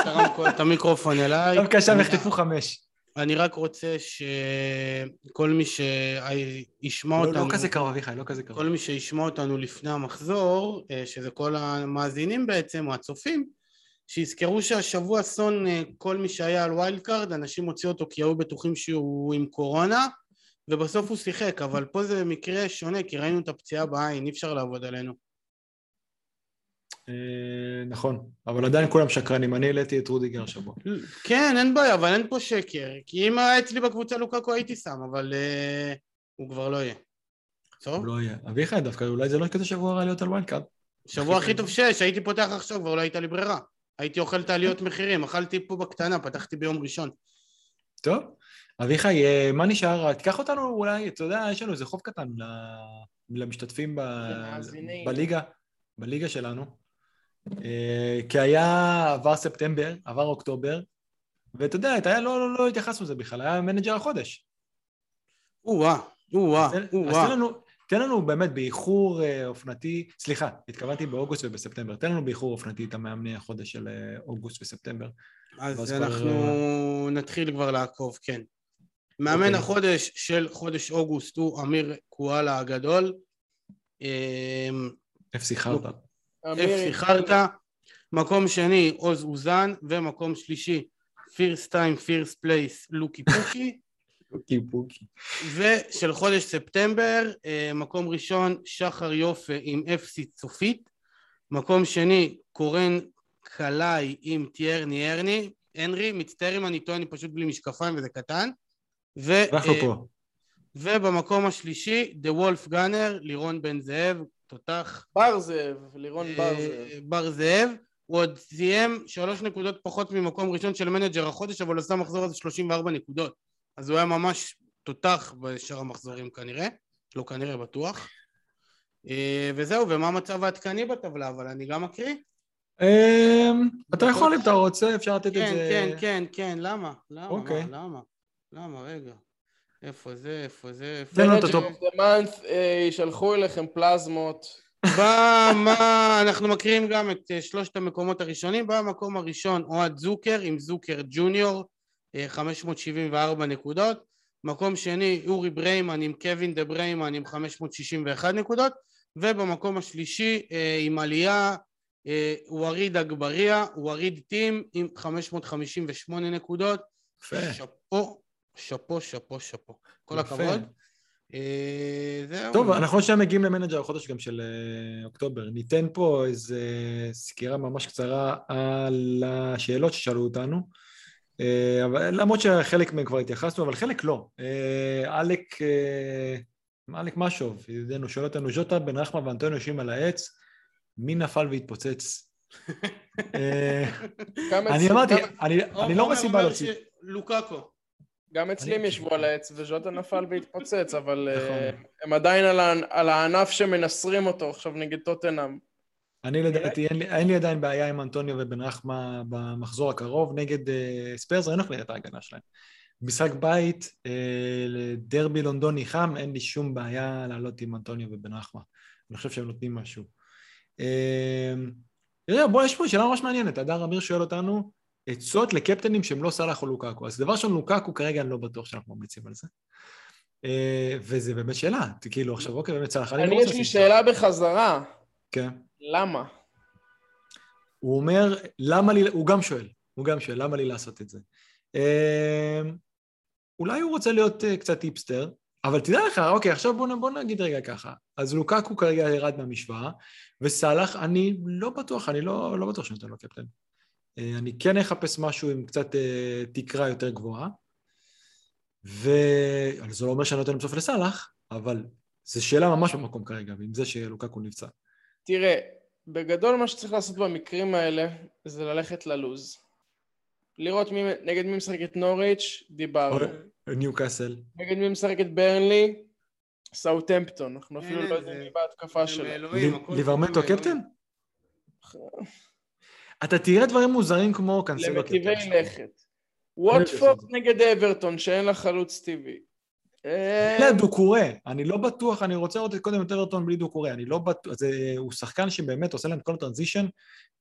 B: את המיקרופון אליי.
C: טוב, עכשיו יחטפו חמש.
B: אני רק רוצה שכל מי שישמע אותנו...
C: לא, לא כזה קרוב, אביחי, לא כזה קרוב.
B: כל מי שישמע אותנו לפני המחזור, אה, שזה כל המאזינים בעצם, או הצופים, שיזכרו שהשבוע סון, אה, כל מי שהיה על wild card, אנשים הוציאו אותו כי היו בטוחים שהוא עם קורונה, ובסוף הוא שיחק, אבל פה זה מקרה שונה, כי ראינו את הפציעה בעין, אי אפשר לעבוד עלינו.
C: אה, נכון, אבל עדיין כולם שקרנים, אני העליתי את רודיגר השבוע.
B: כן, אין בעיה, אבל אין פה שקר, כי אם היה אצלי בקבוצה לוקקו הייתי שם, אבל אה, הוא כבר לא יהיה.
C: טוב? לא יהיה. אביחי דווקא, אולי זה לא כזה שבוע רע להיות על wildcard.
B: שבוע הכי טוב שיש, הייתי פותח עכשיו, כבר לא הייתה לי ברירה. הייתי אוכל את העליות מחירים, אכלתי פה בקטנה, פתחתי ביום ראשון.
C: טוב, אביחי, אה, מה נשאר? תיקח אותנו אולי, אתה יודע, יש לנו איזה חוב קטן למשתתפים בליגה, בליגה שלנו. אה, כי היה, עבר ספטמבר, עבר אוקטובר, ואתה יודע, היה, לא, לא, לא התייחסנו לזה בכלל, היה manager החודש.
B: או-אה, או-אה, או-אה.
C: אז תן לנו, תן לנו באמת באיחור אה, אופנתי, סליחה, התכוונתי באוגוסט ובספטמבר, תן לנו באיחור אופנתי את המאמני החודש של אוגוסט וספטמבר.
B: אז אנחנו כבר... נתחיל כבר לעקוב, כן. מאמן okay. אוקיי. החודש של חודש אוגוסט הוא אמיר קואלה הגדול.
C: FC חרטה.
B: FC חרטה. מקום שני עוז אוזן, ומקום שלישי first time first place לוקי פוקי.
C: לוקי פוקי.
B: ושל חודש ספטמבר, אה, מקום ראשון שחר יופה עם FC צופית. מקום שני קורן קלעי עם טיירני הרני. הנרי, מצטער אם אני טועה, אני פשוט בלי משקפיים וזה קטן.
C: ו... אנחנו אה, פה.
B: ובמקום השלישי, The Wolf Gunner, לירון בן זאב, תותח.
A: בר זאב, לירון בר זאב.
B: אה, בר זאב. הוא עוד סיים שלוש נקודות פחות ממקום ראשון של manager החודש, אבל עשה מחזור הזה 34 נקודות. אז הוא היה ממש תותח בשאר המחזורים כנראה. לא כנראה, בטוח. אה, וזהו, ומה המצב העדכני בטבלה, אבל אני גם אקריא.
C: אמ, אתה יכול אם אתה רוצה, אפשר לתת את
B: כן,
C: זה...
B: כן, כן, כן, למה? למה?
C: אוקיי.
B: מה, למה? למה, רגע. איפה זה, איפה זה, איפה
C: תן לנו את
A: Manager
C: ה top.
A: of the month, אה, ישלחו אליכם פלזמות.
B: מה, מה, אנחנו מקריאים גם את אה, שלושת המקומות הראשונים. במקום הראשון אוהד זוקר עם זוקר ג'וניור, אה, 574 נקודות. מקום שני אורי בריימן עם קווין דה בריימן עם 561 נקודות. ובמקום השלישי אה, עם עלייה אה, ווריד אגבריה, ווריד team עם 558 נקודות.
C: יפה.
B: שאפו, שאפו, שאפו, שאפו. כל
C: יפה.
B: הכבוד. אה, זהו.
C: טוב, אנחנו עכשיו מגיעים ל manager החודש גם של אה, אוקטובר. ניתן פה איזו סקירה ממש קצרה על השאלות ששאלו אותנו. אה, אבל, למרות שחלק מהם כבר התייחסנו, אבל חלק לא. עלק, עלק משוב, ידידנו, שואל אותנו, ז'וטה, בן רחמה ואנטוניו יושבים על העץ, מי נפל והתפוצץ? <laughs> אני אמרתי, אני אני לא רואה סיבה להוציא.
B: לוקאקו.
A: גם אצלי הם ישבו על העץ וז'וטה נפל והתפוצץ, אבל אה,
C: נכון.
A: הם עדיין על הענף שמנסרים אותו עכשיו נגד טוטנאם.
C: אני לדעתי, אין לי, אין עדיין בעיה עם אנטוניו ובן רחמה במחזור הקרוב נגד uh, ספיירס, ראינו איך נראית ההגנה שלהם. משחק בית, uh, לדרבי לונדוני חם, אין לי שום בעיה לעלות עם אנטוניו ובן רחמה. אני חושב שהם נותנים משהו. תראה, בוא, יש פה שאלה ממש מעניינת. הדר אמיר שואל אותנו, עצות לקפטנים שהם לא סאלח או לוקקו. אז דבר ראשון, לוקקו כרגע אני לא בטוח שאנחנו ממליצים על זה. Uh, וזה באמת שאלה, כאילו עכשיו, אוקיי, באמת סאלח, אני לא
A: אני, יש לי שאלה בחזרה.
C: כן.
A: למה?
C: הוא אומר, למה לי, הוא גם שואל, הוא גם שואל, למה לי לעשות את זה? אה, אולי הוא רוצה להיות אה, קצת היפסטר, אבל תדע לך, אוקיי, עכשיו בוא, בוא נגיד רגע ככה. אז לוקקו כרגע ירד מהמשוואה, וסאלח, אני לא בטוח, אני לא, לא בטוח שאני נותן לו קפטן. אה, אני כן אחפש משהו עם קצת אה, תקרה יותר גבוהה, וזה לא אומר שאני נותן בסוף לסאלח, אבל זו שאלה ממש במקום כרגע, ועם זה שלוקקו נפצע.
A: תראה, בגדול מה שצריך לעשות במקרים האלה זה ללכת ללוז. לראות מי, נגד מי משחקת נוריץ', דיברנו.
C: ניו קאסל.
A: נגד מי משחקת ברנלי, סאוטהמפטון. אנחנו אפילו לא יודעים מי בהתקפה שלה.
B: הכל
C: ליברמנטו. קפטן? אתה תראה דברים מוזרים כמו קנסלו
A: למטיבי. לכת. ווטפורד נגד אברטון, שאין לה חלוץ טבעי. אה,
C: אין לה דוקורי, אני לא בטוח, אני רוצה לראות קודם את אברטון בלי דוקורי, אני לא בטוח, זה, הוא שחקן שבאמת עושה להם את כל הטרנזישן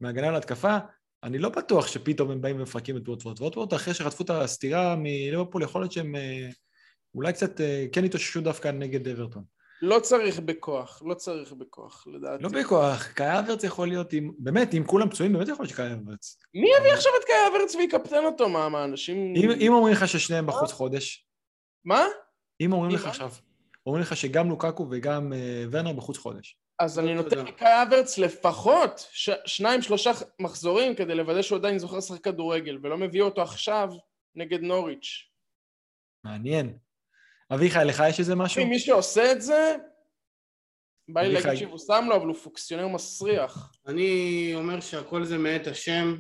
C: מהגנה להתקפה, אני לא בטוח שפתאום הם באים ומפרקים את ווטפורד. ווטפורד אחרי שחטפו את הסטירה מליברפול, יכול להיות שהם אה, אולי קצת אה, כן התאוששו דווקא נגד אברטון.
A: לא צריך בכוח, לא צריך בכוח, לדעתי.
C: לא בכוח, קאי אברץ יכול להיות עם, באמת, אם כולם פצועים, באמת יכול להיות שקאי אברץ.
A: מי יביא עכשיו את קאי אברץ ויקפטן אותו? מה, מה, אנשים...
C: אם, אומרים לך ששניהם בחוץ חודש,
A: מה?
C: אם אומרים לך? עכשיו, אומרים לך שגם לוקקו וגם אה, ורנר בחוץ חודש.
A: אז אני
B: תודה.
A: נותן לקאי אברץ לפחות. שניים, שלושה מחזורים כדי לוודא שהוא עדיין זוכר לשחק כדורגל, ולא מביא אותו עכשיו נגד נוריץ'.
C: מעניין. אביחי, לך יש איזה משהו?
A: מי שעושה את זה, בא לי. להגיד שהוא שם לו, אבל הוא פוקסיונר מסריח.
B: אני אומר שהכל זה מאת השם,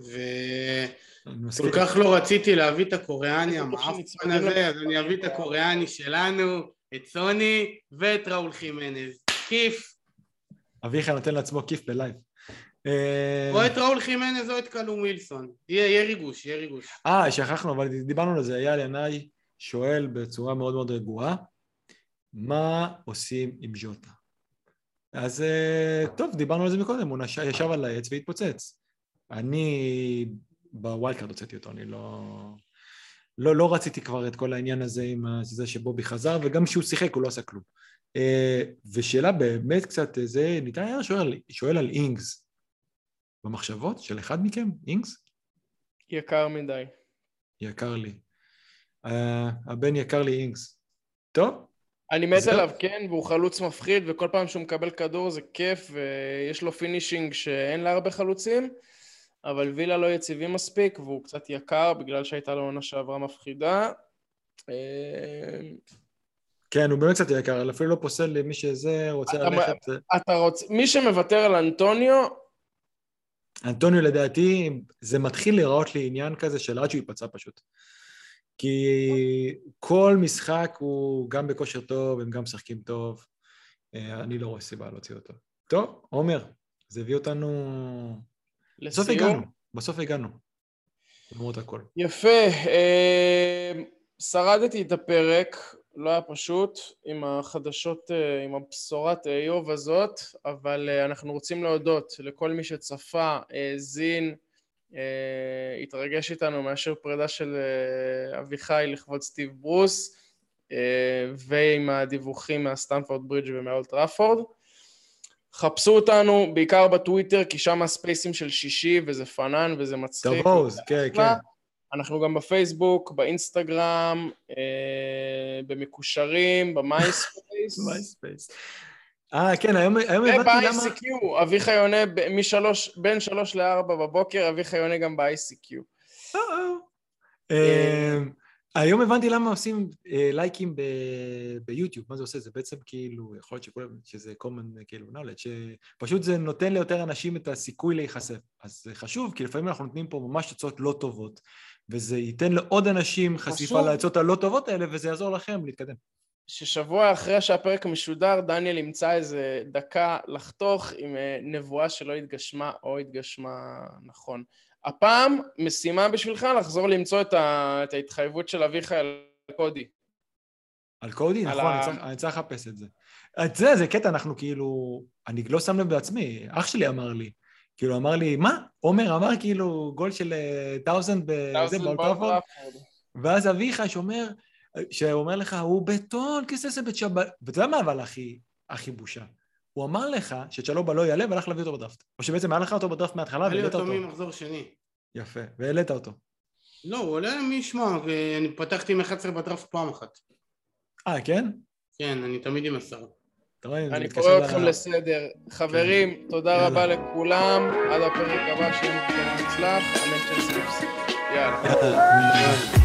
B: וכל. כך לא רציתי להביא את הקוריאני המעפן הזה, אז. אני אביא את הקוריאני שלנו, את סוני ואת ראול חימנז. כיף.
C: אביחי נותן לעצמו כיף ב live. אה,
B: או את ראול חימנז או את קלום ווילסון. יהיה ריגוש, יהיה ריגוש.
C: אה, שכחנו, אבל דיברנו על זה. אייל ינאי שואל בצורה מאוד מאוד רגועה, מה עושים עם ז'וטה? אז אה, טוב, דיברנו על זה מקודם, הוא נש... ישב על העץ והתפוצץ. אני ב wild card הוצאתי אותו, אני לא... לא, לא רציתי כבר את כל העניין הזה עם זה שבובי חזר, וגם כשהוא שיחק הוא לא עשה כלום. אה, ושאלה באמת קצת, אה, זה, ניתן היה שואל, שואל על אינגס. במחשבות של אחד מכם, אינגס?
A: יקר מדי.
C: יקר לי. Uh, הבן יקיר לי אינגס. טוב,
A: אני מת. עליו, כן, והוא חלוץ מפחיד, וכל פעם שהוא מקבל כדור זה כיף, ויש לו finishing שאין לה הרבה חלוצים, אבל וילה לא יציבים מספיק, והוא קצת יקר בגלל שהייתה לו עונה שעברה מפחידה. אה,
C: כן, הוא באמת קצת יקר, אפילו לא פוסל לי מי שזה רוצה ללכת...
A: אתה רוצה... מי שמוותר על אנטוניו...
C: אנטוניו לדעתי, זה מתחיל להיראות לי עניין כזה של עד שהוא ייפצע פשוט. כי כל משחק הוא גם בכושר טוב, הם גם משחקים טוב. אה, אני לא רואה סיבה להוציא אותו. טוב, עומר, זה הביא אותנו... לסיום. בסוף הגענו, בסוף הגענו. למרות הכל.
A: יפה. אה, שרדתי את הפרק, לא היה פשוט, עם החדשות, אה, עם הבשורת איוב הזאת, אבל אנחנו רוצים להודות לכל מי שצפה, האזין, התרגש איתנו מאשר פרידה של אה, אביחי לכבוד סטיב ברוס אה, ועם הדיווחים מהסטנפורד ברידג' ומאולד טראפורד. חפשו אותנו בעיקר בטוויטר כי שם הספייסים של שישי וזה fun וזה מצחיק.
C: טוב, כן, כן.
A: אנחנו גם בפייסבוק, באינסטגרם, אה, במקושרים, במייספייס. <laughs>
C: אה, כן, היום,
A: הבנתי למה... וב-ICQ, אביחי עונה משלוש, בין שלוש לארבע בבוקר, אביחי עונה גם ב-ICQ.
C: אה, אה. אמ, היום הבנתי למה עושים אה, לייקים ביוטיוב, מה זה עושה? זה בעצם כאילו, יכול להיות שכולם, שזה common כאילו knowledge, שפשוט זה נותן ליותר אנשים את הסיכוי להיחשף. אז זה חשוב, כי לפעמים אנחנו נותנים פה ממש תוצאות לא טובות, וזה ייתן לעוד אנשים חשיפה לעצות הלא טובות האלה, וזה יעזור לכם להתקדם.
A: ששבוע אחרי שהפרק משודר, דניאל ימצא איזה דקה לחתוך עם אה, נבואה שלא התגשמה או התגשמה נכון. הפעם משימה בשבילך לחזור למצוא את, ה... את ההתחייבות של אביך על קודי.
C: על קודי? נכון, ה... אני צריך לחפש את זה. את זה, זה קטע, אנחנו כאילו... אני לא שם לב בעצמי, אח שלי אמר לי. כאילו, אמר לי, מה? עומר אמר כאילו גול של טאוזנד בזה, באולטראפורד? ואז אביך שאומר, שאומר לך, הוא בטון כססה בית שבת. ואתה יודע מה אבל הכי, הכי בושה? הוא אמר לך שצ'לובה לא יעלה והלך להביא אותו בדראפט. או שבעצם היה לך אותו בדראפט מההתחלה
B: והעלית אותו. העליתי אותו ממחזור שני.
C: יפה, והעלית אותו.
B: לא, הוא עולה מי ישמע, אני פתחתי עם 11 בדראפט פעם אחת.
C: אה, כן?
B: כן, אני תמיד עם עשרה.
A: אני קורא אתכם לסדר. חברים, כן. תודה רבה לכולם, עד הפרק הבא שיהיה מוצלח, אמן צ'לסי יאללה.